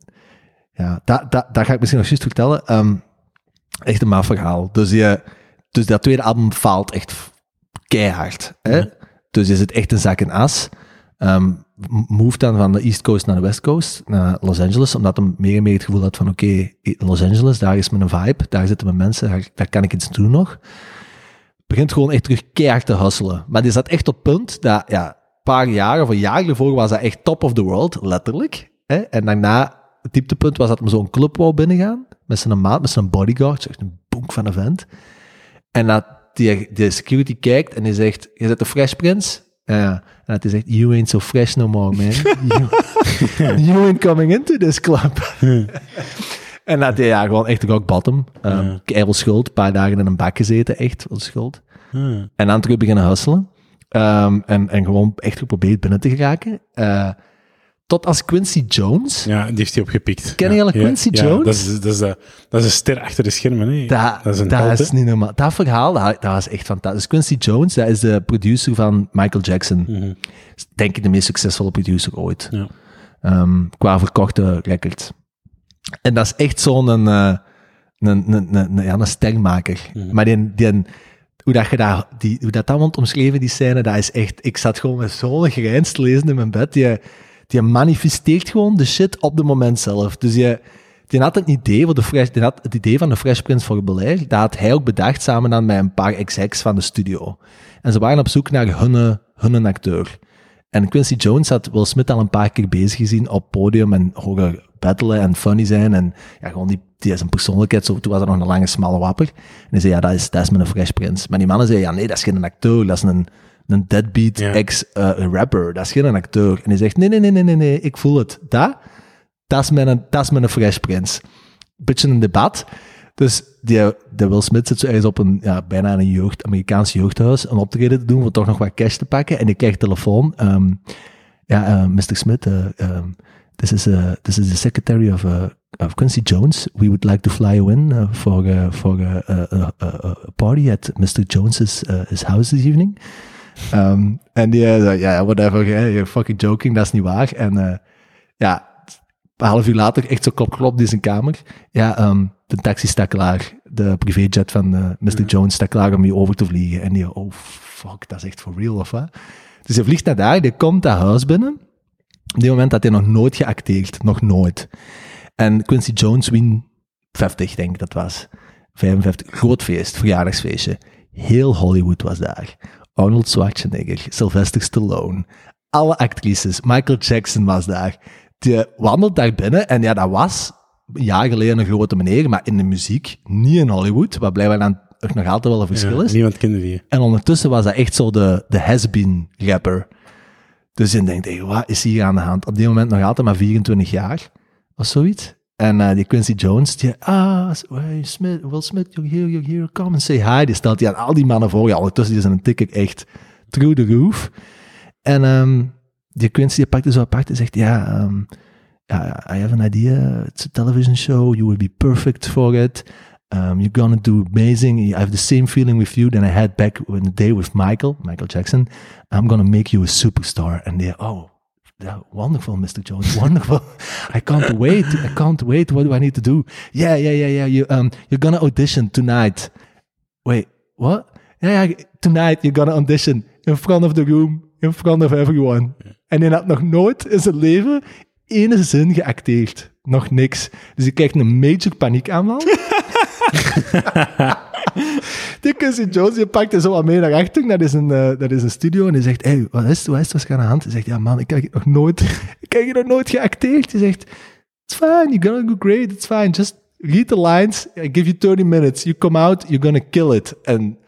Ja, dat, dat, dat ga ik misschien nog juist vertellen. Ehm, echt een maaf verhaal. Dus, je, dus dat tweede album faalt echt keihard. Hè? Ja. Dus is het echt een zak en as. Ehm, m- move dan van de East Coast naar de West Coast, naar Los Angeles, omdat hij meer en meer het gevoel had van oké, in Los Angeles, daar is mijn vibe, daar zitten mijn mensen, daar, daar kan ik iets doen nog. Begint gewoon echt terug keihard te hustelen. Maar die zat echt op punt dat, ja, een paar jaar of een jaar ervoor was dat echt top of the world, letterlijk. Hè? En daarna, het dieptepunt was dat hij zo'n club wou binnengaan, met zijn maat, met zijn bodyguard, echt een bonk van een vent. En dat die, de security kijkt en die zegt, je zit de Fresh Prince? Ja. En dat hij zegt, you ain't so fresh no more, man. [LAUGHS] you, [LAUGHS] you ain't coming into this club. [LAUGHS] en dat hij ja, gewoon echt rock bottom. Um, Keiveel schuld, een paar dagen in een bak gezeten, echt veel schuld. Hmm. En dan terug beginnen hustelen. Um, en, en gewoon echt geprobeerd binnen te geraken. Uh, tot als Quincy Jones. Ja, die heeft hij opgepikt. Ken je ja, Quincy ja, Jones? Ja, dat is, dat, is, dat is een ster achter de schermen. Hè. Dat, dat is, een dat held, is hè. niet normaal. Dat verhaal, dat, dat was echt fantastisch. Quincy Jones, dat is de producer van Michael Jackson. Mhm. Denk ik de meest succesvolle producer ooit. Ja. Um, qua verkochte records. En dat is echt zo'n een, uh, een, een, een, een, ja, een stermaker. Mhm. Maar die, die, hoe dat, je dat, die, hoe dat allemaal omschreven, die scène, dat is echt... Ik zat gewoon met zo'n grijns te lezen in mijn bed. Die, die manifesteert gewoon de shit op het moment zelf. Dus je, die had het idee, voor de fresh, die had het idee van de Fresh Prince voor Bel-Air, dat had hij ook bedacht samen dan met een paar execs van de studio. En ze waren op zoek naar hun, hun acteur. En Quincy Jones had Will Smith al een paar keer bezig gezien op podium en horen battelen en funny zijn. En ja, gewoon die, die is een persoonlijkheid. Zo, toen was er nog een lange, smalle wapper. En hij zei, ja, dat is, dat is mijn Fresh Prince. Maar die mannen zeiden, ja, nee, dat is geen acteur, dat is een, een deadbeat Ja. ex-rapper. dat is geen acteur. En hij zegt, nee, nee, nee, nee, nee, nee, ik voel het. Dat, dat is mijn, dat is mijn Fresh Prince. Beetje een debat. Dus die, de Will Smith zit zo ergens op een, ja, bijna een jeugd, Amerikaans jeugdhuis, een optreden te doen, voor toch nog wat cash te pakken. En die krijgt telefoon. Um, ja, uh, Mr. Smith, uh, um, this, is, uh, this is the secretary of, uh, of Quincy Jones. We would like to fly you in uh, for, uh, for uh, a party at Mr. Jones's his house this evening. Um, en die zei, ja, yeah, whatever, yeah, you're fucking joking, dat is niet waar. En ja, een half uur later, echt zo klop, klop, die is in kamer. Ja, um, de taxi staat klaar. De privéjet van Mr. Ja. Jones staat klaar om je over te vliegen. En die, oh fuck, dat is echt for real, of wat? Dus hij vliegt naar daar, die komt dat huis binnen. Op die moment had hij nog nooit geacteerd, nog nooit. En Quincy Jones win 50, denk ik dat was. 55, groot feest, verjaardagsfeestje. Heel Hollywood was daar. Arnold Schwarzenegger, Sylvester Stallone, alle actrices, Michael Jackson was daar. Die wandelt daar binnen en ja, dat was een jaar geleden een grote meneer, maar in de muziek, niet in Hollywood, wat blijkbaar dan nog altijd wel een verschil Ja, is. niemand kende die. En ondertussen was dat echt zo de, de has-been rapper. Dus je denkt, wat is hier aan de hand? Op die moment nog altijd maar 24 jaar, of zoiets. En uh, die Quincy Jones, die, ah, hey, Smith, Will Smith, you're here, you're here, come and say hi. Die stelt hij aan al die mannen voor. Ja, ondertussen zijn een tikker echt through the roof. En um, die Quincy die pakt er zo apart en zegt, ja, yeah, I have an idea. It's a television show. You will be perfect for it. Um, you're gonna do amazing. I have the same feeling with you than I had back in the day with Michael, Michael Jackson. I'm gonna make you a superstar. And they're, oh, yeah, wonderful, Mr. Jones, wonderful. [LAUGHS] I can't wait. I can't wait. What do I need to do? Yeah, yeah, yeah, yeah. You, um, you're gonna audition tonight. Wait, what? Yeah, yeah, tonight you're gonna audition in front of the room, in front of everyone. En hij had nog nooit in zijn leven ene zin geacteerd. Nog niks. Dus hij krijgt een major paniekaanval. [LAUGHS] [LAUGHS] die Quincy Jones, die pakt er zo wat mee naar achter. Dat is een, uh, dat is een studio. En hij zegt, hey, wat is, wat is er aan de hand? Hij zegt, ja man, ik heb nog nooit, [LAUGHS] ik heb nog nooit geacteerd. Hij zegt, it's fine, you're gonna go great, it's fine. Just read the lines, I give you 30 minutes. You come out, you're gonna kill it. En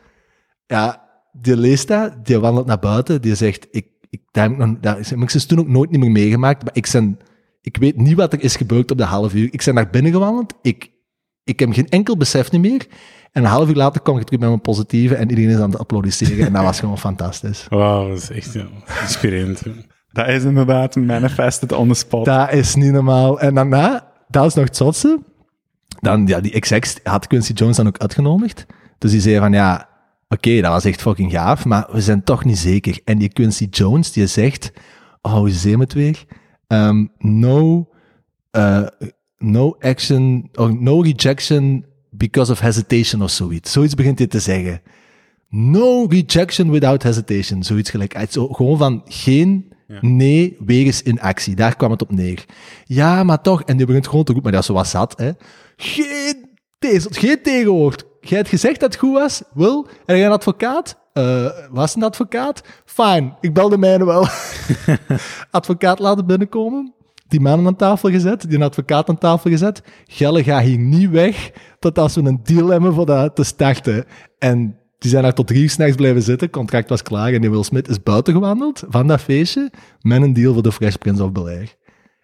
ja, die leest dat, die wandelt naar buiten, die zegt, ik, ik, dat heb heb ik toen ook nooit niet meer meegemaakt, maar ik, zijn, ik weet niet wat er is gebeurd op de half uur. Ik ben naar binnen gewandeld, ik, ik heb geen enkel besef niet meer. En een half uur later kwam ik terug met mijn positieve en iedereen is aan het applaudisseren en dat was gewoon fantastisch. Wauw, dat is echt ja, inspirerend. Dat is inderdaad manifested on the spot. Dat is niet normaal. En daarna, dat is nog het zotste, dan, ja, die execs had Quincy Jones dan ook uitgenodigd. Dus die zei van, ja, oké, okay, dat was echt fucking gaaf, maar we zijn toch niet zeker. En die Quincy Jones, die zegt, oh, hoe zei het weer? Um, no, uh, no action, or no rejection because of hesitation of zoiets. Zoiets begint hij te zeggen. No rejection without hesitation. Zoiets gelijk. Gewoon van geen ja. nee wegens in actie. Daar kwam het op neer. Ja, maar toch. En die begint gewoon te roepen, maar dat is zo wat zat. Hè. Geen, geen tegenwoord. Jij hebt gezegd dat het goed was. Wil? En jij een advocaat? Uh, was een advocaat? Fijn, ik bel de mijne wel. [LAUGHS] advocaat laten binnenkomen. Die mannen aan tafel gezet, die advocaat aan tafel gezet. Gelle gaat hier niet weg tot als we een deal hebben voor dat te starten. En Die zijn daar tot drie uur s'nachts blijven zitten, contract was klaar en die Will Smith is buiten gewandeld van dat feestje met een deal voor de Fresh Prince of Bel-Air.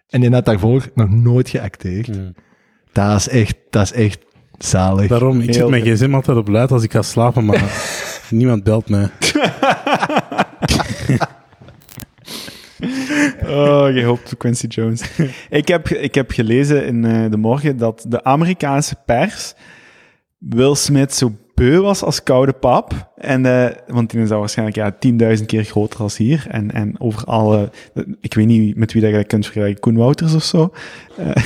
En die had daarvoor nog nooit geacteerd. Dat is echt, dat is echt zalig. Daarom, ik zet mijn gsm altijd op luid als ik ga slapen, maar [LAUGHS] niemand belt mij. [LAUGHS] Oh, je hoopt op Quincy Jones. ik, heb, ik heb gelezen in eh, de morgen dat de Amerikaanse pers Will Smith zo beu was als koude pap. En, eh, want die is al waarschijnlijk ja, 10.000 keer groter als hier. En, en over alle... Ik weet niet met wie dat je dat kunt vergelijken. Koen Wouters of zo. [LAUGHS]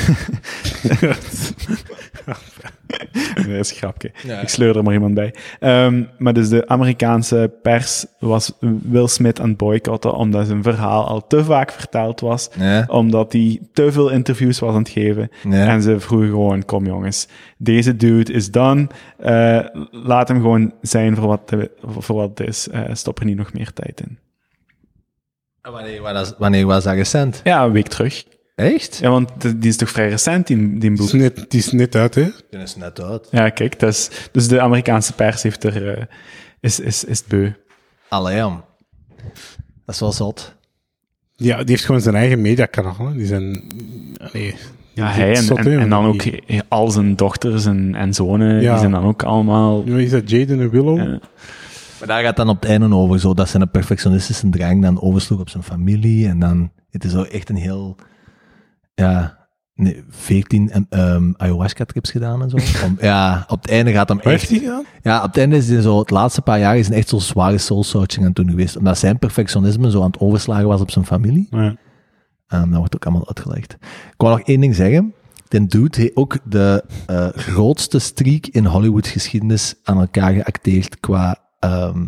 Nee, dat is een grapje. Ik sleur er maar iemand bij. Ehm, maar dus de Amerikaanse pers was Will Smith aan het boycotten omdat zijn verhaal al te vaak verteld was. Ja. Omdat hij te veel interviews was aan het geven. Ja. En ze vroegen gewoon, kom jongens, deze dude is done. Eh, laat hem gewoon zijn voor wat, de- voor wat het is. Eh, stop er niet nog meer tijd in. Wanneer, was- wanneer was dat recent? Ja, een week terug. Echt? Ja, want die is toch vrij recent, die, die Het boek. is net, het is net uit, hè? Die is net uit. Ja, kijk, dat is, dus de Amerikaanse pers heeft er, eh, is, is, is het beu. Allee, jam. Dat is wel zot. Ja, die heeft gewoon zijn eigen mediakanaal. Die zijn... Nee. Ja, hij en, Zot, en, dan ook al zijn dochters en, en zonen, Ja. die zijn dan ook allemaal... Hoe is dat? Jaden en Willow? Maar daar gaat dan op het einde over, zo, dat zijn perfectionistische drang dan oversloeg op zijn familie. En dan, het is zo echt een heel, ja, nee, 14 em- ehm, ayahuasca-trips gedaan en zo. [LAUGHS] Om, ja, op het einde gaat hem Wat heeft echt... hij gedaan? Ja, op het einde is hij zo, het laatste paar jaar is hij echt zo'n zware soul-searching aan toen geweest. Omdat zijn perfectionisme zo aan het overslagen was op zijn familie. Ja. Um, dat wordt ook allemaal uitgelegd. Ik wou nog één ding zeggen. Den dude heeft ook de eh, grootste streak in Hollywood geschiedenis aan elkaar geacteerd qua ehm,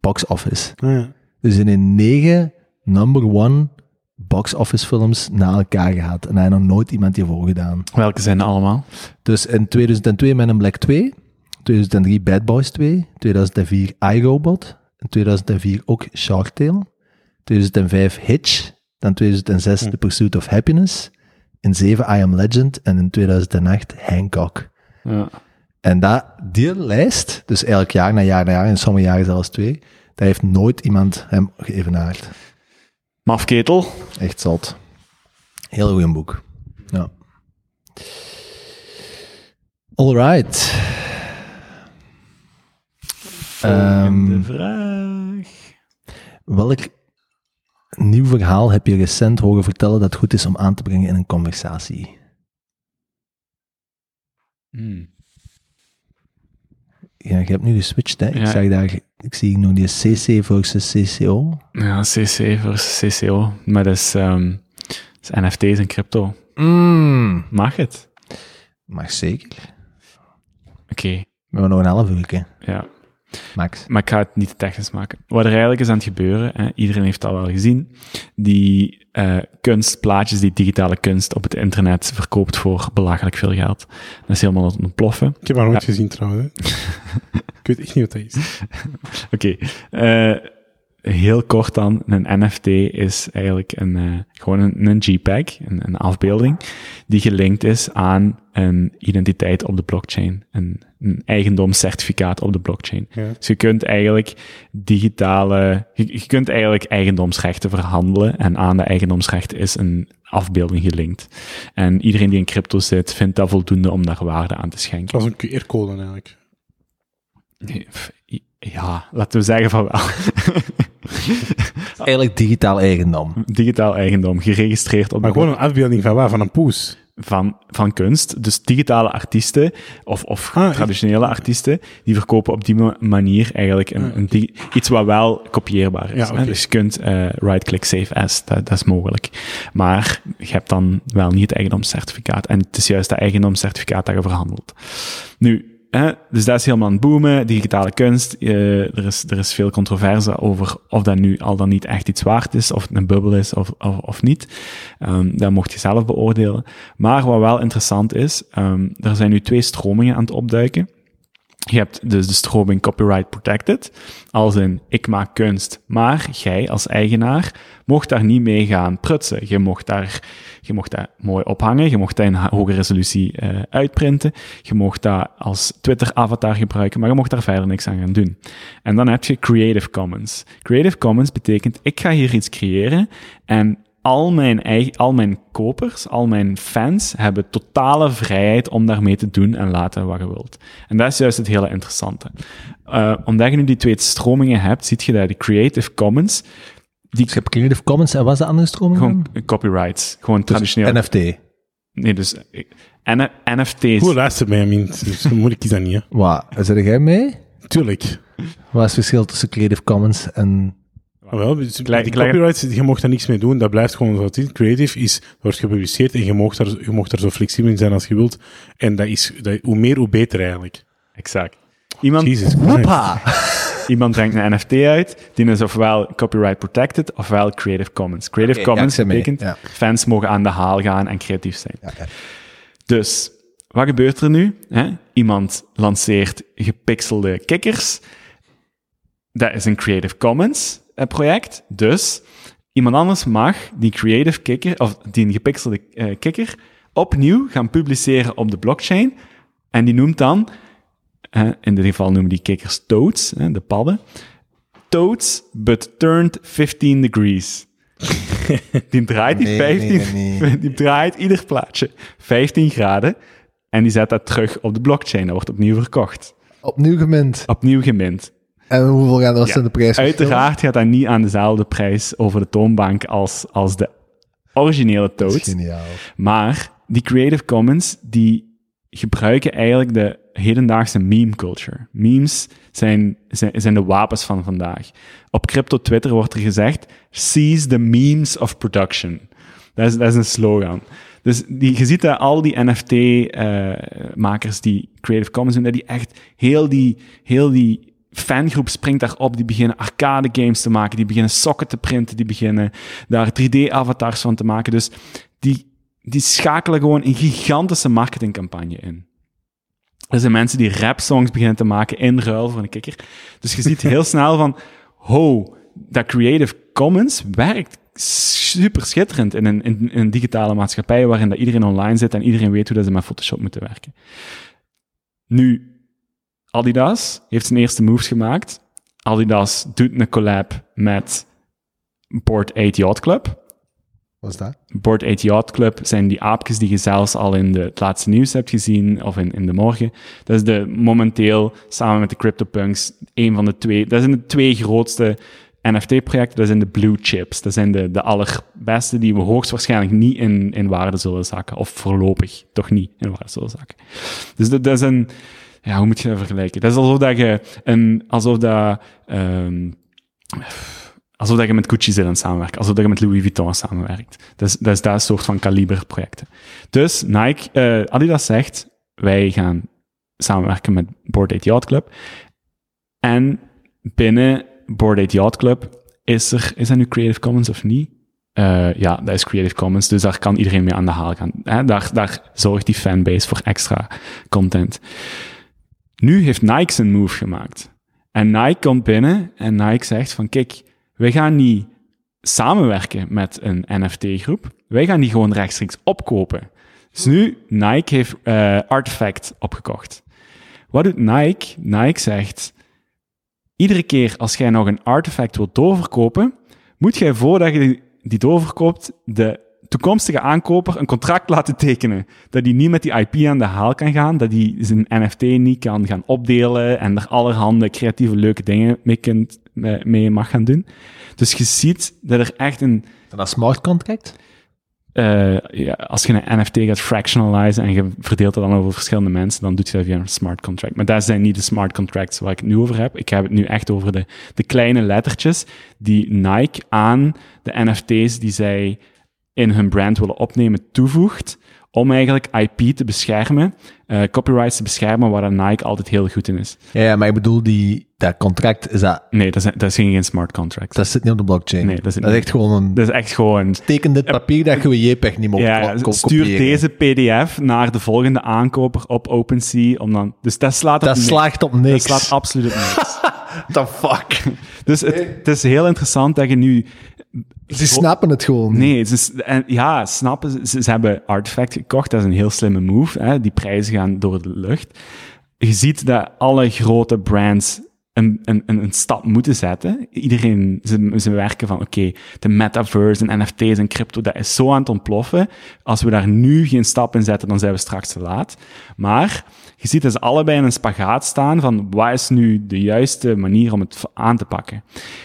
box office. Ah, ja. Dus in een negen number one box office films na elkaar gehad. En hij heeft nog nooit iemand hiervoor gedaan. welke zijn er allemaal? Dus in 2002 Men in Black 2, 2003 Bad Boys 2, 2004 iRobot, in 2004 ook Shark Tale, 2005 Hitch, dan 2006 The Pursuit of Happiness, in 7 I Am Legend en in 2008 Hancock. Ja. En dat, die lijst, dus elk jaar na jaar na jaar, in sommige jaren zelfs twee, daar heeft nooit iemand hem geëvenaard. Mafketel. Echt zot. Heel goed boek. Ja. Alright. Volgende Ehm, vraag. welk nieuw verhaal heb je recent horen vertellen dat goed is om aan te brengen in een conversatie? Hmm. Ja, je hebt nu geswitcht, hè? Ik Ja. zag daar, ik zie nog die CC versus CCO. Ja, CC versus CCO. Maar dat is, dat is NFT's en crypto. Mm, Mag het? mag zeker. Oké, We hebben nog een half uur, ja. Max. Maar ik ga het niet te technisch maken. Wat er eigenlijk is aan het gebeuren, hè, iedereen heeft dat wel gezien, die eh, kunstplaatjes, die digitale kunst op het internet verkoopt voor belachelijk veel geld. Dat is helemaal aan het ontploffen. Ik heb haar nooit Ja. gezien trouwens. [LAUGHS] ik weet echt niet wat dat is. Oké, eh, heel kort dan, een NFT is eigenlijk een, eh, gewoon een, een JPEG, een, een afbeelding, die gelinkt is aan een identiteit op de blockchain, een, een eigendomscertificaat op de blockchain. Ja. Dus je kunt eigenlijk digitale, je, je kunt eigenlijk eigendomsrechten verhandelen en aan de eigendomsrechten is een afbeelding gelinkt. En iedereen die in crypto zit, vindt dat voldoende om daar waarde aan te schenken. Dat was een QR-code eigenlijk. Nee, Ja, laten we zeggen van wel. [LAUGHS] Eigenlijk digitaal eigendom. Digitaal eigendom, geregistreerd op Maar gewoon een afbeelding van waar? Van een poes. van, van kunst. Dus digitale artiesten of, of Ah, traditionele artiesten, die verkopen op die ma- manier eigenlijk een, een di- iets wat wel kopieerbaar is. Ja. Dus je kunt eh, right-click save as, dat, dat is mogelijk. Maar je hebt dan wel niet het eigendomscertificaat. En het is juist dat eigendomscertificaat dat je verhandelt. Nu, dus dat is helemaal aan het boomen, digitale kunst. eh, er, is, er is veel controverse over of dat nu al dan niet echt iets waard is, of het een bubbel is of, of, of niet. Ehm, dat mocht je zelf beoordelen. Maar wat wel interessant is, ehm, er zijn nu twee stromingen aan het opduiken. Je hebt dus de stroming copyright protected, als in ik maak kunst, maar jij als eigenaar mocht daar niet mee gaan prutsen. Je mocht daar, je mocht daar mooi ophangen, je mocht dat in hoge resolutie uh, uitprinten, je mocht dat als Twitter-avatar gebruiken, maar je mocht daar verder niks aan gaan doen. En dan heb je Creative Commons. Creative Commons betekent, ik ga hier iets creëren en al mijn, eigen, al mijn kopers, al mijn fans hebben totale vrijheid om daarmee te doen en laten wat je wilt. En dat is juist het hele interessante. Uh, omdat je nu die twee stromingen hebt, ziet je dat de Creative Commons... Die, dus je hebt Creative Commons en wat is de andere stroming? Gewoon copyrights. Gewoon dus traditioneel. NFT. Nee, dus NFT's. Hoe luister mij, dus moet ik dat niet. Wat, zit jij mee? Tuurlijk. Wat is het verschil tussen Creative Commons en Ah, wel, dus die copyrights, je mocht daar niks mee doen. Dat blijft gewoon het is. Creative is, wordt gepubliceerd en je mocht, daar, je mocht daar zo flexibel in zijn als je wilt. En dat is, dat, hoe meer, hoe beter eigenlijk. Exact. Iemand, Jesus [LAUGHS] Iemand brengt een NFT uit, die is ofwel copyright protected, ofwel Creative Commons. Creative Commons betekent, fans mogen aan de haal gaan en creatief zijn. Ja, dus, wat gebeurt er nu? Hè? Iemand lanceert gepixelde kikkers. Dat is een Creative Commons project. Dus iemand anders mag die creative kicker, of die gepixelde uh, kikker, opnieuw gaan publiceren op de blockchain. En die noemt dan, uh, in dit geval noemen die kikkers toads, uh, de padden. Toads, but turned 15 degrees. [LAUGHS] die draait die 15, [LAUGHS] die draait ieder plaatje 15 graden en die zet dat terug op de blockchain. Dat wordt opnieuw verkocht. Opnieuw gemint. Opnieuw gemint. En hoeveel gaat dat ja. de prijs Uiteraard gaat dat niet aan dezelfde prijs over de toonbank als, als de originele Toad. Geniaal. Maar die Creative Commons, die gebruiken eigenlijk de hedendaagse meme culture. Memes zijn, zijn, zijn de wapens van vandaag. Op crypto Twitter wordt er gezegd, seize the memes of production. Dat is, dat is een slogan. Dus die, je ziet dat al die NFT-makers uh, die Creative Commons doen, dat die echt heel die, heel die fangroep springt daarop, die beginnen arcade games te maken, die beginnen sokken te printen, die beginnen daar 3D-avatars van te maken. Dus die, die schakelen gewoon een gigantische marketingcampagne in. Er zijn mensen die rap-songs beginnen te maken in ruil voor een kikker. Dus je ziet heel [LAUGHS] snel van, ho, dat Creative Commons werkt super schitterend in een, in, in een digitale maatschappij waarin dat iedereen online zit en iedereen weet hoe dat ze met Photoshop moeten werken. Nu, Adidas heeft zijn eerste moves gemaakt. Adidas doet een collab met Board 8 Yacht Club. Wat is dat? Board 8 Yacht Club zijn die aapjes die je zelfs al in de, het laatste nieuws hebt gezien, of in, in de morgen. Dat is de, momenteel, samen met de CryptoPunks, een van de twee, dat zijn de twee grootste NFT-projecten, dat zijn de blue chips. Dat zijn de, de allerbeste die we hoogstwaarschijnlijk niet in, in waarde zullen zakken. Of voorlopig toch niet in waarde zullen zakken. Dus dat, dat is een ja, hoe moet je dat vergelijken? Dat is alsof dat je een, alsof dat, um, alsof dat je met Gucci zit aan het samenwerken, alsof dat je met Louis Vuitton samenwerkt. Dat is, dat soort van kaliber projecten. Dus Nike, uh, Adidas zegt, wij gaan samenwerken met Board 8 Yacht Club. En binnen Board 8 Yacht Club is er, is dat nu Creative Commons of niet? Uh, ja, dat is Creative Commons, dus daar kan iedereen mee aan de haal gaan. Hè? Daar, daar zorgt die fanbase voor extra content. Nu heeft Nike zijn move gemaakt. En Nike komt binnen en Nike zegt van kijk, wij gaan niet samenwerken met een NFT-groep. Wij gaan die gewoon rechtstreeks opkopen. Dus nu, Nike heeft uh, Artifact opgekocht. Wat doet Nike? Nike zegt, iedere keer als jij nog een artefact wilt doorverkopen, moet jij voordat je die doorverkoopt, de toekomstige aankoper een contract laten tekenen. Dat hij niet met die IP aan de haal kan gaan, dat hij zijn NFT niet kan gaan opdelen en er allerhande creatieve leuke dingen mee, kunt, mee mag gaan doen. Dus je ziet dat er echt een... Een smart contract? Uh, ja, als je een NFT gaat fractionalizen en je verdeelt het dan over verschillende mensen, dan doet je dat via een smart contract. Maar dat zijn niet de smart contracts waar ik het nu over heb. Ik heb het nu echt over de, de kleine lettertjes die Nike aan de NFT's die zij in hun brand willen opnemen toevoegt om eigenlijk IP te beschermen, eh, copyrights te beschermen, waar Nike altijd heel goed in is. Ja, ja, maar ik bedoel, die, dat contract, is dat, Nee, dat is, dat is geen, smart contract. dat zit niet op de blockchain. Nee, dat zit is niet. echt gewoon een Dat is echt gewoon... teken dit papier dat je je JPEG niet mocht Ja, stuur deze PDF naar de volgende aankoper op OpenSea, om dan... Dus dat slaat op Dat niks. slaagt op Dat niks. slaat absoluut op niks. [LAUGHS] the fuck? dus het, het is heel interessant dat je nu... Ze snappen het gewoon. Nee, ze, en, ja, snappen ze, ze, hebben Artifact gekocht, dat is een heel slimme move. Hè? Die prijzen gaan door de lucht. Je ziet dat alle grote brands een, een, een, een stap moeten zetten. Iedereen, ze, ze werken van, oké, de metaverse en NFT's en crypto, dat is zo aan het ontploffen. Als we daar nu geen stap in zetten, dan zijn we straks te laat. Maar je ziet dat ze allebei in een spagaat staan van, wat is nu de juiste manier om het aan te pakken?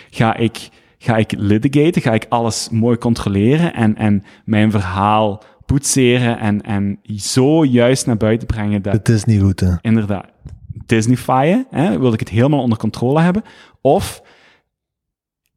Ga ik ga ik litigaten, ga ik alles mooi controleren en, en mijn verhaal poetseren en, en zo juist naar buiten brengen dat Het is niet goed, hè. inderdaad Disneyfyen, hè, wil ik het helemaal onder controle hebben, of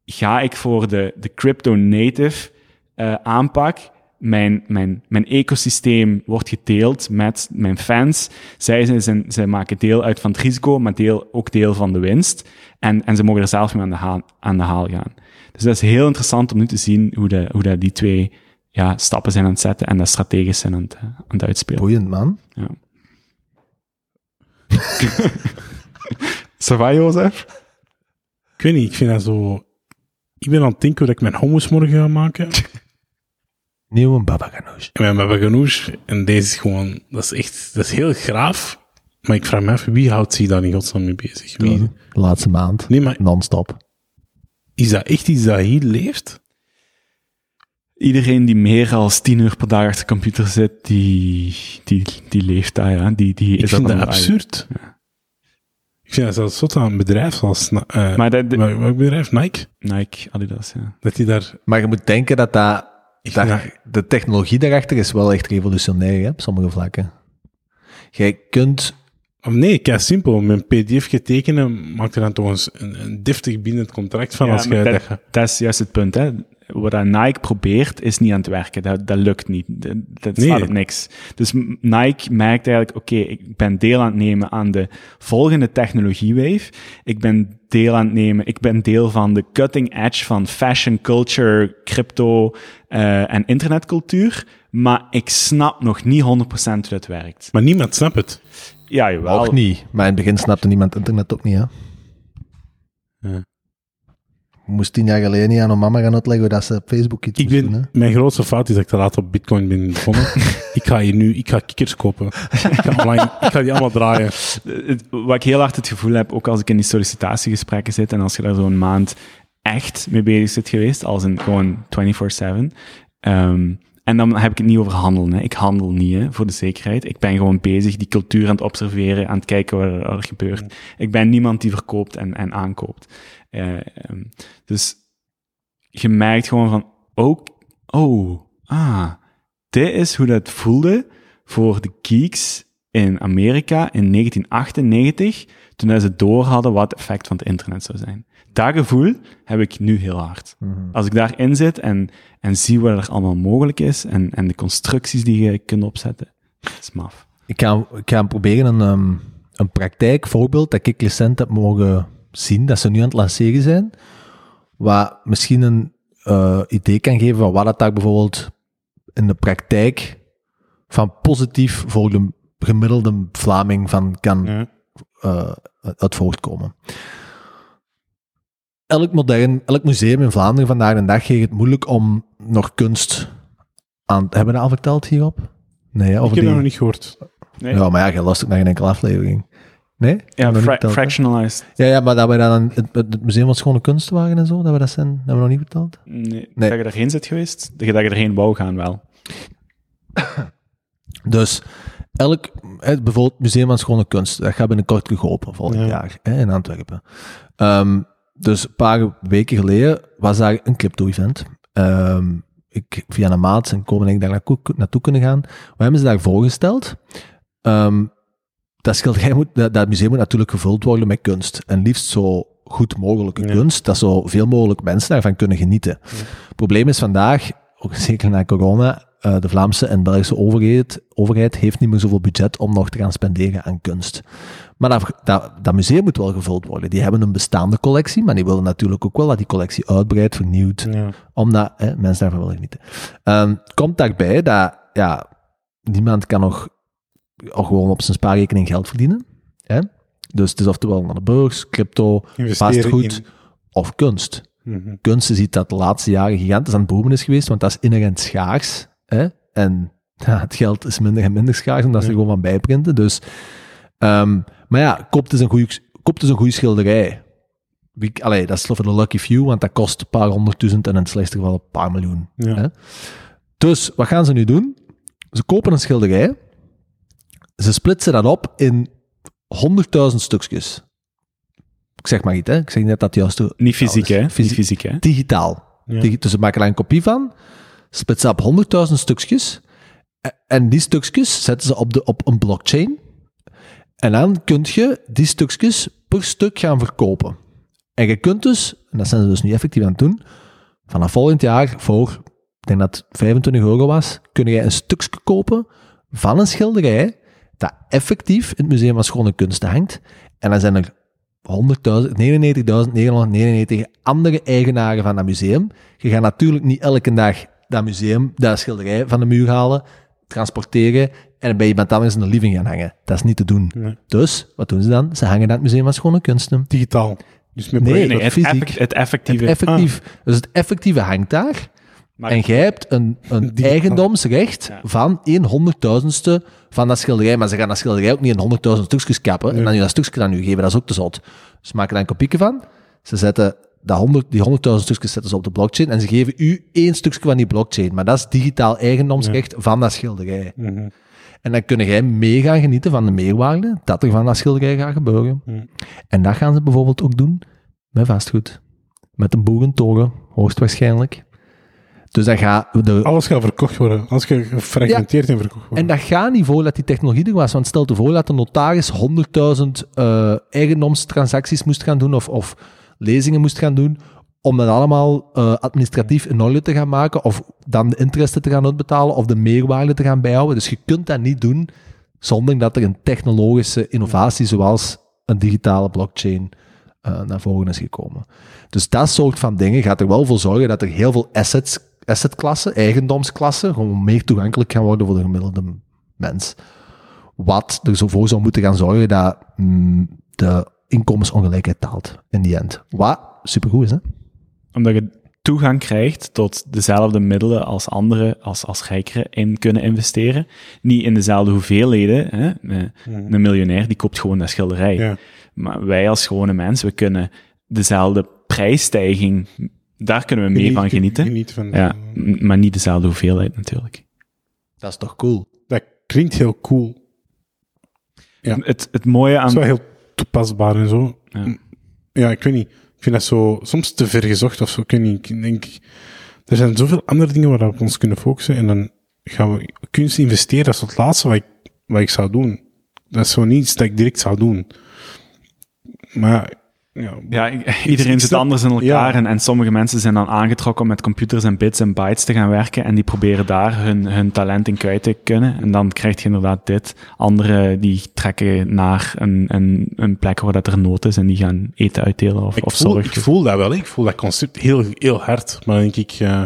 ga ik voor de, de crypto-native eh, aanpak, mijn, mijn, mijn ecosysteem wordt gedeeld met mijn fans. Zij, zijn, zijn, zij maken deel uit van het risico, maar deel, ook deel van de winst. En, en ze mogen er zelf mee aan de, haal, aan de haal gaan. Dus dat is heel interessant om nu te zien hoe, de, hoe dat die twee ja, stappen zijn aan het zetten en dat strategisch zijn aan het, eh, aan het uitspelen. Boeiend, man. Ja. [LAUGHS] Ça va, Jozef? Ik weet niet, ik vind dat zo... Ik ben aan het denken dat ik mijn hummus morgen ga maken. [LAUGHS] Nieuwe baba ganoush. En mijn baba ganoush. En deze is gewoon... Dat is echt... Dat is heel graaf. Maar ik vraag me af, wie houdt zich daar in godsnaam mee bezig? Wie? De laatste maand. Nee, maar Non-stop. Is dat echt iets dat hier leeft? Iedereen die meer dan tien uur per dag achter de computer zit, die, die, die leeft daar, ja. Die, die Ik is vind dat absurd. Ik vind dat zelfs zot aan een bedrijf zoals... Eh, Maar dat, de- welk welk bedrijf? Nike? Nike, Adidas, ja. Dat die daar... Maar je moet denken dat, dat- de technologie daarachter is wel echt revolutionair hè, op sommige vlakken. Jij kunt... Oh, nee, kijk, simpel. Met een pdf tekenen maakt er dan toch eens een, een deftig bindend contract van. Ja, als jij dat, dat... is juist het punt, hè. Wat Nike probeert, is niet aan het werken. Dat, dat lukt niet. Dat, dat Nee. slaat op niks. Dus Nike merkt eigenlijk, oké, ik ben deel aan het nemen aan de volgende technologiewave. Ik ben deel aan het nemen, ik ben deel van de cutting edge van fashion, culture, crypto eh, en internetcultuur. Maar ik snap nog niet 100% hoe dat werkt. Maar niemand snapt het. Ja, jawel. Ook niet. Maar in het begin snapte niemand internet ook niet, hè. Ja. Je moest tien jaar geleden niet aan een mama gaan uitleggen hoe dat ze op Facebook iets Ik doen, hè. mijn grootste fout is dat ik te laat op bitcoin ben begonnen. [LAUGHS] ik ga hier nu, ik ga kikkers kopen. ik, ga online, ik ga die allemaal draaien. wat ik heel hard het gevoel heb, ook als ik in die sollicitatiegesprekken zit en als je daar zo'n maand echt mee bezig zit geweest, als in gewoon 24-7. ehm, en dan heb ik het niet over handelen. Hè. Ik handel niet, hè, voor de zekerheid. Ik ben gewoon bezig die cultuur aan het observeren, aan het kijken wat er, wat er gebeurt. Ik ben niemand die verkoopt en, en aankoopt. Eh, ehm, dus je merkt gewoon van, oh, oh, ah, dit is hoe dat voelde voor de geeks in Amerika in 1998, toen ze door hadden wat het effect van het internet zou zijn. Dat gevoel heb ik nu heel hard. Als ik daarin zit en, en zie wat er allemaal mogelijk is en, en de constructies die je kunt opzetten, dat is maf. Ik ga, ik ga proberen een, ehm, een praktijkvoorbeeld dat ik recent heb mogen zien, dat ze nu aan het lanceren zijn, wat misschien een eh, idee kan geven van wat dat daar bijvoorbeeld in de praktijk van positief voor de gemiddelde Vlaming van kan Ja. eh, uit voortkomen. Elk modern, elk museum in Vlaanderen vandaag de dag heeft het moeilijk om nog kunst aan... Hebben we dat al verteld hierop? Nee, hè, Ik over heb die... dat nog niet gehoord. Nee? Ja, maar ja, je luistert naar geen enkele aflevering. Nee? Ja, fra- hè? fractionalized. Ja, ja, maar dat we dan het, het, museum van schone kunst waren en zo, dat we dat zijn, hebben we nog niet verteld. Nee, Nee. Dat je erheen zit geweest, dat je, erheen wou gaan wel. [COUGHS] Dus elk, bijvoorbeeld het Museum van Schone Kunst, dat gaat binnenkort geopend volgend Ja. jaar hè, in Antwerpen. Ehm, dus een paar weken geleden was daar een crypto-event. Ehm, ik, via een maat en komen ik daar naartoe, naartoe kunnen gaan. Wat hebben ze daar voorgesteld? Ehm, dat schilderij moet, dat, dat museum moet natuurlijk gevuld worden met kunst. En liefst zo goed mogelijke Ja. kunst, dat zoveel mogelijk mensen daarvan kunnen genieten. Het probleem is vandaag, ook [LAUGHS] zeker na corona, eh, de Vlaamse en Belgische overheid, overheid heeft niet meer zoveel budget om nog te gaan spenderen aan kunst. Maar dat, dat, dat museum moet wel gevuld worden. Die hebben een bestaande collectie, maar die willen natuurlijk ook wel dat die collectie uitbreidt, vernieuwd, Ja. omdat hè, mensen daarvan willen genieten. Ehm, komt daarbij dat ja, niemand kan nog gewoon op zijn spaarrekening geld verdienen. Hè? Dus het is oftewel naar de beurs, crypto, vastgoed in- of kunst. Mhm. Kunst je ziet dat de laatste jaren gigantisch aan het boven is geweest, want dat is inherent schaars. Hè? En ja, [LAUGHS] het geld is minder en minder schaars, omdat ze er gewoon van bijprinten. Dus, ehm, maar ja, koopt is een goede is een goede schilderij. Wie, allee, dat is voor de lucky few, want dat kost een paar honderdduizend en in het slechtste geval een paar miljoen. Ja. Hè? Dus wat gaan ze nu doen? Ze kopen een schilderij, ze splitsen dat op in 100.000 stukjes. Ik zeg maar iets, hè? Ik zeg net dat het juiste Niet fysiek, hè? dus fysiek. Niet fysiek, hè? digitaal. Ja. Digi- dus ze maken daar een kopie van, splitsen op 100.000 stukjes. En die stukjes zetten ze op, de, op een blockchain. En dan kun je die stukjes per stuk gaan verkopen. En je kunt dus, en dat zijn ze dus nu effectief aan het doen, vanaf volgend jaar voor, ik denk dat het 25 euro was, kun je een stukje kopen van een schilderij dat effectief in het Museum van Schone Kunsten hangt. En dan zijn er 100.000, 99.999 andere eigenaren van dat museum. Je gaat natuurlijk niet elke dag dat museum, dat schilderij van de muur halen, transporteren en bij iemand anders in de living gaan hangen. Dat is niet te doen. Nee. Dus, wat doen ze dan? Ze hangen dat Museum van Schone Kunsten. Digitaal. Dus met Nee, het, fysiek. effect- het effectieve... Het effectief, Dus het effectieve hangt daar. Maar- en jij hebt een, een [LAUGHS] eigendomsrecht Ja. van 1 honderdduizendste van dat schilderij. Maar ze gaan dat schilderij ook niet in honderdduizend stukjes kappen en dan je dat stukje aan u geven. Dat is ook te zot. Ze maken daar een kopieke van. Ze zetten dat 100, die honderdduizend stukjes zetten ze op de blockchain en ze geven u één stukje van die blockchain. Maar dat is digitaal eigendomsrecht van dat schilderij. Mhm. En dan kun jij mee gaan genieten van de meerwaarde dat er van dat schilderij gaat gebeuren. Hmm. En dat gaan ze bijvoorbeeld ook doen met vastgoed. Met een boerentoren, hoogstwaarschijnlijk. Dus dat gaat... De, Alles gaat verkocht worden. Alles gaat gefragmenteerd en verkocht worden. en dat gaat niet voor dat die technologie er was. Want stel je voor dat de notaris 100.000 eh eigendomstransacties moest gaan doen of, of lezingen moest gaan doen om dat allemaal eh, administratief in orde te gaan maken of dan de interesten te gaan uitbetalen of de meerwaarde te gaan bijhouden. Dus je kunt dat niet doen zonder dat er een technologische innovatie zoals een digitale blockchain eh, naar voren is gekomen. Dus dat soort van dingen gaat er wel voor zorgen dat er heel veel assets, assetklassen, eigendomsklassen, gewoon meer toegankelijk gaan worden voor de gemiddelde mens. Wat er zo voor zou moeten gaan zorgen dat mm, de inkomensongelijkheid daalt in die end. Wat supergoed is, hè? Omdat je toegang krijgt tot dezelfde middelen als anderen, als, als rijkeren, in kunnen investeren. Niet in dezelfde hoeveelheden. Hè? Een, een miljonair die koopt gewoon dat schilderij. Ja. Maar wij als gewone mensen, we kunnen dezelfde prijsstijging, daar kunnen we mee van genieten. Geniet van, Ja, m- maar niet dezelfde hoeveelheid natuurlijk. Dat is toch cool? Dat klinkt heel cool. Ja. Het, het mooie Het aan... is wel heel toepasbaar en zo. Ja. Ja, ik weet niet. Ik vind dat zo soms te ver gezocht of zo. Ik niet. Ik denk, er zijn zoveel andere dingen waar we ons kunnen focussen. En dan gaan we kunst investeren. Dat is het laatste wat ik, wat ik zou doen. Dat is zo niets dat ik direct zou doen. Maar ja, Ja, iedereen ik zit snap- anders in elkaar ja. en, en sommige mensen zijn dan aangetrokken om met computers en bits en bytes te gaan werken en die proberen daar hun, hun talent in kwijt te kunnen. En dan krijg je inderdaad dit. Anderen die trekken naar een, een, een plek waar dat er nood is en die gaan eten uitdelen of, ik, of voel, zorg. ik voel dat wel. Ik voel dat concept heel, heel hard. Maar denk ik, eh,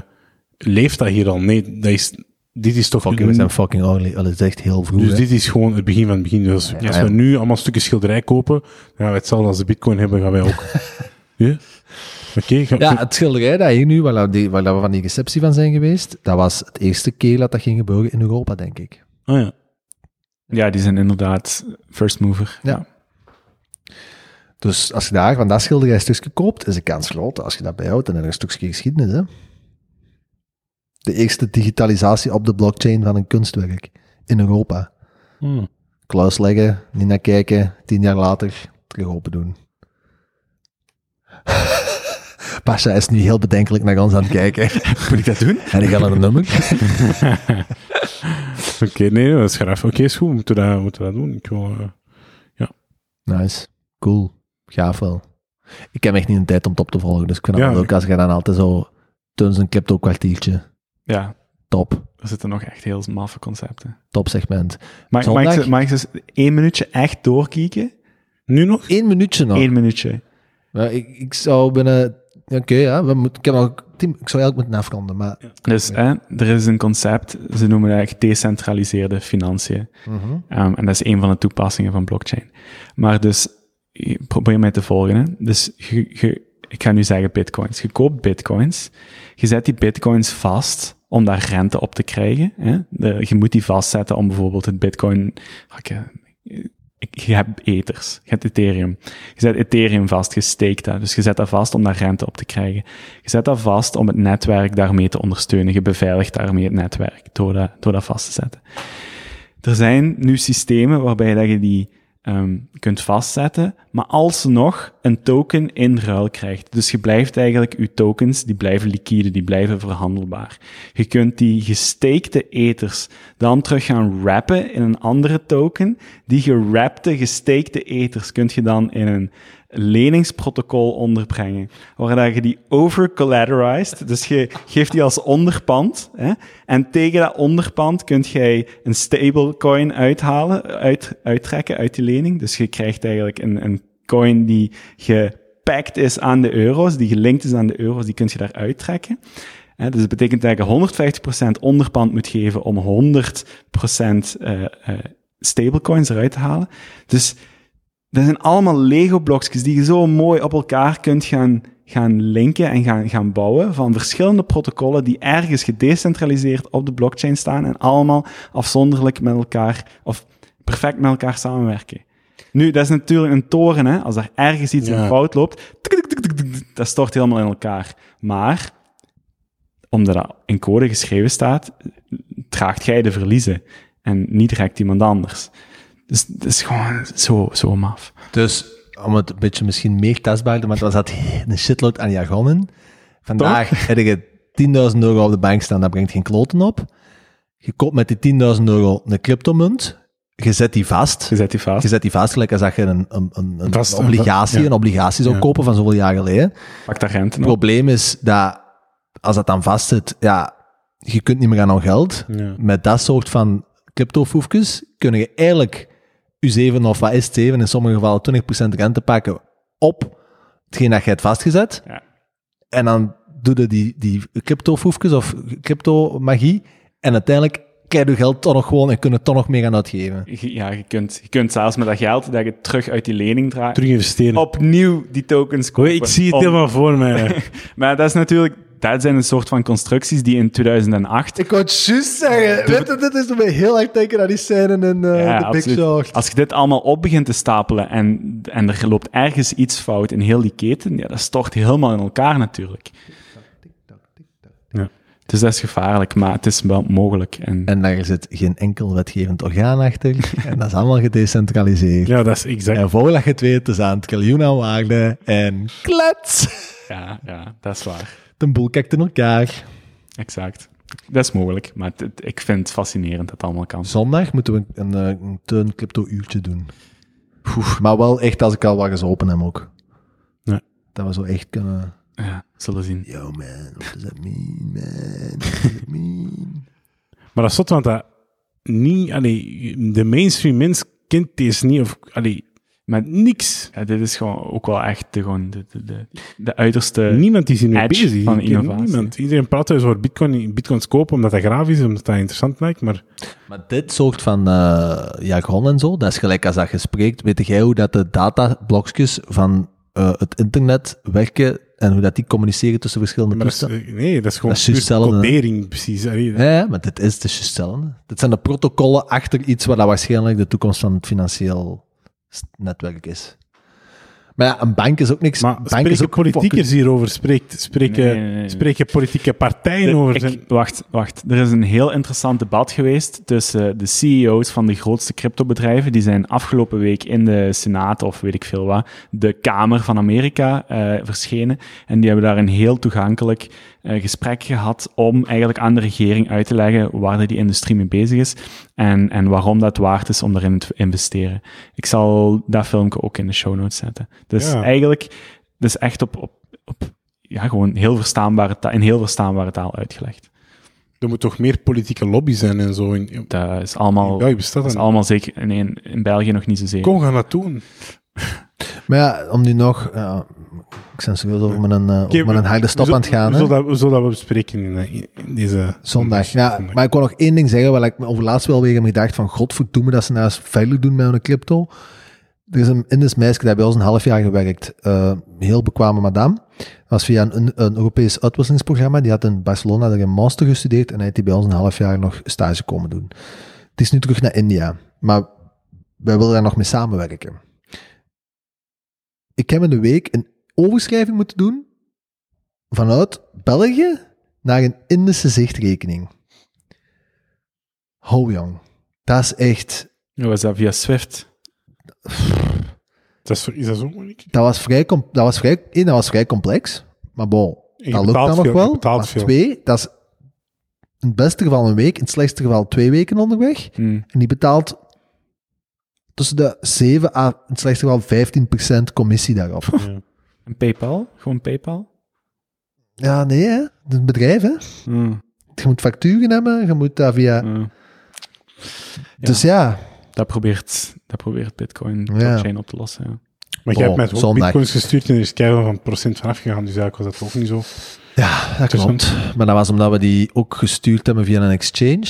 leeft dat hier al? Nee, dat is, dit is toch... Fucking, we zijn fucking early. Dat is echt heel vroeg. Dus hè. dit is gewoon het begin van het begin. Dus als ja. we nu allemaal stukken schilderij kopen, dan gaan we hetzelfde als de bitcoin hebben, gaan wij ook. [LAUGHS] ja? Ga- Ja, het schilderij dat hier nu, waar, we die, waar we van die receptie van zijn geweest, dat was het eerste keer dat dat ging gebeuren in Europa, denk ik. Ah, ja. Ja, die zijn inderdaad first mover. Ja. Dus als je daar van dat schilderij een stukje koopt, is de kans groot. Als je dat bijhoudt, heb je een stukje geschiedenis. Hè? De eerste digitalisatie op de blockchain van een kunstwerk in Europa. Hmm. Kluis leggen, niet naar kijken, tien jaar later terug open doen. [LAUGHS] Pasha is nu heel bedenkelijk naar ons aan het kijken. [LAUGHS] Moet ik dat doen? En ik ga naar een nummer. [LAUGHS] Oké, nee, dat is graaf. Oké, is goed. Moeten we dat, moeten we dat doen? Ik wil, eh, Nice. Cool. Gaaf wel. Ik heb echt niet een tijd om het op te volgen, dus ik vind het Ja. wel leuk als je dan altijd zo tuns een crypto kwartiertje. Ja. Top. er zitten nog echt heel maffe concepten. Topsegment. Mag, mag, Zondag? ik, mag ik eens één minuutje echt doorkieken? Nu nog? Eén minuutje nog. Eén minuutje. Ja, ik, ik zou binnen... Oké, ja, we moeten, ik, heb tien- ik zou eigenlijk moeten afronden, maar... Dus hè, er is een concept, ze noemen dat echt gedecentraliseerde financiën. Mhm. Um, en dat is een van de toepassingen van blockchain. Maar dus, probeer mij te volgen. Hè. Dus je, je, ik ga nu zeggen bitcoins. Je koopt bitcoins, je zet die bitcoins vast om daar rente op te krijgen. Hè. De, je moet die vastzetten om bijvoorbeeld het bitcoin... Ik, je hebt ethers, je hebt Ethereum. Je zet Ethereum vast, je steekt dat. Dus je zet dat vast om daar rente op te krijgen. Je zet dat vast om het netwerk daarmee te ondersteunen. Je beveiligt daarmee het netwerk door dat, door dat vast te zetten. Er zijn nu systemen waarbij dat je die ehm, kunt vastzetten, maar alsnog een token in ruil krijgt. Dus je blijft eigenlijk, je tokens, die blijven liquide, die blijven verhandelbaar. Je kunt die gestakte ethers dan terug gaan wrappen in een andere token. Die gerapte, gestakte ethers kun je dan in een leningsprotocol onderbrengen, waar dat je die over-collateralized, dus je geeft die als onderpand, hè, en tegen dat onderpand kunt jij een stablecoin uithalen, uit, uittrekken uit die lening. Dus je krijgt eigenlijk een, een coin die gepakt is aan de euro's, die gelinkt is aan de euro's, die kun je daar uittrekken. Dus dat betekent dat je 150% onderpand moet geven om 100% eh, eh, stablecoins eruit te halen. Dus dat zijn allemaal Lego-blokjes die je zo mooi op elkaar kunt gaan, gaan linken en gaan, gaan bouwen van verschillende protocollen die ergens gedecentraliseerd op de blockchain staan en allemaal afzonderlijk met elkaar, of perfect met elkaar samenwerken. Nu, dat is natuurlijk een toren, hè. Als er ergens iets Ja. in fout loopt, dat stort helemaal in elkaar. Maar, omdat dat in code geschreven staat, draagt jij de verliezen en niet direct iemand anders. Dus het is gewoon zo, zo maf. Dus, om het een beetje misschien meer testbaar te maken, was dat [LAUGHS] een shitload aan jargonnen. Vandaag heb je 10.000 euro op de bank staan, dat brengt geen kloten op. Je koopt met die 10.000 euro een cryptomunt, je zet die vast. Je zet die vast. Je zet die vast, gelijk als dat je een, een, een, een Vast, obligatie, ja. een obligatie zou Ja. kopen van zoveel jaar geleden. Pak daar rente Het op. probleem is dat, als dat dan vast zit, ja, je kunt niet meer aan geld. Ja. Met dat soort van cryptofoefjes kun je eigenlijk je 7 of wat is het 7, in sommige gevallen 20% rente pakken op hetgeen dat je hebt vastgezet. Ja. En dan doe je die, die cryptofoefjes of crypto-magie. En uiteindelijk krijg je geld toch nog gewoon en kun je toch nog meer gaan uitgeven. Ja, je kunt, je kunt zelfs met dat geld dat je terug uit die lening draait, Terug investeren. opnieuw die tokens kopen. Ik zie het Om- helemaal voor mij. [LAUGHS] Maar dat is natuurlijk, dat zijn een soort van constructies die in 2008 Ik wou het juist zeggen. Weet je, dit is me heel erg denken aan die scène in Ja, The Big. Short. Als je dit allemaal op begint te stapelen en, en er loopt ergens iets fout in heel die keten, ja, dat stort helemaal in elkaar natuurlijk. Ja. Dus dat is gevaarlijk, maar het is wel mogelijk. En, En daar zit geen enkel wetgevend orgaan achter. [LAUGHS] en dat is allemaal gedecentraliseerd. Ja, dat is exact. En voordat je het weet, is aan het triljoen aan waarde. En klets! ja, ja, dat is waar. De boel kijkt in elkaar. Exact. Dat is mogelijk, maar het- ik vind het fascinerend dat het allemaal kan. Zondag moeten we een, eh, een teun crypto uurtje doen. Oef, maar wel echt als ik al wat gezopen heb ook. Ja. Dat we zo echt kunnen... Ja, zullen zien. Yo man, what does that mean, man? [LAUGHS] What does that mean? Maar dat is zot, want dat niet, allee, de mainstream mens kent deze niet, of allee, Maar niks. ja, dit is gewoon ook wel echt de, gewoon de, de, de, de uiterste... Niemand is edge bezig. van innovatie. Niemand. Iedereen praat dus over bitcoin, bitcoins kopen, omdat dat grafisch is, omdat dat interessant lijkt, maar Maar dit soort van eh jargon en zo, dat is gelijk als dat je spreekt. Weet jij hoe dat de datablokjes van eh, het internet werken en hoe dat die communiceren tussen verschillende eh, nee, dat is gewoon Dat is codering, precies. Allee, Ja, ja, maar dit is het is juist hetzelfde. Dit zijn de protocollen achter iets wat dat waarschijnlijk de toekomst van het financieel netwerk is. Maar ja, een bank is ook niks. Maar bank spreken is ook politiekers hierover? Spreekt, spreken, Nee, nee, nee, nee. spreken politieke partijen De- over? ik- zijn- wacht, wacht. Er is een heel interessant debat geweest tussen de CEO's van de grootste cryptobedrijven. Die zijn afgelopen week in de Senaat, of weet ik veel wat, de Kamer van Amerika eh, verschenen. En die hebben daar een heel toegankelijk eh, gesprek gehad om eigenlijk aan de regering uit te leggen waar die industrie mee bezig is en, en waarom dat waard is om daarin te investeren. Ik zal dat filmpje ook in de show notes zetten. Dus Ja. eigenlijk, dus echt op, op, op ja, gewoon heel verstaanbare taal, in heel verstaanbare taal uitgelegd. Er moet toch meer politieke lobby zijn en zo. In, Dat is allemaal, dat is allemaal zeker nee, in België nog niet zozeer. Kom, gaan dat doen. Maar ja, om nu nog... ja, ik ben over mijn, uh, mijn harde stop we aan het gaan. We hè. zullen dat, we zullen dat bespreken in, eh, in deze... Zondag. Ja, zondag. maar ik wil nog één ding zeggen, waar ik me over laatst wel weer heb gedacht van, godverdomme dat ze nou eens veilig doen met een crypto. Er is een Indisch meisje, die heeft bij ons een half jaar gewerkt. Eh, heel bekwame madame. Was via een, een Europees uitwisselingsprogramma. Die had in Barcelona daar een master gestudeerd en hij heeft die bij ons een half jaar nog stage komen doen. Het is nu terug naar India. Maar wij willen daar nog mee samenwerken. Ik heb in de week een overschrijving moeten doen vanuit België naar een Indische zichtrekening. Ho jong. Dat is echt... Was dat via Swift? Dat is, is dat zo moeilijk? Dat was vrij, dat was vrij, één, dat was vrij complex. Maar bon, dat lukt dan nog veel, wel. betaalt Maar veel. twee, dat is in het beste geval een week, in het slechtste geval twee weken onderweg. Hm. En die betaalt tussen de 7 à in het slechtste geval 15% commissie daarop. Ja. En PayPal? Gewoon PayPal? Ja, nee, hè. Het is een bedrijf, hè. Hm. Je moet facturen hebben, je moet dat via... Hm. Dus ja, Dat probeert, dat probeert Bitcoin Ja. blockchain op te lossen. Ja. Maar jij hebt met zondag. bitcoins gestuurd en er is keihard van procent vanaf gegaan, dus eigenlijk was dat ook niet zo. Ja, dat klopt. Maar dat was omdat we die ook gestuurd hebben via een exchange.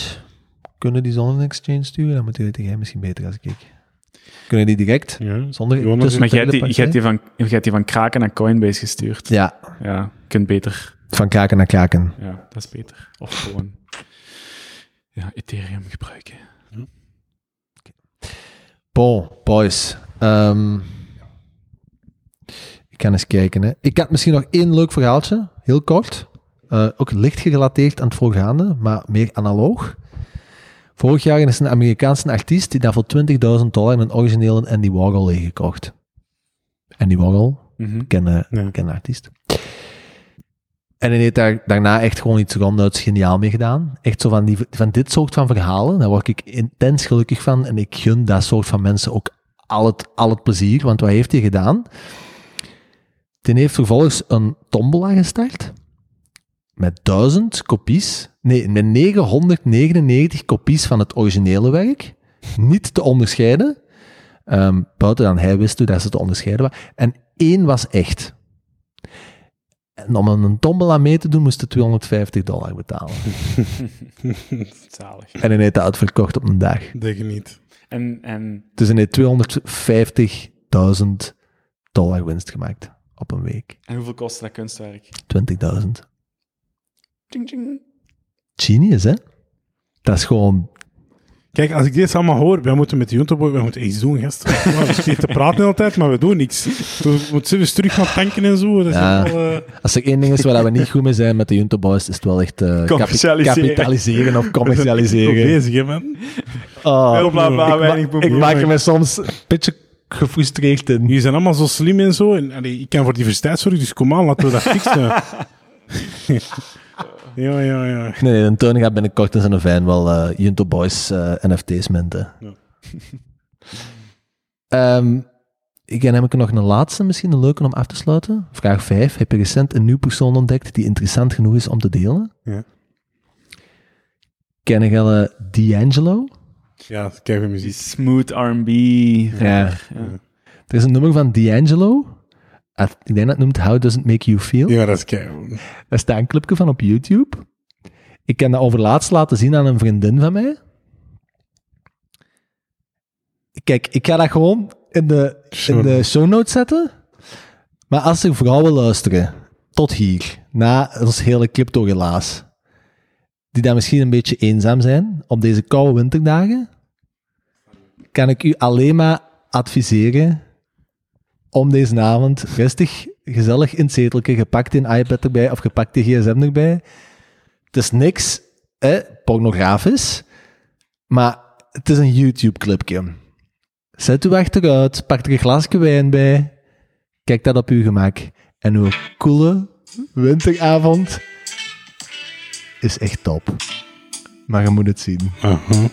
Kunnen die zonder een exchange sturen? Dan moet je jij misschien beter als ik. Kunnen die direct? Ja. Zonder Jonas, Maar jij hebt die, de jij hebt die, van, jij hebt die van Kraken naar Coinbase gestuurd. Ja, Ja, je kunt beter. van kraken naar kraken. Ja, dat is beter. Of gewoon ja, Ethereum gebruiken. Bon, boys. Ehm, ik kan eens kijken. Hè. Ik had misschien nog één leuk verhaaltje, heel kort. Eh, ook licht gerelateerd aan het voorgaande, maar meer analoog. Vorig jaar is een Amerikaanse artiest die daar voor 20.000 dollar een originele Andy Warhol heeft gekocht. Andy Warhol, kennen Ja. ken de artiest. En hij heeft daar, daarna echt gewoon iets ronduit geniaal mee gedaan. Echt zo van, die, van dit soort van verhalen, daar word ik intens gelukkig van. En ik gun dat soort van mensen ook al het, al het plezier. Want wat heeft hij gedaan? Die heeft vervolgens een tombola gestart. Met duizend kopies. Nee, met 999 kopies van het originele werk. Niet te onderscheiden. Ehm, buiten dan hij wist hoe dat ze te onderscheiden waren. En één was echt. En om een tombola mee te doen, moest je 250 dollar betalen. [LAUGHS] Zalig. En hij heeft dat uitverkocht op een dag. Denk je niet. En, en Dus hij heeft 250.000 dollar winst gemaakt op een week. En hoeveel kostte dat kunstwerk? 20.000. Tjing, tjing. Genius, hè? Dat is gewoon... Kijk, als ik dit allemaal hoor, wij moeten met de YouTube, wij moeten iets doen. [LAUGHS] Ja, we zitten te praten de hele tijd, maar we doen niks. We moeten eens terug gaan tanken en zo. Dat is Ja. allemaal, eh, Als er één ding is waar we niet goed mee zijn met de Junto Boys, is het wel echt eh, capi- Commercialiseren. kapitaliseren of [LAUGHS] commercialiseren. bezig, hè, man. Oh, Heel bla, bla, ik, weinig ma- boem. ik maak me soms een beetje gefrustreerd in. Jullie zijn allemaal zo slim en zo. En, allee, ik kan voor diversiteit zorgen, dus kom aan, laten we dat fixen. [LAUGHS] ja, ja, ja. Nee, een Teun gaat binnenkort in zijn fan wel eh Junto Boys eh, NFT's minten. Ja. [LAUGHS] Ehm, ik dan heb ik er nog een laatste, misschien een leuke om af te sluiten. Vraag 5. Heb je recent een nieuw persoon ontdekt die interessant genoeg is om te delen? Ja. Ken je eh, D'Angelo? Ja, weer Die muziek. smooth R&B. Ja. Er is een nummer van D'Angelo. Ik denk dat het noemt How Does It Make You Feel? Ja, dat is kijk. Daar staat een clipje van op YouTube. Ik kan dat overlaatst laten zien aan een vriendin van mij. Kijk, ik ga dat gewoon in de, in de show notes zetten. Maar als er vrouwen luisteren, tot hier, na ons hele crypto-relaas, die daar misschien een beetje eenzaam zijn op deze koude winterdagen, kan ik u alleen maar adviseren om deze avond rustig, gezellig in het zeteltje, gepakt in iPad erbij of gepakt de gsm erbij. Het is niks hè, pornografisch, maar het is een YouTube-clipje. Zet u achteruit, pak er een glasje wijn bij, kijk dat op uw gemak. En uw coole winteravond is echt top. Maar je moet het zien. Aha.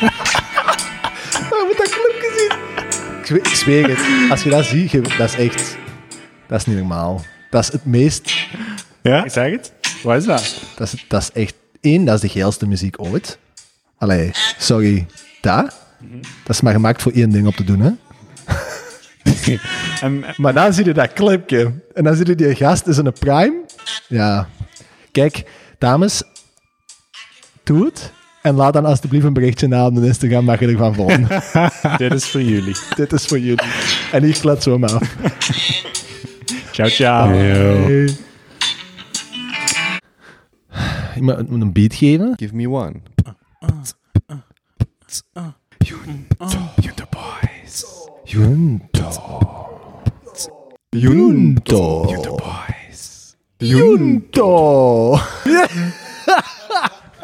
Je [LAUGHS] moet dat clipje zien. zweer, ik zweer het. Als je dat ziet, dat is echt... Dat is niet normaal. Dat is het meest... Ja? Ik zeg het. Wat is dat? Dat is, dat is echt... één, dat is de geilste muziek ooit. Allee, sorry. Dat? Dat is maar gemaakt voor één ding op te doen, hè. [LAUGHS] En, Maar dan zie je dat clipje. En dan zie je die gast is in een prime. Ja. Kijk, dames, doe het. En laat dan alsjeblieft een berichtje na op de Instagram dat je ervan vond. [LAUGHS] dit is voor jullie. Dit is voor jullie. En hier klets zo hem af. Ciao, ciao. Je moet moet een beat geven. Give me one. Junto. Junto. Boys. Junto. [LAUGHS]